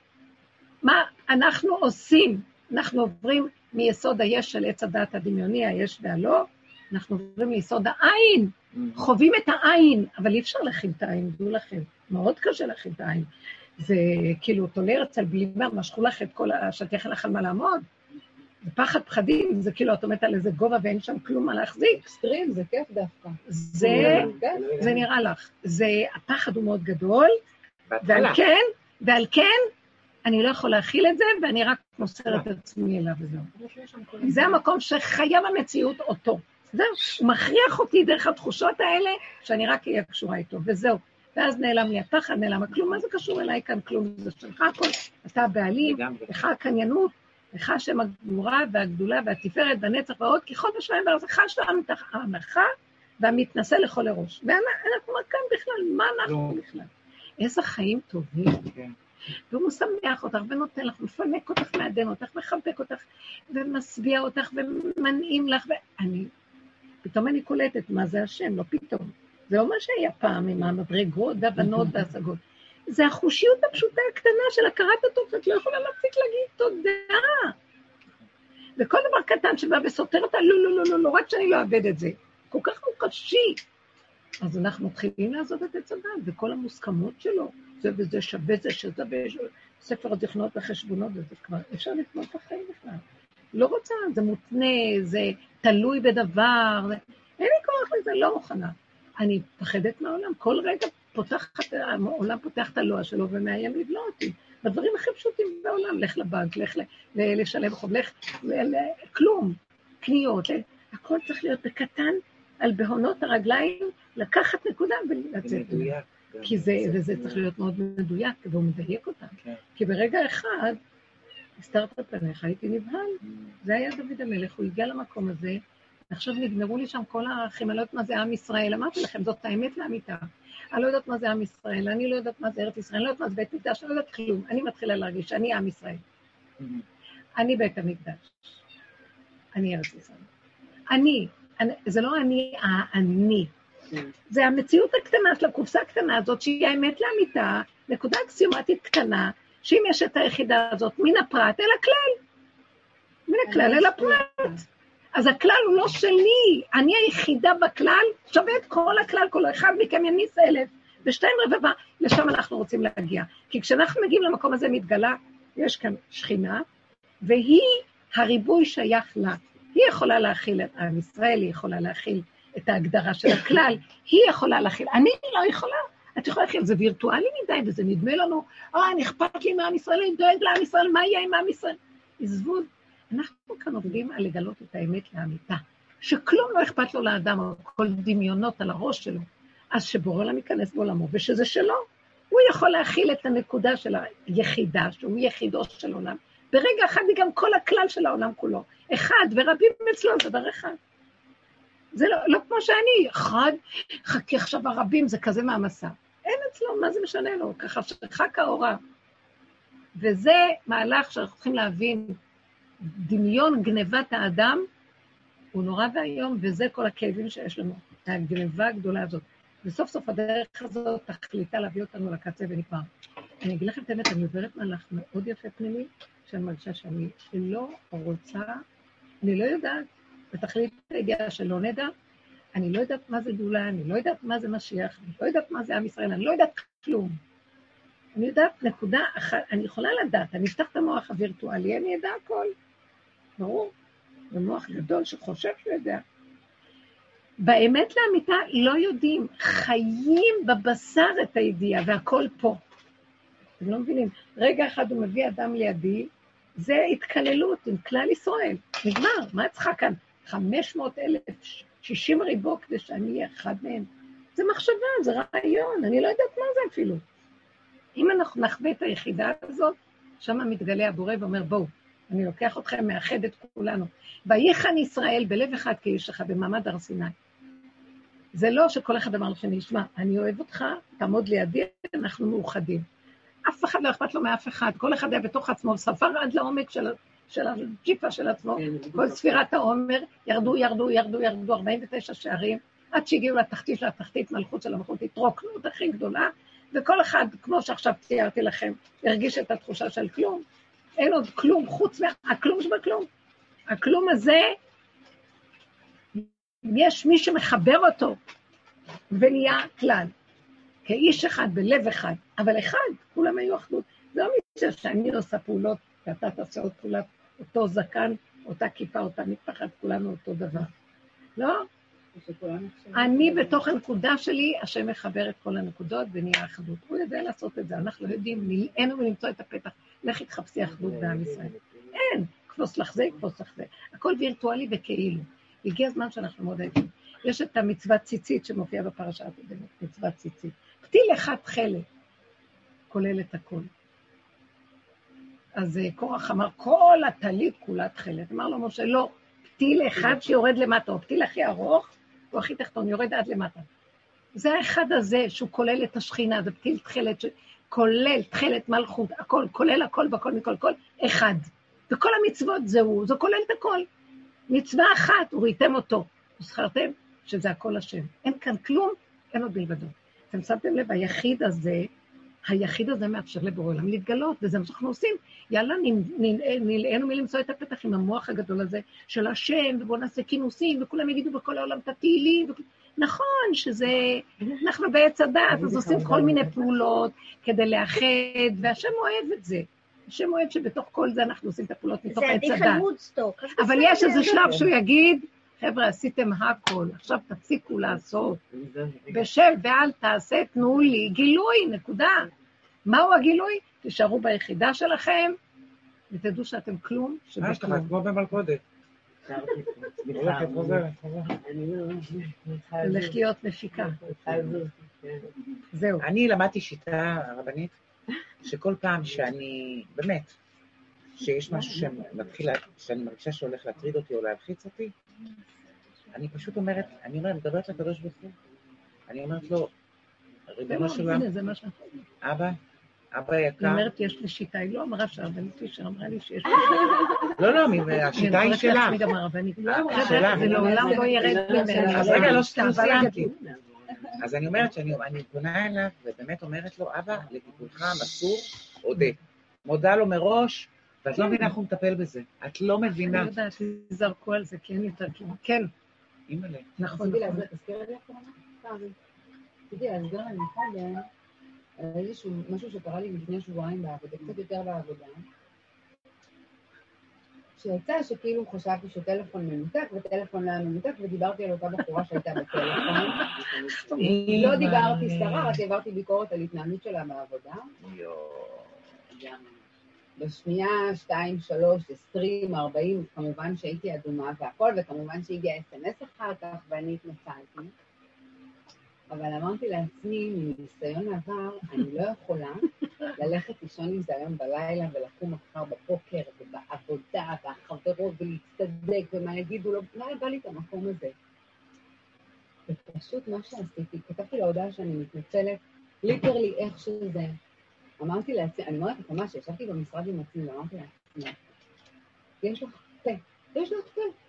מה אנחנו עושים? אנחנו עוברים מיסוד היש של עץ הדת הדמיוני, היש והלא, אנחנו עוברים ליסוד העין, חווים את העין, אבל אי אפשר להכיל את העין, דעו לכם, מאוד קשה להכיל את העין. זה כאילו תולה אצל בלימה, משכו לך את כל השטיח, אין לך על מה לעמוד. זה פחד פחדים, זה כאילו את עומדת על איזה גובה ואין שם כלום מה להחזיק. אקסטרים זה כיף דווקא. זה, כן. זה נראה לך. זה, הפחד הוא מאוד גדול, ועל. כן, ועל כן, אני לא יכול להכיל את זה, ואני רק מוסר את עצמי אליו וזהו. זה המקום שחייב המציאות אותו. זהו, הוא מכריח אותי דרך התחושות האלה, שאני רק אהיה קשורה איתו, וזהו. ואז נעלם לי הפחד, נעלם הכלום, מה זה קשור אליי כאן כלום? זה שלך הכל, אתה הבעלים. לך הקניינות, לך השם הגבורה והגדולה והתפארת והנצח והעוד, כי חוד השמיים והארץ, לך שלנו ההנחה והמתנשא לכל הראש. ואנחנו כאן בכלל, מה אנחנו לא. בכלל? איזה חיים טובים. והוא משמח אותך ונותן לך, מפנק אותך, מעדן אותך, מחבק אותך, ומשביע אותך, ומנעים לך, ואני, פתאום אני קולטת מה זה השם, לא פתאום. זה לא מה שהיה פעם עם המדרגות והבנות וההשגות. זה החושיות הפשוטה הקטנה של הכרת הטוב, שאת לא יכולה להפסיק להגיד תודה. וכל דבר קטן שבא וסותר אותה, לא, לא, לא, לא, לא, רק שאני לא אאבד את זה. כל כך מוחשי. אז אנחנו מתחילים לעזוב את עץ הדת, וכל המוסכמות שלו, זה וזה שווה זה שזה וספר הזיכרונות והחשבונות, וזה כבר אפשר לקנות את החיים בכלל. לא רוצה, זה מותנה, זה תלוי בדבר, זה... אין לי כוח לזה, לא מוכנה. אני מפחדת מהעולם, כל רגע פותחת, העולם פותח את הלוע שלו ומאיים לבלוע אותי. בדברים הכי פשוטים בעולם, לך לבנק, לך לשלם חוב, לך, כלום, קניות, הכל צריך להיות בקטן, על בהונות הרגליים, לקחת נקודה ולצאת. מדויק. גם. כי זה, וזה צריך להיות מאוד מדויק, והוא מדייק אותם. כן. כי ברגע אחד, הסתרת פניך, הייתי נבהל. זה היה דוד המלך, הוא הגיע למקום הזה, ועכשיו נגמרו לי שם כל הערכים, אני לא יודעת מה זה עם ישראל, אמרתי לכם, זאת האמת לאמיתה. אני לא יודעת מה זה עם ישראל, אני לא יודעת מה זה ארץ ישראל, אני לא יודעת מה זה בית מקדש, אני לא יודעת כלום. אני מתחילה להרגיש שאני עם ישראל. אני בית המקדש. אני ארץ ישראל. אני, אני, זה לא אני האני. זה המציאות הקטנה של הקופסה הקטנה הזאת, שהיא האמת לאמיתה, נקודה אקסיומטית קטנה, שאם יש את היחידה הזאת מן הפרט אל הכלל. מן הכלל אל הפרט. אז הכלל הוא לא שלי, אני היחידה בכלל, שווה את כל הכלל, כל אחד מכם יניס אלף, ושתיים רבבה, לשם אנחנו רוצים להגיע. כי כשאנחנו מגיעים למקום הזה מתגלה, יש כאן שכינה, והיא, הריבוי שייך לה. היא יכולה להכיל את עם ישראל, היא יכולה להכיל את ההגדרה של הכלל, היא יכולה להכיל, אני לא יכולה. את יכולה להכיל, זה וירטואלי מדי, וזה נדמה לנו, אה, אני אכפת לי מעם ישראל, אני דואג לעם ישראל, מה יהיה עם עם ישראל? עזבו, אנחנו כאן עובדים על לגלות את האמת לאמיתה, שכלום לא אכפת לו לאדם, כל דמיונות על הראש שלו. אז שבורא עולם ייכנס בעולמו, ושזה שלו. הוא יכול להכיל את הנקודה של היחידה, שהוא יחידו של עולם. ברגע אחד היא גם כל הכלל של העולם כולו. אחד, ורבים אצלו זה דבר אחד. זה לא, לא כמו שאני, אחד, חכי עכשיו הרבים, זה כזה מעמסה. אין אצלו, מה זה משנה לו? ככה שחק האורה. וזה מהלך שאנחנו צריכים להבין, דמיון גנבת האדם הוא נורא ואיום, וזה כל הכאבים שיש לנו, הגנבה הגדולה הזאת. וסוף סוף הדרך הזאת תכליתה להביא אותנו לקצה ונגמר. אני אגיד לכם את האמת, אני עוברת מהלך מאוד יפה פנימי, שאני מרגישה שאני לא רוצה, אני לא יודעת, בתכלית הידיעה שלא נדע, אני לא יודעת מה זה גאולה, אני לא יודעת מה זה משיח, אני לא יודעת מה זה עם ישראל, אני לא יודעת כלום. אני יודעת נקודה אחת, אני יכולה לדעת, אני אפתח את המוח הווירטואלי, אני אדע הכל. ברור. זה מוח גדול שחושב שהוא יודע. באמת לאמיתה לא יודעים, חיים בבשר את הידיעה, והכל פה. אתם לא מבינים. רגע אחד הוא מביא אדם לידי, זה התקללות עם כלל ישראל. נגמר, מה את צריכה כאן? 500 אלף, 60 ריבו כדי שאני אהיה אחד מהם. זה מחשבה, זה רעיון, אני לא יודעת מה זה אפילו. אם אנחנו נחווה את היחידה הזאת, שם מתגלה הבורא ואומר, בואו, אני לוקח אתכם, מאחד את כולנו. ויחן ישראל בלב אחד כאיש אחד, במעמד הר סיני. זה לא שכל אחד אמר לשני, שמע, אני אוהב אותך, תעמוד לידי, אנחנו מאוחדים. אף אחד לא אכפת לו מאף אחד, כל אחד היה בתוך עצמו, ספר עד לעומק של, של הג'יפה של עצמו, כל ספירת העומר, ירדו, ירדו, ירדו, ירדו, 49 שערים, עד שהגיעו לתחתית של התחתית, מלכות של המלכות, התרוקנות הכי גדולה, וכל אחד, כמו שעכשיו ציירתי לכם, הרגיש את התחושה של כלום. אין עוד כלום חוץ מהכלום שבכלום. הכלום הזה, יש מי שמחבר אותו, ונהיה כלל. כאיש אחד, בלב אחד, אבל אחד, כולם היו אחדות. לא מישהו שאני עושה פעולות, ואתה תעשה עוד פעולת אותו זקן, אותה כיפה, אותה מטפחת, כולנו אותו דבר. לא? אני בתוך הנקודה שלי, השם מחבר את כל הנקודות ונהיה אחדות. הוא יודע לעשות את זה, אנחנו לא יודעים, נלאינו ולמצוא את הפתח. לכי תחפשי אחדות בעם ישראל. אין, כפוס לך זה, כפוס לך זה. הכל וירטואלי וכאילו. הגיע הזמן שאנחנו מאוד עייפים. יש את המצוות ציצית שמופיעה בפרשה הקודמת, מצוות ציצית. פתיל אחד תכלת, כולל את הכל. אז אה, קורח אמר, כל הטלית כולה תכלת. אמר לו משה, לא, פתיל אחד שיורד למטה, או פתיל הכי ארוך, הוא הכי תחתון, יורד עד למטה. זה האחד הזה שהוא כולל את השכינה, זה פתיל תכלת, כולל תכלת מלכות, הכל, כולל הכל בכל מכל כל, אחד. וכל המצוות זה הוא, זה כולל את הכל. מצווה אחת, וראיתם אותו, וזכרתם שזה הכל השם. אין כאן כלום, אין עוד מלבדו. אתם שמתם לב, היחיד הזה, היחיד הזה מאפשר לבורא עולם להתגלות, וזה מה שאנחנו עושים. יאללה, נלאינו מלמצוא את הפתח עם המוח הגדול הזה של השם, ובואו נעשה כינוסים, וכולם יגידו בכל העולם את התהילים. וכ- נכון שזה, אנחנו בעץ הדעת, אז עושים כל מיני פעולות כדי לאחד, והשם אוהב את זה. השם אוהב שבתוך כל זה אנחנו עושים את הפעולות מתוך זה עץ עדיף הדת. על וודסטוק. אבל. יש איזה שלב שהוא יגיד, חבר'ה, עשיתם הכל, עכשיו תפסיקו לעשות. בשל ואל תעשה, תנו לי גילוי, נקודה. מהו הגילוי? תישארו ביחידה שלכם, ותדעו שאתם כלום מה יש לך? שבכלום. כמו במלכודת. הולכת, חוזרת, חוזרת. לא... להיות מפיקה. כן. זהו. אני למדתי שיטה רבנית, שכל פעם שאני, באמת, שיש משהו שמתחיל, שאני מרגישה שהולך להטריד אותי או להלחיץ אותי, אני פשוט אומרת, אני אומרת, מדברת לקדוש ברוך הוא. אני אומרת לו, ריבונו של עולם, שאנחנו... אבא, אבא היא יקר, אומרת, יש לי שיטה, היא לא אמרה שהרבנית פישר אמרה לי שיש לי לא, לא, מ- השיטה היא אני שלה. לעצמי גם הרבנית. שלה. זה לעולם לא ירד ממנה. אז רגע, לא סיימתי. אז אני אומרת שאני אני פונה אליו, ובאמת אומרת לו, אבא, לטיפולך המסור, אודה. מודה לו מראש, ואת לא מבינה איך הוא מטפל בזה. את לא מבינה. אני יודעת, זרקו על זה, כי אין יותר כלום. כן, אימא'לה. נכון, תזכירי לי? רציתי להסביר להם קודם איזשהו משהו שקרה לי לפני שבועיים בעבודה, קצת יותר בעבודה. שיצא שכאילו חשבתי שטלפון מנותק וטלפון לא היה מנותק ודיברתי על אותה בחורה שהייתה בטלפון. לא דיברתי סתרה, רק העברתי ביקורת על התנהלות שלה בעבודה. בשנייה, שתיים, שלוש, עשרים, ארבעים, כמובן שהייתי אדומה והכל, וכמובן שהגיע אס.אם.אס אחר כך, ואני התנצלתי. אבל אמרתי לעצמי, מניסיון עבר, אני לא יכולה ללכת לישון עם זה היום בלילה ולקום מחר בבוקר ובעבודה והחברות ולהצטדק ומה יגידו לו, לא היה בא לי את המקום הזה. ופשוט מה שעשיתי, כתבתי להודעה שאני מתנצלת, ליטרלי איך שזה. אמרתי לעצמי, אני אומרת לך ממש, ישבתי במשרד עם עצמי ואמרתי לעצמי, יש לך פה, יש לך פה.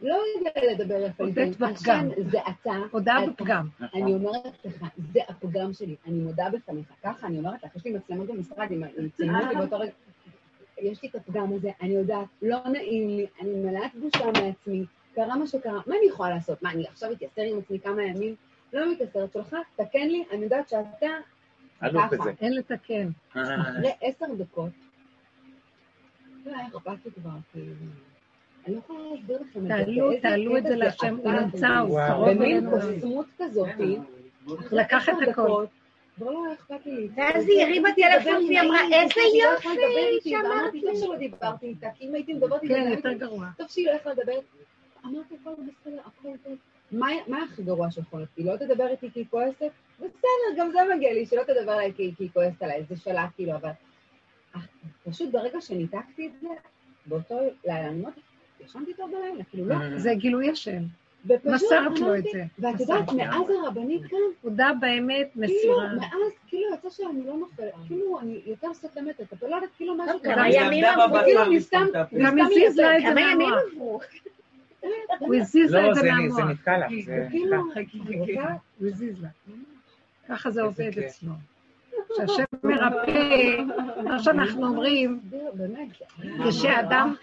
לא יודע לדבר יפה, הודית בפגם. זה אתה, הודעה. בפגם. אני אומרת לך, זה הפגם שלי, אני מודה בפניך. ככה אני אומרת לך, יש לי מצלמות במשרד, אם ציינו אותי באותו רגע, יש לי את הפגם הזה, אני יודעת, לא נעים לי, אני מלאת בושה מעצמי, קרה מה שקרה, מה אני יכולה לעשות? מה, אני עכשיו אתייסר עם עצמי כמה ימים? לא מתייסרת שלך, תקן לי, אני יודעת שאתה ככה. אין לתקן. אחרי עשר דקות, לא היה אכפת לי כבר, כאילו, אני לא יכולה להסביר לכם את זה. תעלו, תעלו את זה להשם, הוא. נמצא, הוא. קרוב במין אלינו. קוסמות כזאת, לקח את הכל. כבר לא היה אכפת לי. ואז היא הרימה טלפון והיא אמרה, איזה יופי שאמרתי. טוב שלא דיברתי איתה, כי אם הייתי מדברת איתה, כן, יותר גרוע. טוב שהיא לא יכלה לדבר. אמרתי, הכל בסדר, הכל טוב. מה הכי גרוע שיכול להיות? היא לא תדבר איתי כי היא כועסת? בסדר, גם זה מגיע לי, שלא תדבר עליי כי היא כועסת עליי, זה שלה, כאילו, אבל... פשוט ברגע שניתקתי את זה, באותו לילה, אני אומרת, ישנתי טוב בלילה, כאילו, לא. זה גילוי השם. מסרת לו את זה. ואת יודעת. מאז הרבנית כאן, הודה באמת, כאילו, מסירה. מאז, כאילו יצא שאני לא נופלת, כאילו, אני יותר סותמת את הפה, לא יודעת, כאילו משהו כמה קרה. ימים עמדה עברו, כאילו, אני סתם-. גם הזיז לה את זה כמה ימים מהמוח. עברו? הוא הזיז לה לא, את זה מהמוח. זה נתקע לך. זה כאילו, הוא הזיז לה. ככה זה עובד. אצלו. כשהשם מרפא, מה שאנחנו אומרים. כשאדם...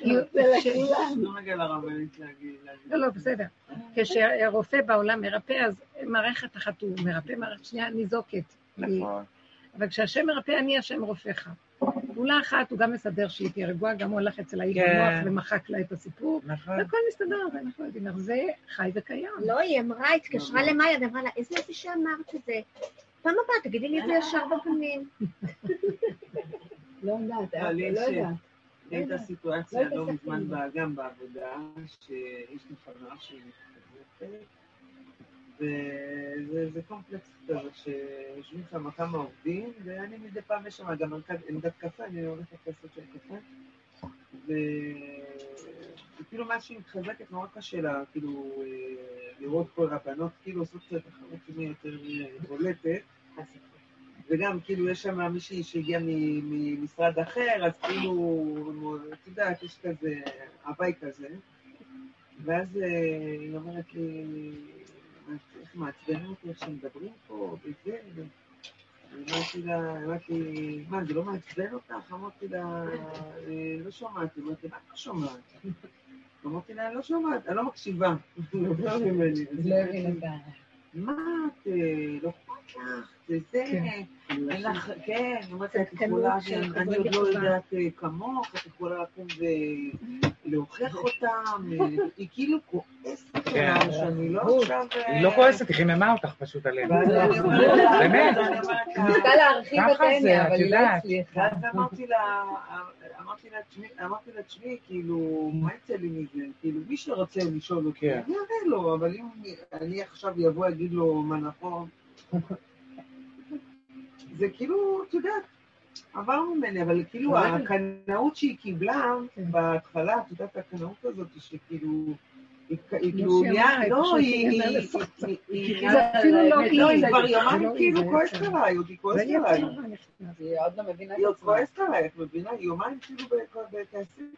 לא, לא, בסדר. כשהרופא בעולם מרפא, אז מערכת אחת הוא מרפא, מערכת שנייה ניזוקת. נכון. אבל כשהשם מרפא, אני השם רופאך. פעולה אחת, הוא גם מסדר שהיא תהיה רגועה, גם הוא הלך אצל האי כן. במוח ומחק לה את הסיפור, נכון. והכל מסתדר, ואנחנו יודעים איך זה חי וקיים. לא, היא אמרה, התקשרה למאיה, ואמרה לה, איזה יופי שאמרת את זה. פעם הבאה, תגידי לי את זה ישר בפנים. לא יודעת, אבל לא יש- יודעת. לי הייתה לא סיטואציה לא התעסקתי מזמן עם זה. ב- גם בעבודה, שיש לי חברה שהיא מתחזקת, וזה זה קומפלקס כזה שיושבים שם כמה עובדים, ואני מדי פעם יש שם גם עמדת קפה, אני הולכת לעשות שם קפה, וכאילו מה שהיא מתחזקת נורא קשה לה, כאילו, אה, לראות כל הבנות, כאילו עושות קצת תחרות עם יותר אה, בולטת. וגם כאילו יש שם מישהי שהגיעה ממשרד אחר, אז כאילו, את יודעת, יש כזה הוואי כזה. ואז אה, היא אומרת לי, איך מעצבנים אותי איך שמדברים פה, וזה, ו... אמרתי לה, אמרתי, מה, זה לא מעצבן אותך? אמרתי לה, "אה, לא שומעת. אמרתי, את לא שומעת? אמרתי לה, לא שומעת, אני לא מקשיבה. לא. לא. מה את, אה, לא כן. אין לך, כן, אמרתי, את יכולה, אני עוד לא. יודעת אה, כמוך, את יכולה לקום ולהוכיח אותם, אה, היא כאילו כועסת כן. שאני לא עכשיו... אה, היא לא כועסת, היא חיממה אותך פשוט עליה. ואז אני אומרת לה, באמת. לה, ניסתה להרחיב את ככה זה, הניה, את אבל היא לא יודעת. הצליחה. ואז אמרתי לה, אמרתי לה, תשמעי, אמרתי לה, תשמעי, כאילו, מה יצא לי מזה? כאילו, מי שרוצה לשאול אותי, כן. אני אענה לו, אבל אם אני עכשיו יבוא, אגיד לו מה נכון, זה כאילו, את יודעת, עבר ממני, אבל כאילו, הקנאות שהיא קיבלה כן. בהתחלה, את יודעת, הקנאות הזאת, שכאילו... היא לא כאילו, נהיה, לא, היא... אפילו לא. לא, היא כבר זה יומיים לא כאילו כועסת. עליי, עוד היא כועסת עליי. עוד לא מבינה היא את עוד. כועסת עליי, את מבינה? היא יומיים כאילו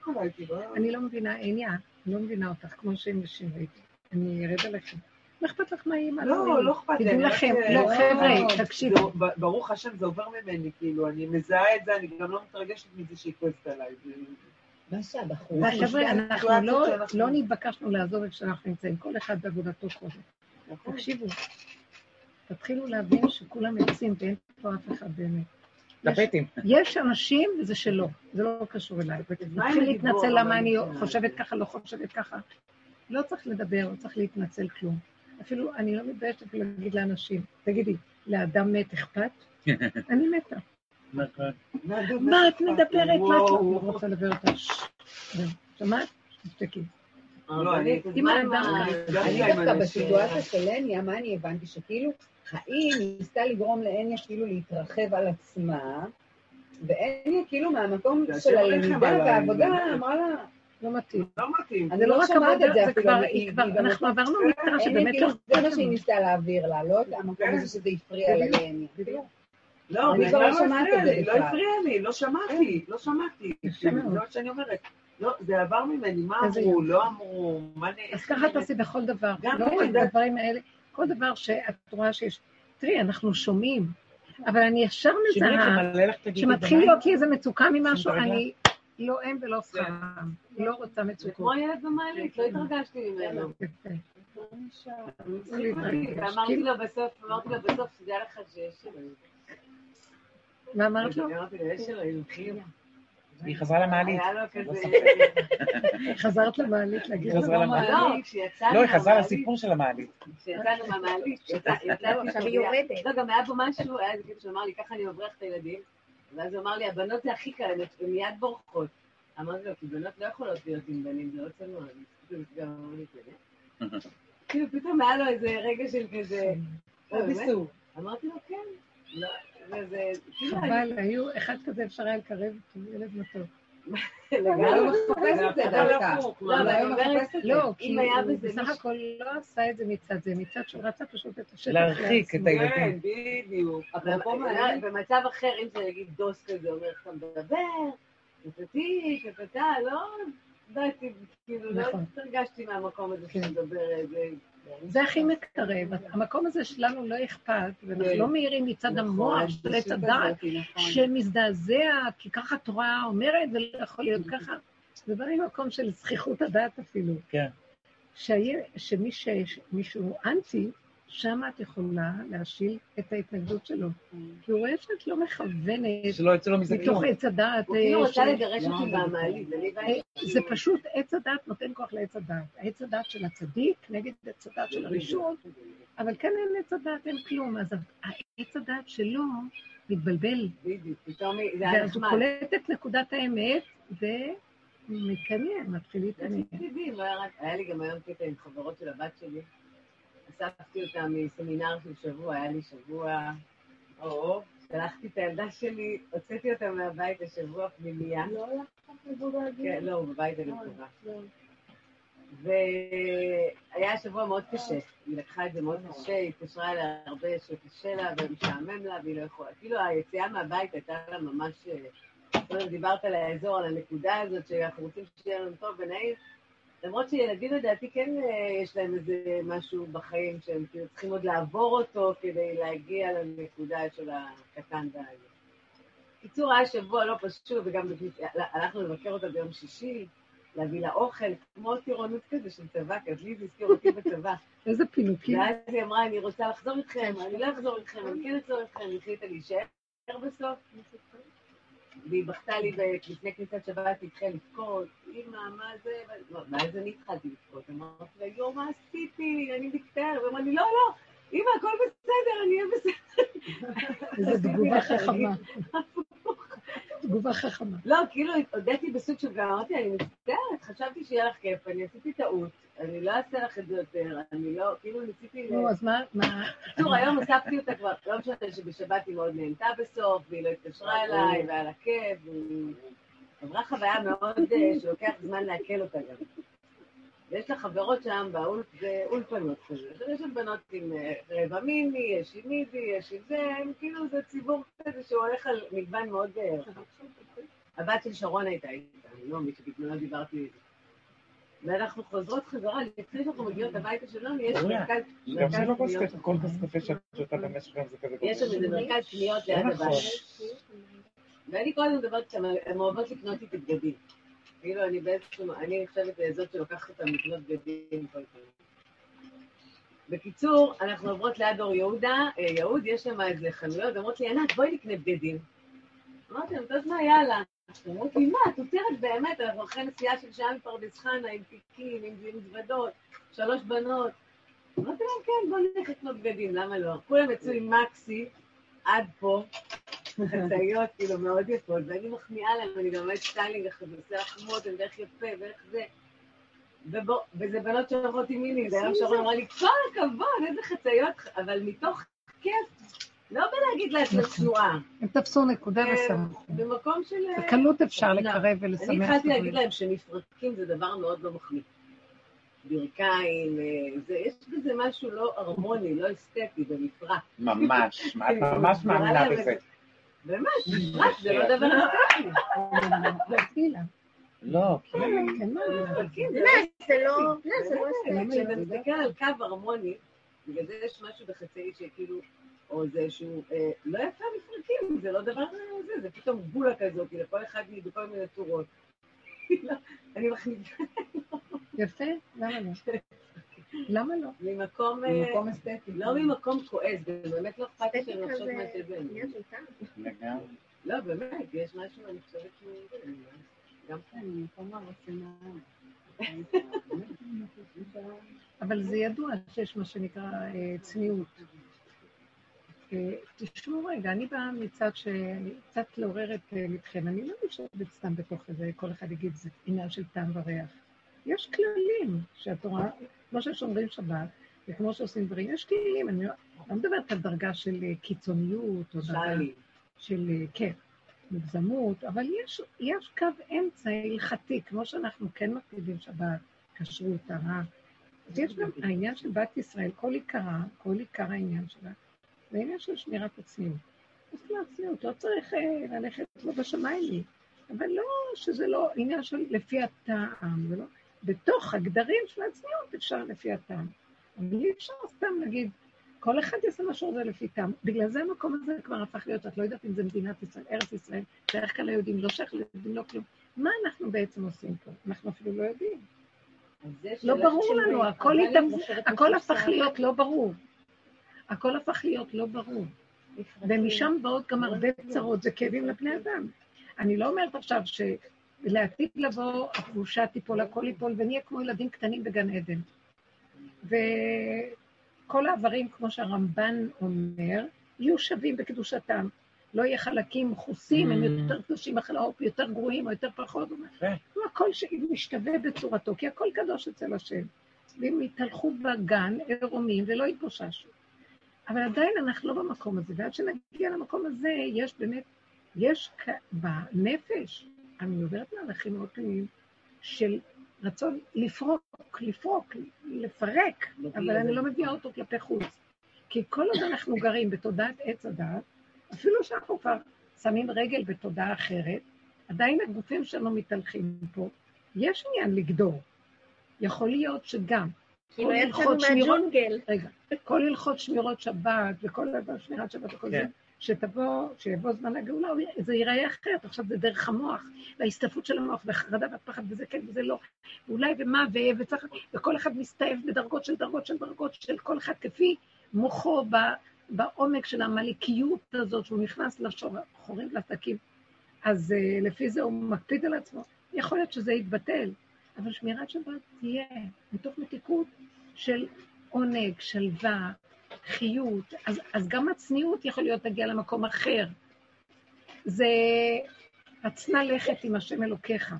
עליי, כאילו... אני לא מבינה, אני לא מבינה אותך, כמו שהם ראיתי. אני ארד עליכם. מה אכפת לך מהאימא? לא, לא אכפת לי. תדעו לכם, אה, לא, לא, חבר'ה, זה- תקשיבו. ברוך השם, זה עובר ממני, כאילו, אני מזהה את זה, אני גם לא מתרגשת מזה שהיא כועסת עליי. מה שהבחור... אנחנו חבר'ה, אנחנו לא- לא נתבקשנו לעזוב איפה שאנחנו נמצאים, כל אחד בעבודתו קודם. נכון. תקשיבו, תתחילו להבין שכולם עצים ואין פה אף אחד באמת. יש- אנשים וזה שלא, זה לא קשור אליי. מה תתחיל להתנצל למה אני חושבת? ככה, לא חושבת ככה. לא צריך לדבר, לא צריך להתנצל כלום. אפילו, אני לא מתביישת אפילו להגיד לאנשים, תגידי, לאדם מת אכפת? אני מתה. מה את מדברת? מה את לא. רוצה לדבר. זהו. שמעת? תשתקי. לא, אני... אם האדם- אני דווקא בסיטואציה של הניה, מה אני הבנתי? שכאילו, האם ניסתה לגרום להניה כאילו להתרחב על עצמה, והניה כאילו מהמקום של הלמידה והעבודה. אמרה לה, לא מתאים. לא מתאים. אני לא לא רק עבודה, את זה זה אפילו, אנחנו עברנו מקטע הניה שבאמת לא זה מה שהיא. ניסתה להעביר לה, לא את המקום כן. הזה שזה הפריע לה להניה. בדיוק. לא, אני כבר לא לא הפריע את זה לי, לא. הפריע לי, לא שמעתי, לא שמעתי. זה מה שאני אומרת. לא, זה עבר ממני, מה אמרו. לא אמרו, מה נ... אז ככה תעשי בכל דבר, גם לא רק בזה. בדברים האלה, כל דבר שאת רואה שיש. תראי, אנחנו שומעים, אבל אני ישר מזהה, במים. להיות לי איזה מצוקה ממשהו? אני לא אם ולא סתם, לא רוצה מצוקות. כמו ילד במעלית, לא התרגשתי ממנו. לא ואמרתי לו בסוף, אמרתי לו בסוף, תדע לך שיש... מה אמרת לו? אמרתי יש אלוהים. היא חזרה למעלית. לא. חזרת למעלית להגיד היא חזרה לו, למעלית. לא, לא, היא חזרה לסיפור של המעלית. כשיצאנו מהמעלית, יצא- יצאתי עכשיו שם, היא יורדת. לא, גם היה פה משהו, היה איזה כאילו שאמר לי, ככה אני מבריח את הילדים, ואז הוא אמר לי, הבנות זה הכי קל, הן מיד בורחות. אמרתי לו, כי בנות לא יכולות להיות עם בנים, זה לא צנוע. כאילו פתאום היה לו איזה רגע של כזה, לא, באמת? אמרתי לו, כן. לא, וזה, כאילו, חבל, היו, אחד כזה אפשר היה לקרב אותו, ילד מתוק. לא. לא, כי הוא בסך הכל לא עשה את זה מצד זה, מצד שהוא רצה פשוט את השטח להרחיק את. הילדים. כן, בדיוק. במצב אחר, אם זה נגיד דוס כזה, אומר לך, מדבר, טטטי, טטטה, לא ידעתי, כאילו, לא נכון. התרגשתי מהמקום הזה כן. שמדבר איזה... זה הכי מקרב. המקום הזה שלנו לא אכפת, ואנחנו כן. לא מאירים מצד המוח של עץ הדעת, שמזדעזע, כי ככה התורה אומרת, זה לא יכול להיות ככה. זה בא ממקום של זכיחות הדעת אפילו. כן. שהיה- שמי ש- מישהו אנטי, שם את יכולה להשיל את ההתנגדות שלו. כי הוא רואה שאת לא מכוונת שלא יצא לו מזה מתוך. עץ הדעת. הוא כאילו אה, של- לגרש אותי מהמעלית, אני אה. זה פשוט, עץ הדעת נותן כוח לעץ הדעת. העץ הדעת של הצדיק נגד עץ הדעת של הראשון, אבל כאן אין עץ הדעת, אין כלום. אז העץ הדעת שלו מתבלבל, בדיוק, פתאום זה היה ואז הוא נחמד. קולט את נקודת האמת, ומתעניין, מתחיל להתעניין. תדעי, לא היה לי גם היום קטע עם חברות של הבת שלי. אספתי אותה מסמינר של שבוע, היה לי שבוע, או, שלחתי את הילדה שלי, הוצאתי אותה מהבית לשבוע פנימייה. לא הלכת מבוגר כן, לא, בבית אני מקווה. והיה שבוע מאוד קשה, היא לקחה את זה מאוד קשה, היא התקשרה אליה הרבה שקשה לה ומשעמם לה והיא לא יכולה. כאילו היציאה מהבית הייתה לה ממש... אה, קודם דיברת על האזור, על הנקודה הזאת שאנחנו רוצים שיהיה לנו טוב ונעים. למרות שילדים לדעתי כן אה, יש להם איזה משהו בחיים שהם כאילו צריכים עוד לעבור אותו כדי להגיע לנקודה של הקטן והעניין. קיצור, היה שבוע לא פשוט, וגם הלכנו לבקר אותה ביום שישי, להביא לה אוכל, כמו טירונות כזה של צבא, כי אז לי זה הזכיר אותי בצבא. איזה פינוקים. ואז היא אמרה, אני רוצה לחזור איתכם, אני לא אחזור איתכם, אני כן אחזור איתכם, היא החליטה להישאר בסוף. והיא בכתה לי לפני כניסת שבת, היא התחילה לבכות, אמא, מה זה? לא, ואז אני התחלתי לבכות, אמרתי לה, יואו, מה עשיתי? אני מצטערת. והיא אמרה לי, לא, לא, אמא, הכל בסדר, אני אהיה בסדר. איזה תגובה חכמה. תגובה חכמה. לא, כאילו, הודיתי בסוג של גם אמרתי, אני מצטערת, חשבתי שיהיה לך כיף, אני עשיתי טעות, אני לא אעשה לך את זה יותר, אני לא, כאילו ניסיתי... נו, אז מה, מה, בקיצור, היום אספתי אותה כבר, לא משנה שבשבת היא מאוד נהנתה בסוף, והיא לא התקשרה אליי, והיה לה כיף, והיא עברה חוויה מאוד אה, שלוקח זמן לעכל אותה גם. ויש לה חברות שם באולפ, זה אולפנות כזה. יש שם בנות עם אה, רבע מיני, יש עם מידי, יש עם זה, הם כאילו זה ציבור כזה שהוא הולך על מגוון מאוד אה. הבת של שרון הייתה איתה, נעמי, שבזמנו דיברתי איתה. ואנחנו חוזרות חזרה, לפני שאנחנו מגיעות הביתה של נעמי, יש מרכז גם זה לא כל כוס קפה שאת שותה במשך היום זה כזה יש שם איזה מרכז קניות ליד לא נכון. הבית. ואני כל הזמן מדברת איתן, הן אוהבות לקנות איתי בגדים. כאילו, אני בעצם, אני נחשבת זאת שלוקחת אותן לקנות בגדים כל פעם. בקיצור, אנחנו עוברות ליד אור יהודה, אה, יהוד, יש שם איזה חנויות, אמרות לי, ענת, בואי נקנה בגדים. אמרתי להם, טוב, מה, יאללה. אומרות לי, מה, את עוצרת באמת, אנחנו אחרי נסיעה של שעה מפרדס חנה, עם תיקים, עם מזוודות, שלוש בנות. אמרתי להם, כן, בואו נלך לקנות בגדים, למה לא? כולם יצאו עם מקסי עד פה, חצאיות כאילו מאוד יפות, ואני מחמיאה להם, אני גם סטיילינג אחרי זה, עושה החמות, אני ואיך יפה, ואיך זה. וזה בנות שאומרות עם מיני, שרון אמרה לי, כל הכבוד, איזה חצאיות, אבל מתוך כיף, לא בלהגיד לה את לא צנועה, הם תפסו נקודה אה, ושמו. במקום של... בקלות אפשר לא. לקרב ולשמח. אני התחלתי. להגיד להם שמפרקים זה דבר מאוד לא מחמיא. ברכיים, אה, זה, יש בזה משהו לא הרמוני, לא אסתטי במפרק. ממש, כן, ממש מאמינה בזה. באמת, מפרק זה לא דבר אסתטי. תפילה. לא, כי... כן, זה לא, זה לא, לא, לא אסתטי. כשאתה מסתכל על קו הרמוני, בגלל זה יש משהו בחצאי שכאילו, או זה שהוא, אה, לא יפה מפרקים, זה לא דבר אה, זה, זה פתאום בולה כזאת, לכל אחד בכל מיני צורות. אני מחליטה יפה, למה לא? למה לא? ממקום, אה, ממקום אסתטי. לא ממקום כועס, זה באמת לא אכפת לי שאני זה מה שזה. לגמרי. לא, באמת, יש משהו, אני חושבת שהוא... גם כן, ממקום הרציונל. אבל זה ידוע שיש מה שנקרא אה, צניעות. אה, תשמעו רגע, אני באה מצד שאני קצת לעורר את אה. אני לא יושבת סתם בתוך איזה, כל אחד יגיד, זה עניין של טעם וריח. יש כללים שהתורה, כמו ששומרים שבת, וכמו שעושים דברים, יש כללים. אני לא לא מדברת על דרגה של אה, קיצוניות, או דרגה. של, כן, מוגזמות, אבל יש, יש קו אמצע הלכתי, כמו שאנחנו כן מקפידים שבת, כשרות, טהרה. אז יש גם העניין של בת ישראל, כל עיקרה, כל עיקר העניין שלה, זה העניין של שמירת הצניעות. אז לא הצניעות, לא צריך אה, ללכת לא בשמיים לי, אבל לא, שזה לא עניין של לפי הטעם, זה לא... בתוך הגדרים של הצניעות אפשר לפי הטעם. אבל אי אפשר סתם להגיד, כל אחד יעשה מה שהוא רוצה לפי טעם. בגלל זה המקום הזה כבר הפך להיות, את לא יודעת אם זה מדינת ישראל, ארץ ישראל, בדרך כלל היהודים לא שייך ליהודים, לא כלום. מה אנחנו בעצם עושים פה? אנחנו אפילו לא יודעים. לא ברור לנו, הכל הפך להיות לא ברור. הכל הפך להיות לא ברור. ומשם באות גם הרבה צרות, זה כאבים לבני אדם. אני לא אומרת עכשיו שלעתיד לבוא, הקבושה תיפול, הכל ייפול, ונהיה כמו ילדים קטנים בגן עדן. וכל האיברים, כמו שהרמב"ן אומר, יהיו שווים בקדושתם. לא יהיה חלקים מכוסים, הם יותר קדושים יותר גרועים או יותר פחות. כן. הוא הכל משתווה בצורתו, כי הכל קדוש אצל השם. והם יתהלכו בגן עירומים ולא יתבוששו. אבל עדיין אנחנו לא במקום הזה, ועד שנגיע למקום הזה, יש באמת, יש בנפש, אני עוברת מהלכים מאוד פנימיים, של רצון לפרוק, לפרוק, לפרק, אבל אני לא מביאה אותו כלפי חוץ. כי כל עוד אנחנו גרים בתודעת עץ הדעת, אפילו שאנחנו כבר שמים רגל בתודעה אחרת, עדיין הגופים שלנו מתהלכים פה. יש עניין לגדור. יכול להיות שגם כאילו כל יצאנו מהג'ונגל. רגע, כל הלכות שמירות שבת וכל דבר שמירת שבת וכל זה, כן. שתבוא, שיבוא זמן הגאולה, זה ייראה אחרת, עכשיו זה דרך המוח, וההסתעפות של המוח, והחרדה והפחד, וזה כן וזה לא, ואולי ומה, וצריך, וכל אחד מסתעף בדרגות של דרגות של דרגות של כל אחד כפי מוחו בעומק של המליקיות הזאת, שהוא נכנס לחורים לסדקים, אז uh, לפי זה הוא מקפיד על עצמו. יכול להיות שזה יתבטל, אבל שמירת שבת תהיה מתוך מתיקות של עונג, שלווה, חיות, אז, אז גם הצניעות יכול להיות תגיע למקום אחר. זה הצנע לכת עם השם אלוקיך.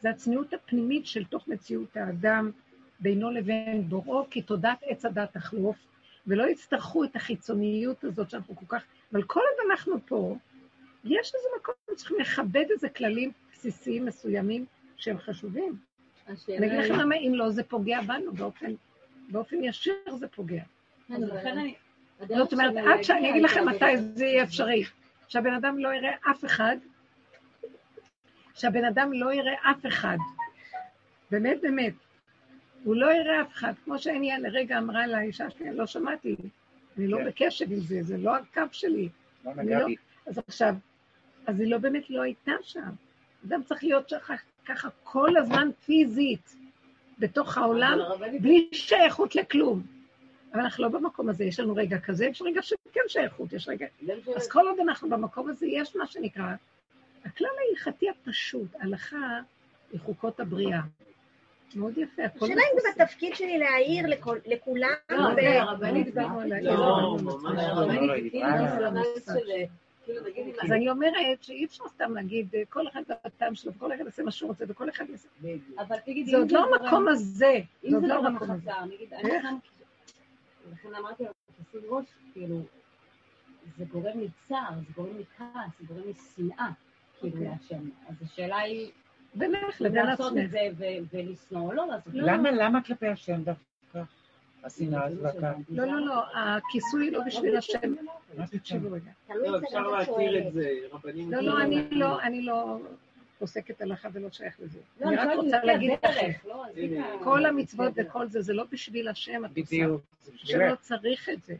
זה הצניעות הפנימית של תוך מציאות האדם בינו לבין בוראו, כי תודעת עץ הדת תחלוף, ולא יצטרכו את החיצוניות הזאת שאנחנו כל כך... אבל כל עוד אנחנו פה, יש איזה מקום, צריכים לכבד איזה כללים בסיסיים מסוימים שהם חשובים. אני אגיד לכם למה, אם לא, זה פוגע בנו באופן, באופן ישיר זה פוגע. זאת אומרת, עד שאני אגיד לכם מתי זה יהיה אפשרי. שהבן אדם לא יראה אף אחד, שהבן אדם לא יראה אף אחד. באמת, באמת. הוא לא יראה אף אחד. כמו שעניה לרגע אמרה לאישה שלי, אני לא שמעתי, אני לא כן. בקשב עם זה, זה לא הקו שלי. לא לא-. אז עכשיו, אז היא לא באמת לא הייתה שם. אדם צריך להיות שכה- ככה כל הזמן פיזית, בתוך העולם, בלי שייכות לכלום. אבל אנחנו לא במקום הזה, יש לנו רגע כזה, יש רגע שכן שייכות, יש רגע... אז כל עוד אנחנו במקום הזה, יש מה שנקרא, הכלל ההלכתי הפשוט, הלכה היא חוקות הבריאה. מאוד יפה, הכל השאלה אם זה. בתפקיד שלי להעיר לכול- לכולם, לא, לא הרבנית, דיברנו על לא, העיר, ממש לא. לא, כאילו לא, לא, לא, אז אני אומרת שאי אפשר סתם להגיד, אה, כל אחד והטעם שלו, וכל אחד יעשה מה שהוא רוצה, וכל אחד יעשה... אבל תגידי, זה עוד לא המקום הזה, זה אם זה לא המקום הזה. נגיד, אני? שם... לכן אמרתי לו, תשים ראש, כאילו, זה גורם מצער, זה גורם מכעס, זה גורם משנאה, כאילו, אוקיי. להשם. אז השאלה היא, בינך אם לבין לעשות עצמך. את זה ולשנוא או לא לעשות את זה. למה, למה כלפי השם דווקא? השנאה הזאת? שהבנתי. לא, לא, לא, הכיסוי לא בשביל השם. תקשיבו רגע. לא, אפשר מי את זה, רבנים. לא, לא, אני לא, אני לא פוסקת הלכה ולא שייך לזה. לא, אני רק רוצה להגיד לכם, לא? כל המצוות. וכל זה, זה לא בשביל השם, את עושה. שלא בשבילך. צריך את זה.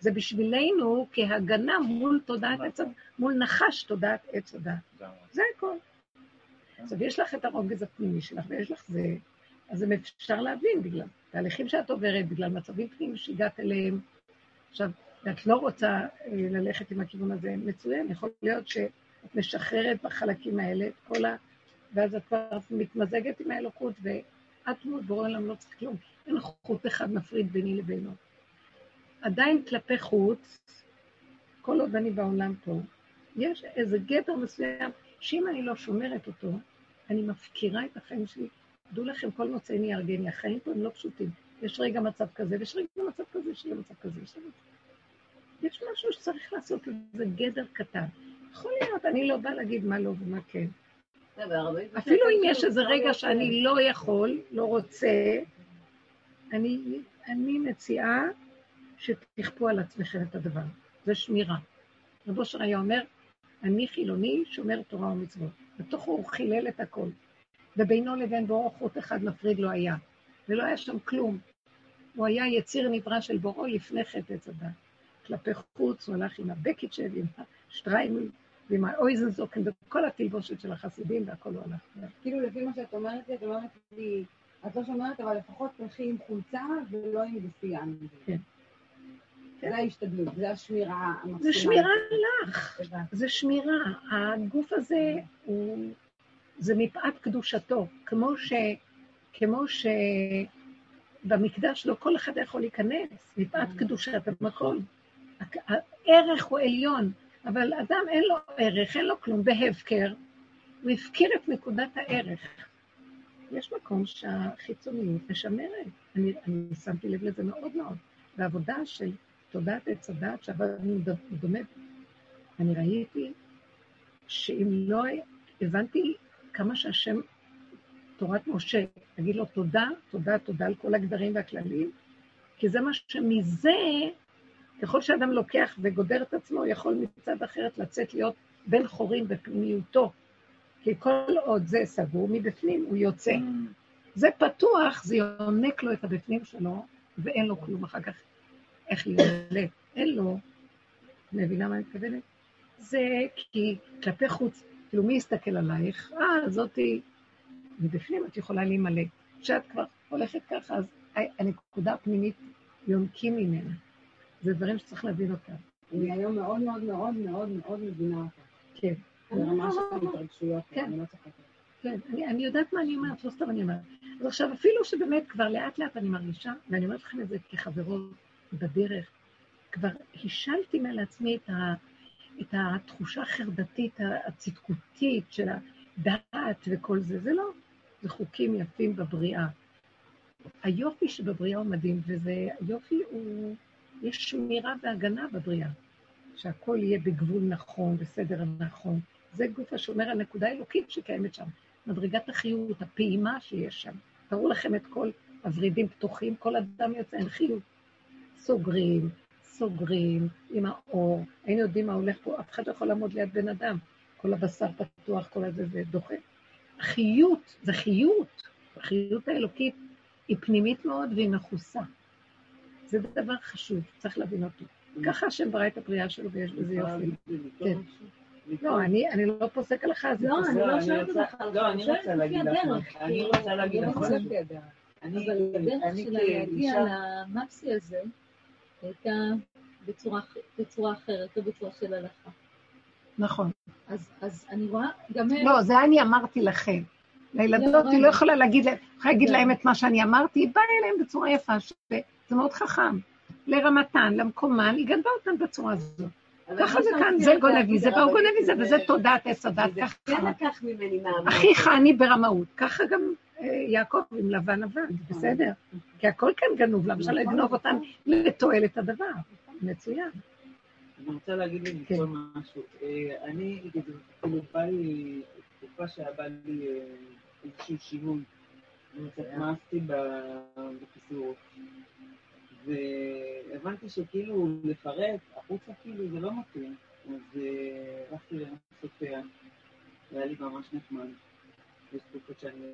זה בשבילנו כהגנה מול תודעת עץ הדת, מול נחש תודעת עץ הדת. זה הכל. עכשיו, יש לך את הרוגז הפנימי שלך, ויש לך זה, אז אפשר להבין בגלל תהליכים שאת עוברת, בגלל מצבים פנימיים שהגעת אליהם. עכשיו, ואת לא רוצה אה, ללכת עם הכיוון הזה, מצוין, יכול להיות שאת משחררת בחלקים האלה את כל ה... ואז את כבר מתמזגת עם האלוקות, ואת מול בורא עולם לא צריך כלום. אין חוט אחד מפריד ביני לבינו. עדיין כלפי חוץ, כל עוד אני בעולם פה, יש איזה גדר מסוים, שאם אני לא שומרת אותו, אני מפקירה את החיים שלי. דעו לכם, כל מוצאי אני יהרגני, החיים פה הם לא פשוטים. יש רגע מצב כזה, ויש רגע מצב כזה, יש רגע מצב כזה, יש רגע... יש משהו שצריך לעשות, זה גדר קטן. יכול להיות, אני לא באה להגיד מה לא ומה כן. לא, אפילו אם יש איזה אפשר רגע שאני לא יכול, לא רוצה, אני, אני מציעה שתכפו על עצמכם את הדבר. זה שמירה. רב אושר היה אומר, אני חילוני, שומר תורה ומצוות. בתוכו הוא חילל את הכל. ובינו לבין בוראו חוט אחד מפריד לא היה. ולא היה שם כלום. הוא היה יציר נברא של בוראו לפני חטא עץ הדת. כלפי חוץ הוא הלך עם הבקיצ'ב, עם השטריימל, ועם האויזנזוקן, וכל התלבושת של החסידים, והכל הוא הלך. כאילו לפי מה שאת אומרת לי, את אומרת לי, את לא שומרת, אבל לפחות תלכי עם חולצה ולא עם גופייה. כן. זה ההשתדלות, זה השמירה המקסימלית. זה שמירה לך. זה שמירה. הגוף הזה הוא, זה מפאת קדושתו, כמו ש... כמו שבמקדש לא כל אחד יכול להיכנס, מפאת קדושת המקום. הערך הוא עליון, אבל אדם אין לו ערך, אין לו כלום, בהפקר. הוא הפקיר את נקודת הערך. יש מקום שהחיצוניות משמרת. אני, אני שמתי לב לזה מאוד מאוד. בעבודה של תודעת עץ הדעת, שעבדנו דומה, אני ראיתי שאם לא הבנתי כמה שהשם, תורת משה, להגיד לו תודה, תודה, תודה על כל הגדרים והכללים, כי זה מה שמזה, ככל שאדם לוקח וגודר את עצמו, יכול מצד אחרת לצאת להיות בן חורים בפנימיותו. כי כל עוד זה סגור, מבפנים הוא יוצא. זה פתוח, זה יונק לו את הבפנים שלו, ואין לו כלום אחר כך איך להימלט. אין לו, מבינה מה אני מתכוונת? זה כי כלפי חוץ, כאילו מי יסתכל עלייך? אה, זאתי, מבפנים את יכולה להימלט. כשאת כבר הולכת ככה, אז הנקודה הפנימית יונקים ממנה. זה דברים שצריך להבין אותם. אני היום מאוד מאוד מאוד מאוד מאוד מבינה אותה. כן. ברמה של התרגשויות, כן. אני לא צוחקת. כן, אני, אני יודעת מה אני אומרת, לא סתם אני אומרת. אז עכשיו, אפילו שבאמת כבר לאט לאט אני מרגישה, ואני אומרת לכם את זה כחברות בדרך, כבר השלתי מעצמי את, ה, את התחושה החרדתית, הצדקותית של הדעת וכל זה, זה לא, זה חוקים יפים בבריאה. היופי שבבריאה הוא מדהים, וזה, היופי הוא, יש שמירה והגנה בבריאה, שהכל יהיה בגבול נכון, בסדר נכון. זה גוף השומר על נקודה אלוקית שקיימת שם. מדרגת החיות, הפעימה שיש שם. תראו לכם את כל הוורידים פתוחים, כל אדם יוצא, אין חיות. סוגרים, סוגרים עם האור, היינו יודעים מה הולך פה, אף אחד לא יכול לעמוד ליד בן אדם. כל הבשר פתוח, כל הזה זה דוחה. החיות, זה חיות. החיות האלוקית היא פנימית מאוד והיא מכוסה. זה דבר חשוב, צריך להבין אותו. ככה השם ברא את הבריאה שלו ויש בזה יופי. כן. לא, אני, אני לא פוסק הלכה, זה לא. אני לא אני שואלת רוצה- אותך, לא, אני אני רוצה להגיד לך. אני רוצה להגיד לך לא משהו. רוצה- אני, אבל הדרך אני שלה להגיע כאישה, הייתה בצורה, בצורה אחרת, לא בצורה של הלכה. נכון. אז, אז אני רואה, גם לא, זה אני אמרתי לכם. לילדות היא לא יכולה להגיד להם, יכולה להגיד להם את מה שאני אמרתי, היא באה אליהם בצורה יפה, שזה מאוד חכם. לרמתן, למקומן, היא גנבה אותן בצורה הזאת. ככה זה כאן, זה גונבי זה, והוא גונבי זה, וזה תודעת עץ הדת, זה ככה. כן לקח ממני מאמר. אחיך אני ברמאות, ככה גם יעקב עם לבן לבן, בסדר? כי הכל כאן גנוב, למה שלא לגנוב אותן לתועלת הדבר? מצוין. אני רוצה להגיד לי כן. מכל משהו. אה, אני, כאילו, בא לי, תקופה שהיה בא לי אה, איזשהו שינוי. אני קצת מאסתי ב- בקיצור. והבנתי שכאילו לפרק החוצה כאילו זה לא מתאים. אז אה, הלכתי לנסות. והיה לי ממש נחמד. יש תקופות שאני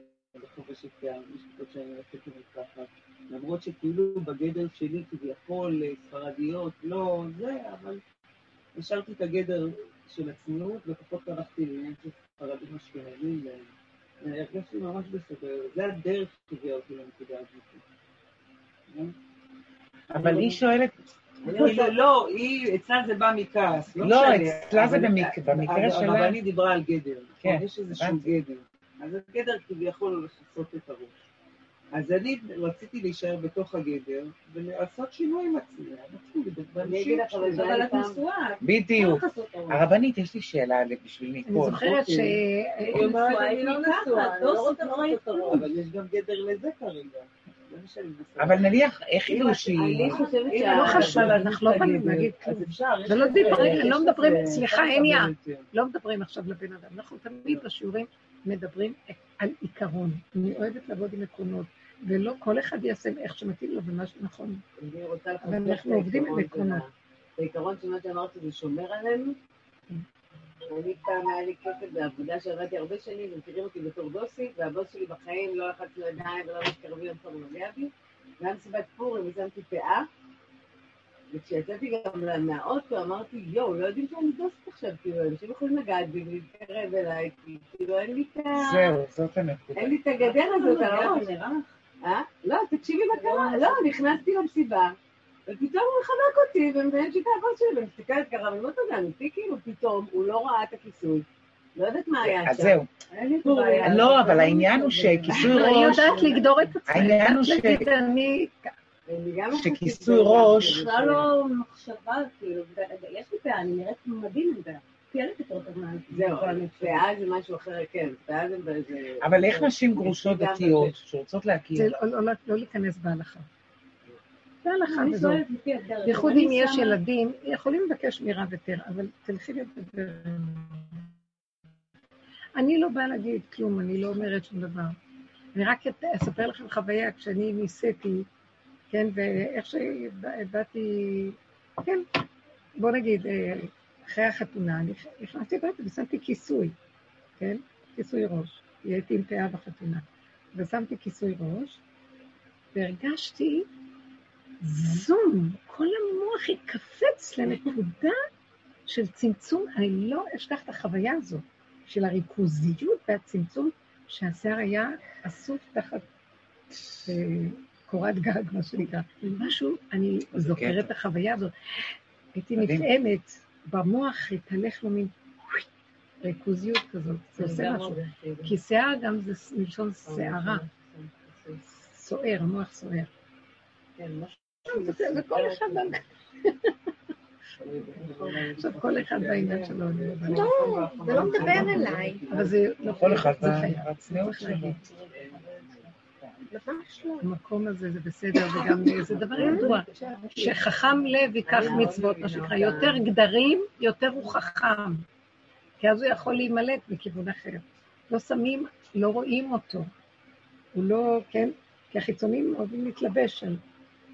פאה, יש תקופות שאני הולכת למתחת. למרות שכאילו בגדר שלי כביכול אה, ספרדיות, לא זה, אבל השארתי את הגדר של הצניעות ופחות הלכתי לעניין של ספרדים אשכנזים והרגשתי ממש בסדר. זה הדרך שהביאה אותי לנקודה הזאת. אבל היא שואלת, לא, היא, אצלה זה בא מכעס, לא לא. אצלה זה אבל- במק- במקרה אבל שלה- הרבנית דיברה על גדר. כן, יש איזשהו. גדר. אז הגדר כביכול לכסות את הראש. אז אני רציתי להישאר בתוך הגדר ולעשות שינוי עם עצמי. אני אגיד לך, אבל זה את נשואה. בדיוק. הרבנית, יש לי שאלה בשביל אני ניקול. זוכרת ש... היא אומרת, נשואה, אני לא לא נשואה, ככה, אני לא לא רוצה לראות לראות אותו. אבל יש גם גדר לזה כרגע. זה מנסה. אבל נניח, איך ידעו את- שהיא... אני חושבת אם שה... לא את חשוב, אנחנו לא את הגדר, להגיד כלום. לזה- דיברנו, יש לא מדברים, סליחה, אין. יותר. לא מדברים עכשיו לבן אדם, אנחנו תמיד בשיעורים מדברים על עיקרון. אני אוהבת לעבוד עם עקרונות, ולא כל אחד יעשה איך שמתאים לו ומה שנכון. אני רוצה אבל אנחנו עובדים עם עקרונות. של ה- העיקרון של מה שאמרתי זה שומר עלינו. אני פעם היה לי כסף בעבודה שעבדתי הרבה שנים, ומכירים אותי בתור דוסית, והבוס שלי בחיים לא לחץ לו ידיים ולא מתקרבים אף פעם לא נוגע בי. והיה מסיבת פורים, ושמתי פאה, וכשיצאתי גם מהאוטו אמרתי, יואו, לא יודעים שאני דוסית עכשיו, כאילו, אנשים יכולים לגעת בי ולהתקרב אליי, כי כאילו אין לי את ה... זהו, זאת הנקודה. אין לי את הגדר הזאת על הראש. אה? לא, תקשיבי מה קרה. לא, נכנסתי למסיבה, ופתאום הוא מחבק אותי, ומבין שהיא האבות שלי, ומסתכלת ככה, ואני אומרת, אתה אמיתי, כאילו, פתאום הוא לא ראה את הכיסוי. לא יודעת מה היה שם. אז זהו. לא, אבל העניין הוא שכיסוי ראש, יודעת לגדור את עצמה. העניין הוא ש- שכיסוי ראש- זה בכלל לא מחשבה, כאילו, יש לי פאה, אני נראית מדהים עם הזמן. זהו, פאה זה משהו אחר, כן, זה באיזה... אבל איך נשים גרושות דתיות שרוצות זה להכיר, לא- לא- לא להיכנס בהלכה. בהלכה אני וזהו. בייחוד אם יש ילדים, יכולים לבקש מירה ותר, אבל תלכי לדבר. אני לא באה להגיד כלום, אני לא אומרת שום דבר. אני רק אספר לכם חוויה כשאני ניסיתי, כן, ואיך שבאתי, כן, בוא נגיד, אה, אחרי החתונה, אני נכנסתי הביתה ושמתי כיסוי, כן, כיסוי ראש. הייתי עם פאה בחתונה. ושמתי כיסוי ראש, והרגשתי זום, כל המוח התכווץ לנקודה של צמצום, אני לא אשכח את החוויה הזו, של הריכוזיות והצמצום, שהשיער היה אסוף תחת אה, קורת גג, מה שנקרא. משהו, אני זוכרת. את החוויה הזאת. הייתי. נפעמת, במוח התהלך לו מין ריכוזיות כזאת, זה עושה משהו. כי שיער גם זה מלשון שערה, סוער, המוח סוער. כן, משהו זה זה כל אחד, עכשיו כל אחד בעניין שלו, לא יודעת. לא, זה לא מדבר אליי. אבל זה כל אחד זה חייב. בצניעות צריך שלו. המקום הזה זה בסדר, וגם זה דבר ידוע, שחכם לב ייקח מצוות, מה שנקרא, יותר גדרים, יותר הוא חכם. כי אז הוא יכול להימלט מכיוון אחר. לא שמים, לא רואים אותו. הוא לא, כן? כי החיצונים אוהבים להתלבש על...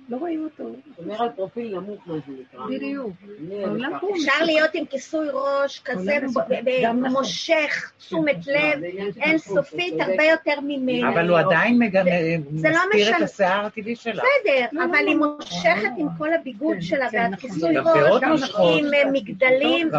לא רואים אותו. שומר על פרופיל נמוך, מה שנקרא. בדיוק. אוהבת פה הוא אפשר להיות עם כיסוי ראש כזה נכון. מושך תשומת לא, לב זה אינסופית, הרבה יותר ממני. אבל הוא עדיין מג- זה לא מסתיר את. השיער הטבעי שלה. בסדר, לא, אבל לא, היא לא. מושכת עם כל הביגוד כן, שלה כן, נכון. והכיסוי פאות ראש. עם אה, מגדלים,